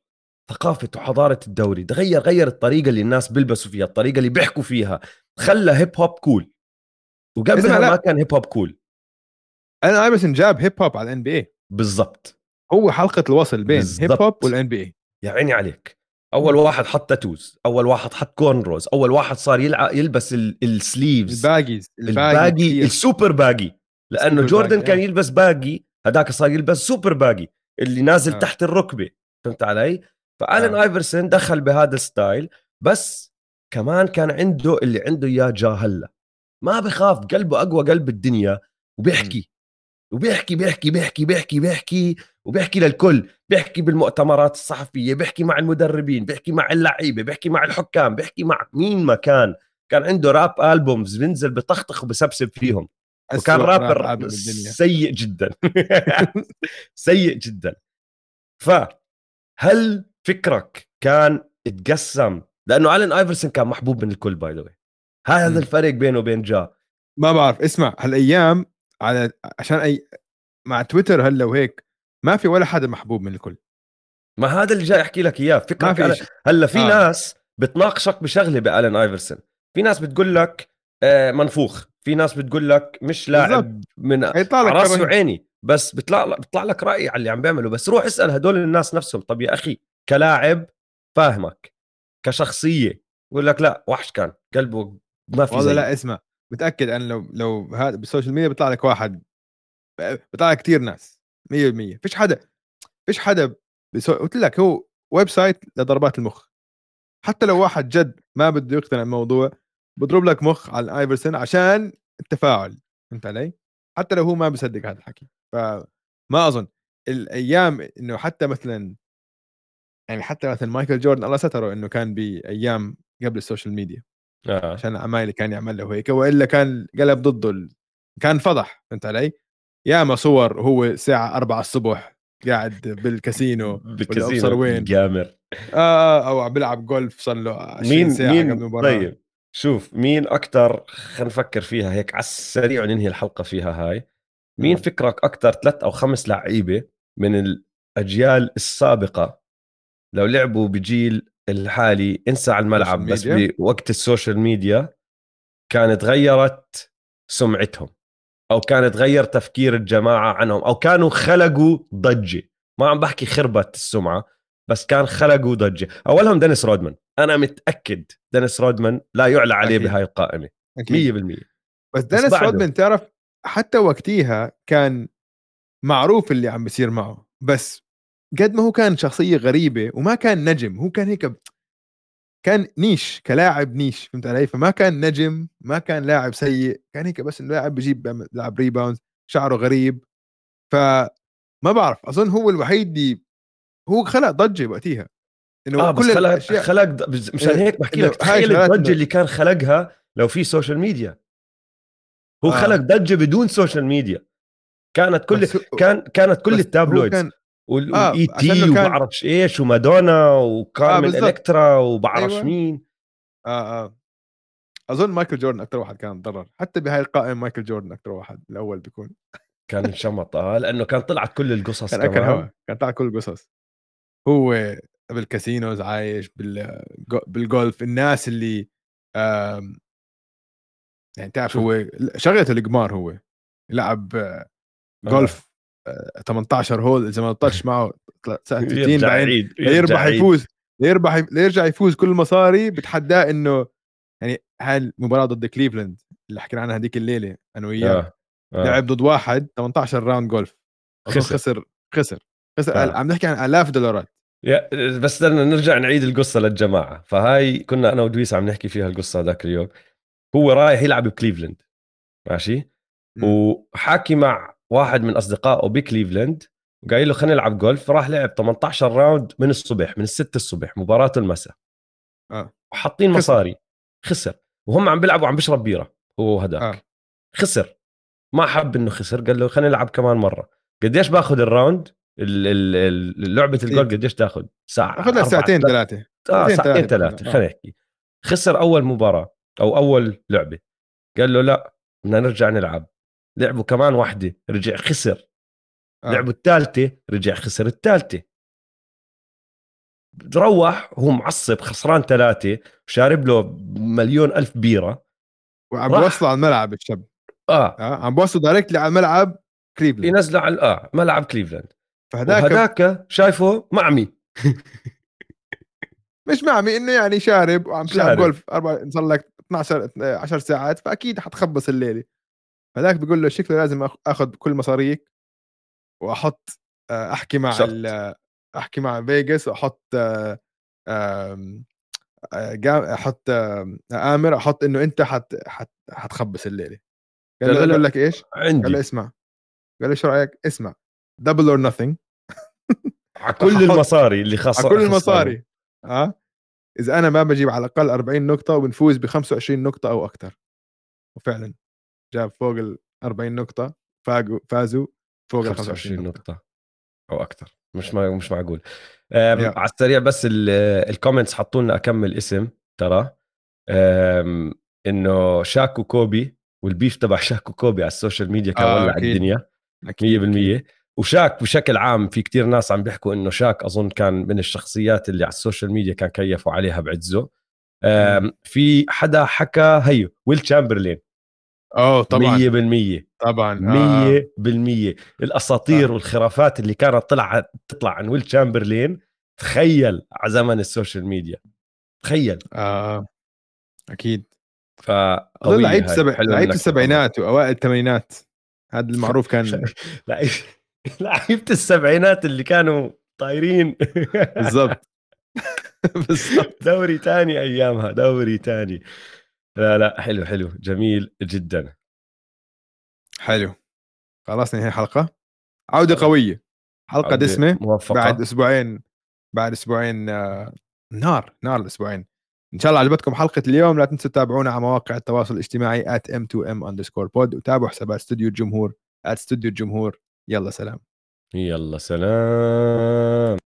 ثقافة وحضارة الدوري. غير غير الطريقة اللي الناس بيلبسوا فيها الطريقة اللي بيحكوا فيها. خلى hip hop cool وقبلها ما كان hip hop cool الن ايفرسون جاب hip hop على ال NBA بالضبط. هو حلقة الوصل بين hip hop وال NBA يا عيني عليك. أول واحد حط tattoos أول واحد حط cornrows أول واحد صار يلعب يلبس السليفز الباجيز الباجي السوبر باجي لأنه جوردن كان يلبس baggy هذاك صار يلبس super baggy اللي نازل آه. تحت الركبة. فهمت علي؟ فالن آه. ايفرسون دخل بهذا ال style بس كمان كان عنده اللي عنده إياه جا هلا. ما بخاف قلبه أقوى قلب الدنيا وبيحكي. وبيحكي بيحكي بيحكي بيحكي بيحكي وبيحكي للكل. بيحكي بالمؤتمرات الصحفية بيحكي مع المدربين بيحكي مع اللعيبة بيحكي مع الحكام بيحكي مع مين ما كان. كان عنده rap albums بينزل بطخطخ وبسبسب فيهم. وكان رابر سيء جدا. سيء جدا. فهل فكرك كان اتقسم لأنه ألين آيفرسون كان محبوب من الكل by the هذا الفرق بينه وبين جا. ما بعرف اسمع هالأيام على عشان أي مع تويتر هلأ وهيك ما في ولا حدا محبوب من الكل. ما هذا اللي جاي أحكي لك إياه. فكرة هلأ في آه. ناس بتناقشك بشغلة بألين آيفرسون. في ناس بتقول لك آه منفوخ. في ناس بتقول لك مش لاعب من راسي وعيني بس بيطلع بيطلع لك رأي على اللي عم بيعمله. بس روح اسأل هدول الناس نفسهم. طب يا أخي كلاعب فاهمك كشخصية بقول لك لا وحش كان قلبه ما في والله لا اسمع متأكد أنا لو لو هذا بال social media بيطلع لك واحد بيطلع لك كثير ناس 100% فيش حدا فيش حدا بسو... قلت لك هو website لضربات المخ. حتى لو واحد جد ما بده يقتنع الموضوع بضرب لك مخ على ايفرسون عشان التفاعل فهمت علي؟ حتى لو هو ما بصدق هذا الحكي. فما أظن الأيام إنه حتى مثلا يعني حتى مثلا مايكل جوردن الله ستره إنه كان بأيام قبل ال social media. آه. عشان الاعمال اللي كان يعملها وهيك وإلا كان قلب ضده ال... كان فضح فهمت علي؟ ياما صور هو الساعة 4 الصبح قاعد بالكاسينو بالكاسينو وين. gambler آه أو عم بيلعب جولف صار له 20 مين ساعة مين قبل المباراة. طيب شوف مين أكثر خلينا نفكر فيها هيك على السريع وننهي الحلقة فيها هاي. مين فكرك أكثر ثلاث أو خمس لعيبة من الأجيال السابقة لو لعبوا بجيل الحالي انسى على الملعب بس بوقت ال social media كانت غيرت سمعتهم أو كانت غير تفكير الجماعة عنهم أو كانوا خلقوا ضجة. ما عم بحكي خربت السمعة بس كان خلقوا ضجة. أولهم دينيس رودمان. أنا متأكد دينيس رودمان لا يعلى عليه أكيد. بهاي القائمة. أكيد. 100% بس دينيس. رودمان تعرف حتى وقتيها كان معروف اللي عم بيصير معه بس قد ما هو كان شخصية غريبة وما كان نجم هو كان هيك ب- كان niche كلاعب niche فهمت علي؟ فما كان نجم ما كان لاعب سيء كان هيك بس لاعب بيعمل- لاعب rebound شعره غريب. فما بعرف أظن هو الوحيد اللي هو خلق ضجة وقتيها. إنه بس كل خلق الاشياء خلق ض- بس- مشان إيه، هيك بحكي لك تخيل الضجة اللي كان خلقها لو في social media هو آه. خلق ضجة بدون social media كانت كل بس كان كانت كل بس ال tabloids. كان وال- آه، والاي عشانه تي كان- وبعرفش إيش ومادونا وكارمن بالضبط. إلكترا وبعرفش أيوة. مين. آه آه. أظن مايكل جوردن أكثر واحد كان ضرر. حتى بهاي القائمة مايكل جوردن أكثر واحد الأول بيكون. كان انشمط آه لأنه كان طلعت كل القصص كان اكل كمان هوا. كان طلع كل القصص. هو بال casinos عايش بال بالجولف. الناس اللي يعني تعرف؟ هو شغلته القمار هو. يلعب آه، جولف آه، 18 hole إذا ما طلعتش معه طلع ساعة 60 يرجع بعدين يعيد ليربح يعيد. يفوز ليربح ليرجع يفوز كل المصاري بتحداه إنه يعني هاي المباراة ضد كليفلاند اللي حكينا عنها هذيك الليلة أنا وياه آه. آه. لعب ضد واحد 18 round جولف خسر. خسر خسر خسر آه. عم نحكي عن آلاف دولارات يا بس بدنا نرجع نعيد القصة للجماعة فهاي كنا أنا ودويس عم نحكي فيها القصة ذاك اليوم هو رايح يلعب بكليفلاند ماشي مم. وحاكي مع واحد من أصدقائه بكليفلاند وقايل له خلينا نلعب جولف راح لعب 18 round من الصبح من الستة الصبح مباراة المساء. آه. وحاطين. مصاري. خسر. وهم عم بيلعبوا عم بيشرب بيرة هو وهداك. آه. خسر. ما حب إنه خسر قال له خلينا نلعب كمان مرة. قديش باخذ الراوند؟ ال- ال- ال- لعبة الجول قديش تاخذ؟ ساعة اخذ لها ساعتين ثلاث- ثلاثة. آه ساعتين بكون. آه. خلينا نحكي. خسر أول مباراة أو أول لعبة. قال له لا بدنا نرجع نلعب. لعبوا كمان واحدة رجع خسر آه. لعبوا الثالثة رجع خسر الثالثة روح هو معصب خسران ثلاثة وشارب له مليون ألف بيرة وعم. بوصلوا على الملعب الشاب آه آه. عم بوصلوا directly على الملعب كليفلاند ينزلوا على آه ملعب كليفلاند فهداك وهداك شايفه معمي مش معمي إنه يعني شارب وعم تلعب شارب. جولف أربع صار لك 12 10 ساعات فأكيد حتخبص الليلة فهداك بيقول له شكله لازم آخذ كل مصاريك وأحط آه، أحكي مع أحكي مع فيجاس وأحط آه، آه، أحط آمر أحط إنه أنت حت حت حتخبص الليلة. قال له أقول لك إيش؟ قال له عندي اسمع. قال له شو رأيك؟ اسمع. double or nothing على كل المصاري اللي خسر على كل المصاري. آه؟ إذا أنا ما بجيب على الأقل 40 نقطة وبنفوز ب 25 نقطة أو أكثر وفعلا. جاب فوق ال 40 نقطة فاقوا فازوا فوق ال 25 25 نقطة. نقطة أو أكثر مش ما مش معقول. على السريع بس ال- ال comments حطوا لنا أكمل اسم ترى. أم، إنه شاك وكوبي وال beef تبع شاك وكوبي على ال social media كان آه، ولع. الدنيا 100% وشاك بشكل عام في كتير ناس عم بيحكوا إنه شاك أظن كان من الشخصيات اللي على ال social media كان كيفوا عليها بعزه. في حدا حكى هيو ويل تشامبرلين. آه طبعا. 100% طبعا آه. 100% الأساطير آه. والخرافات اللي كانت طلع تطلع عن ويل تشامبرلين تخيل على زمن ال social media. تخيل. آه. أكيد. ف أظن لعيبه السبع... لعيبه السبعينات وأوائل الثمانينات. هذا المعروف كان. لعيبة السبعينات اللي كانوا طايرين. بالضبط. بالضبط. دوري تاني أيامها دوري تاني. لا لا حلو حلو جميل جدا. حلو. خلاص ننهي الحلقة. عودة قوية. حلقة عودة دسمة. موفقة. بعد أسبوعين بعد أسبوعين آه، نار نار الأسبوعين. إن شاء الله عجبتكم حلقة اليوم. لا تنسوا تتابعونا على مواقع التواصل الاجتماعي at m2m underscore pod وتابعوا حسابات استوديو الجمهور at استوديو الجمهور يلا سلام. يلا سلام.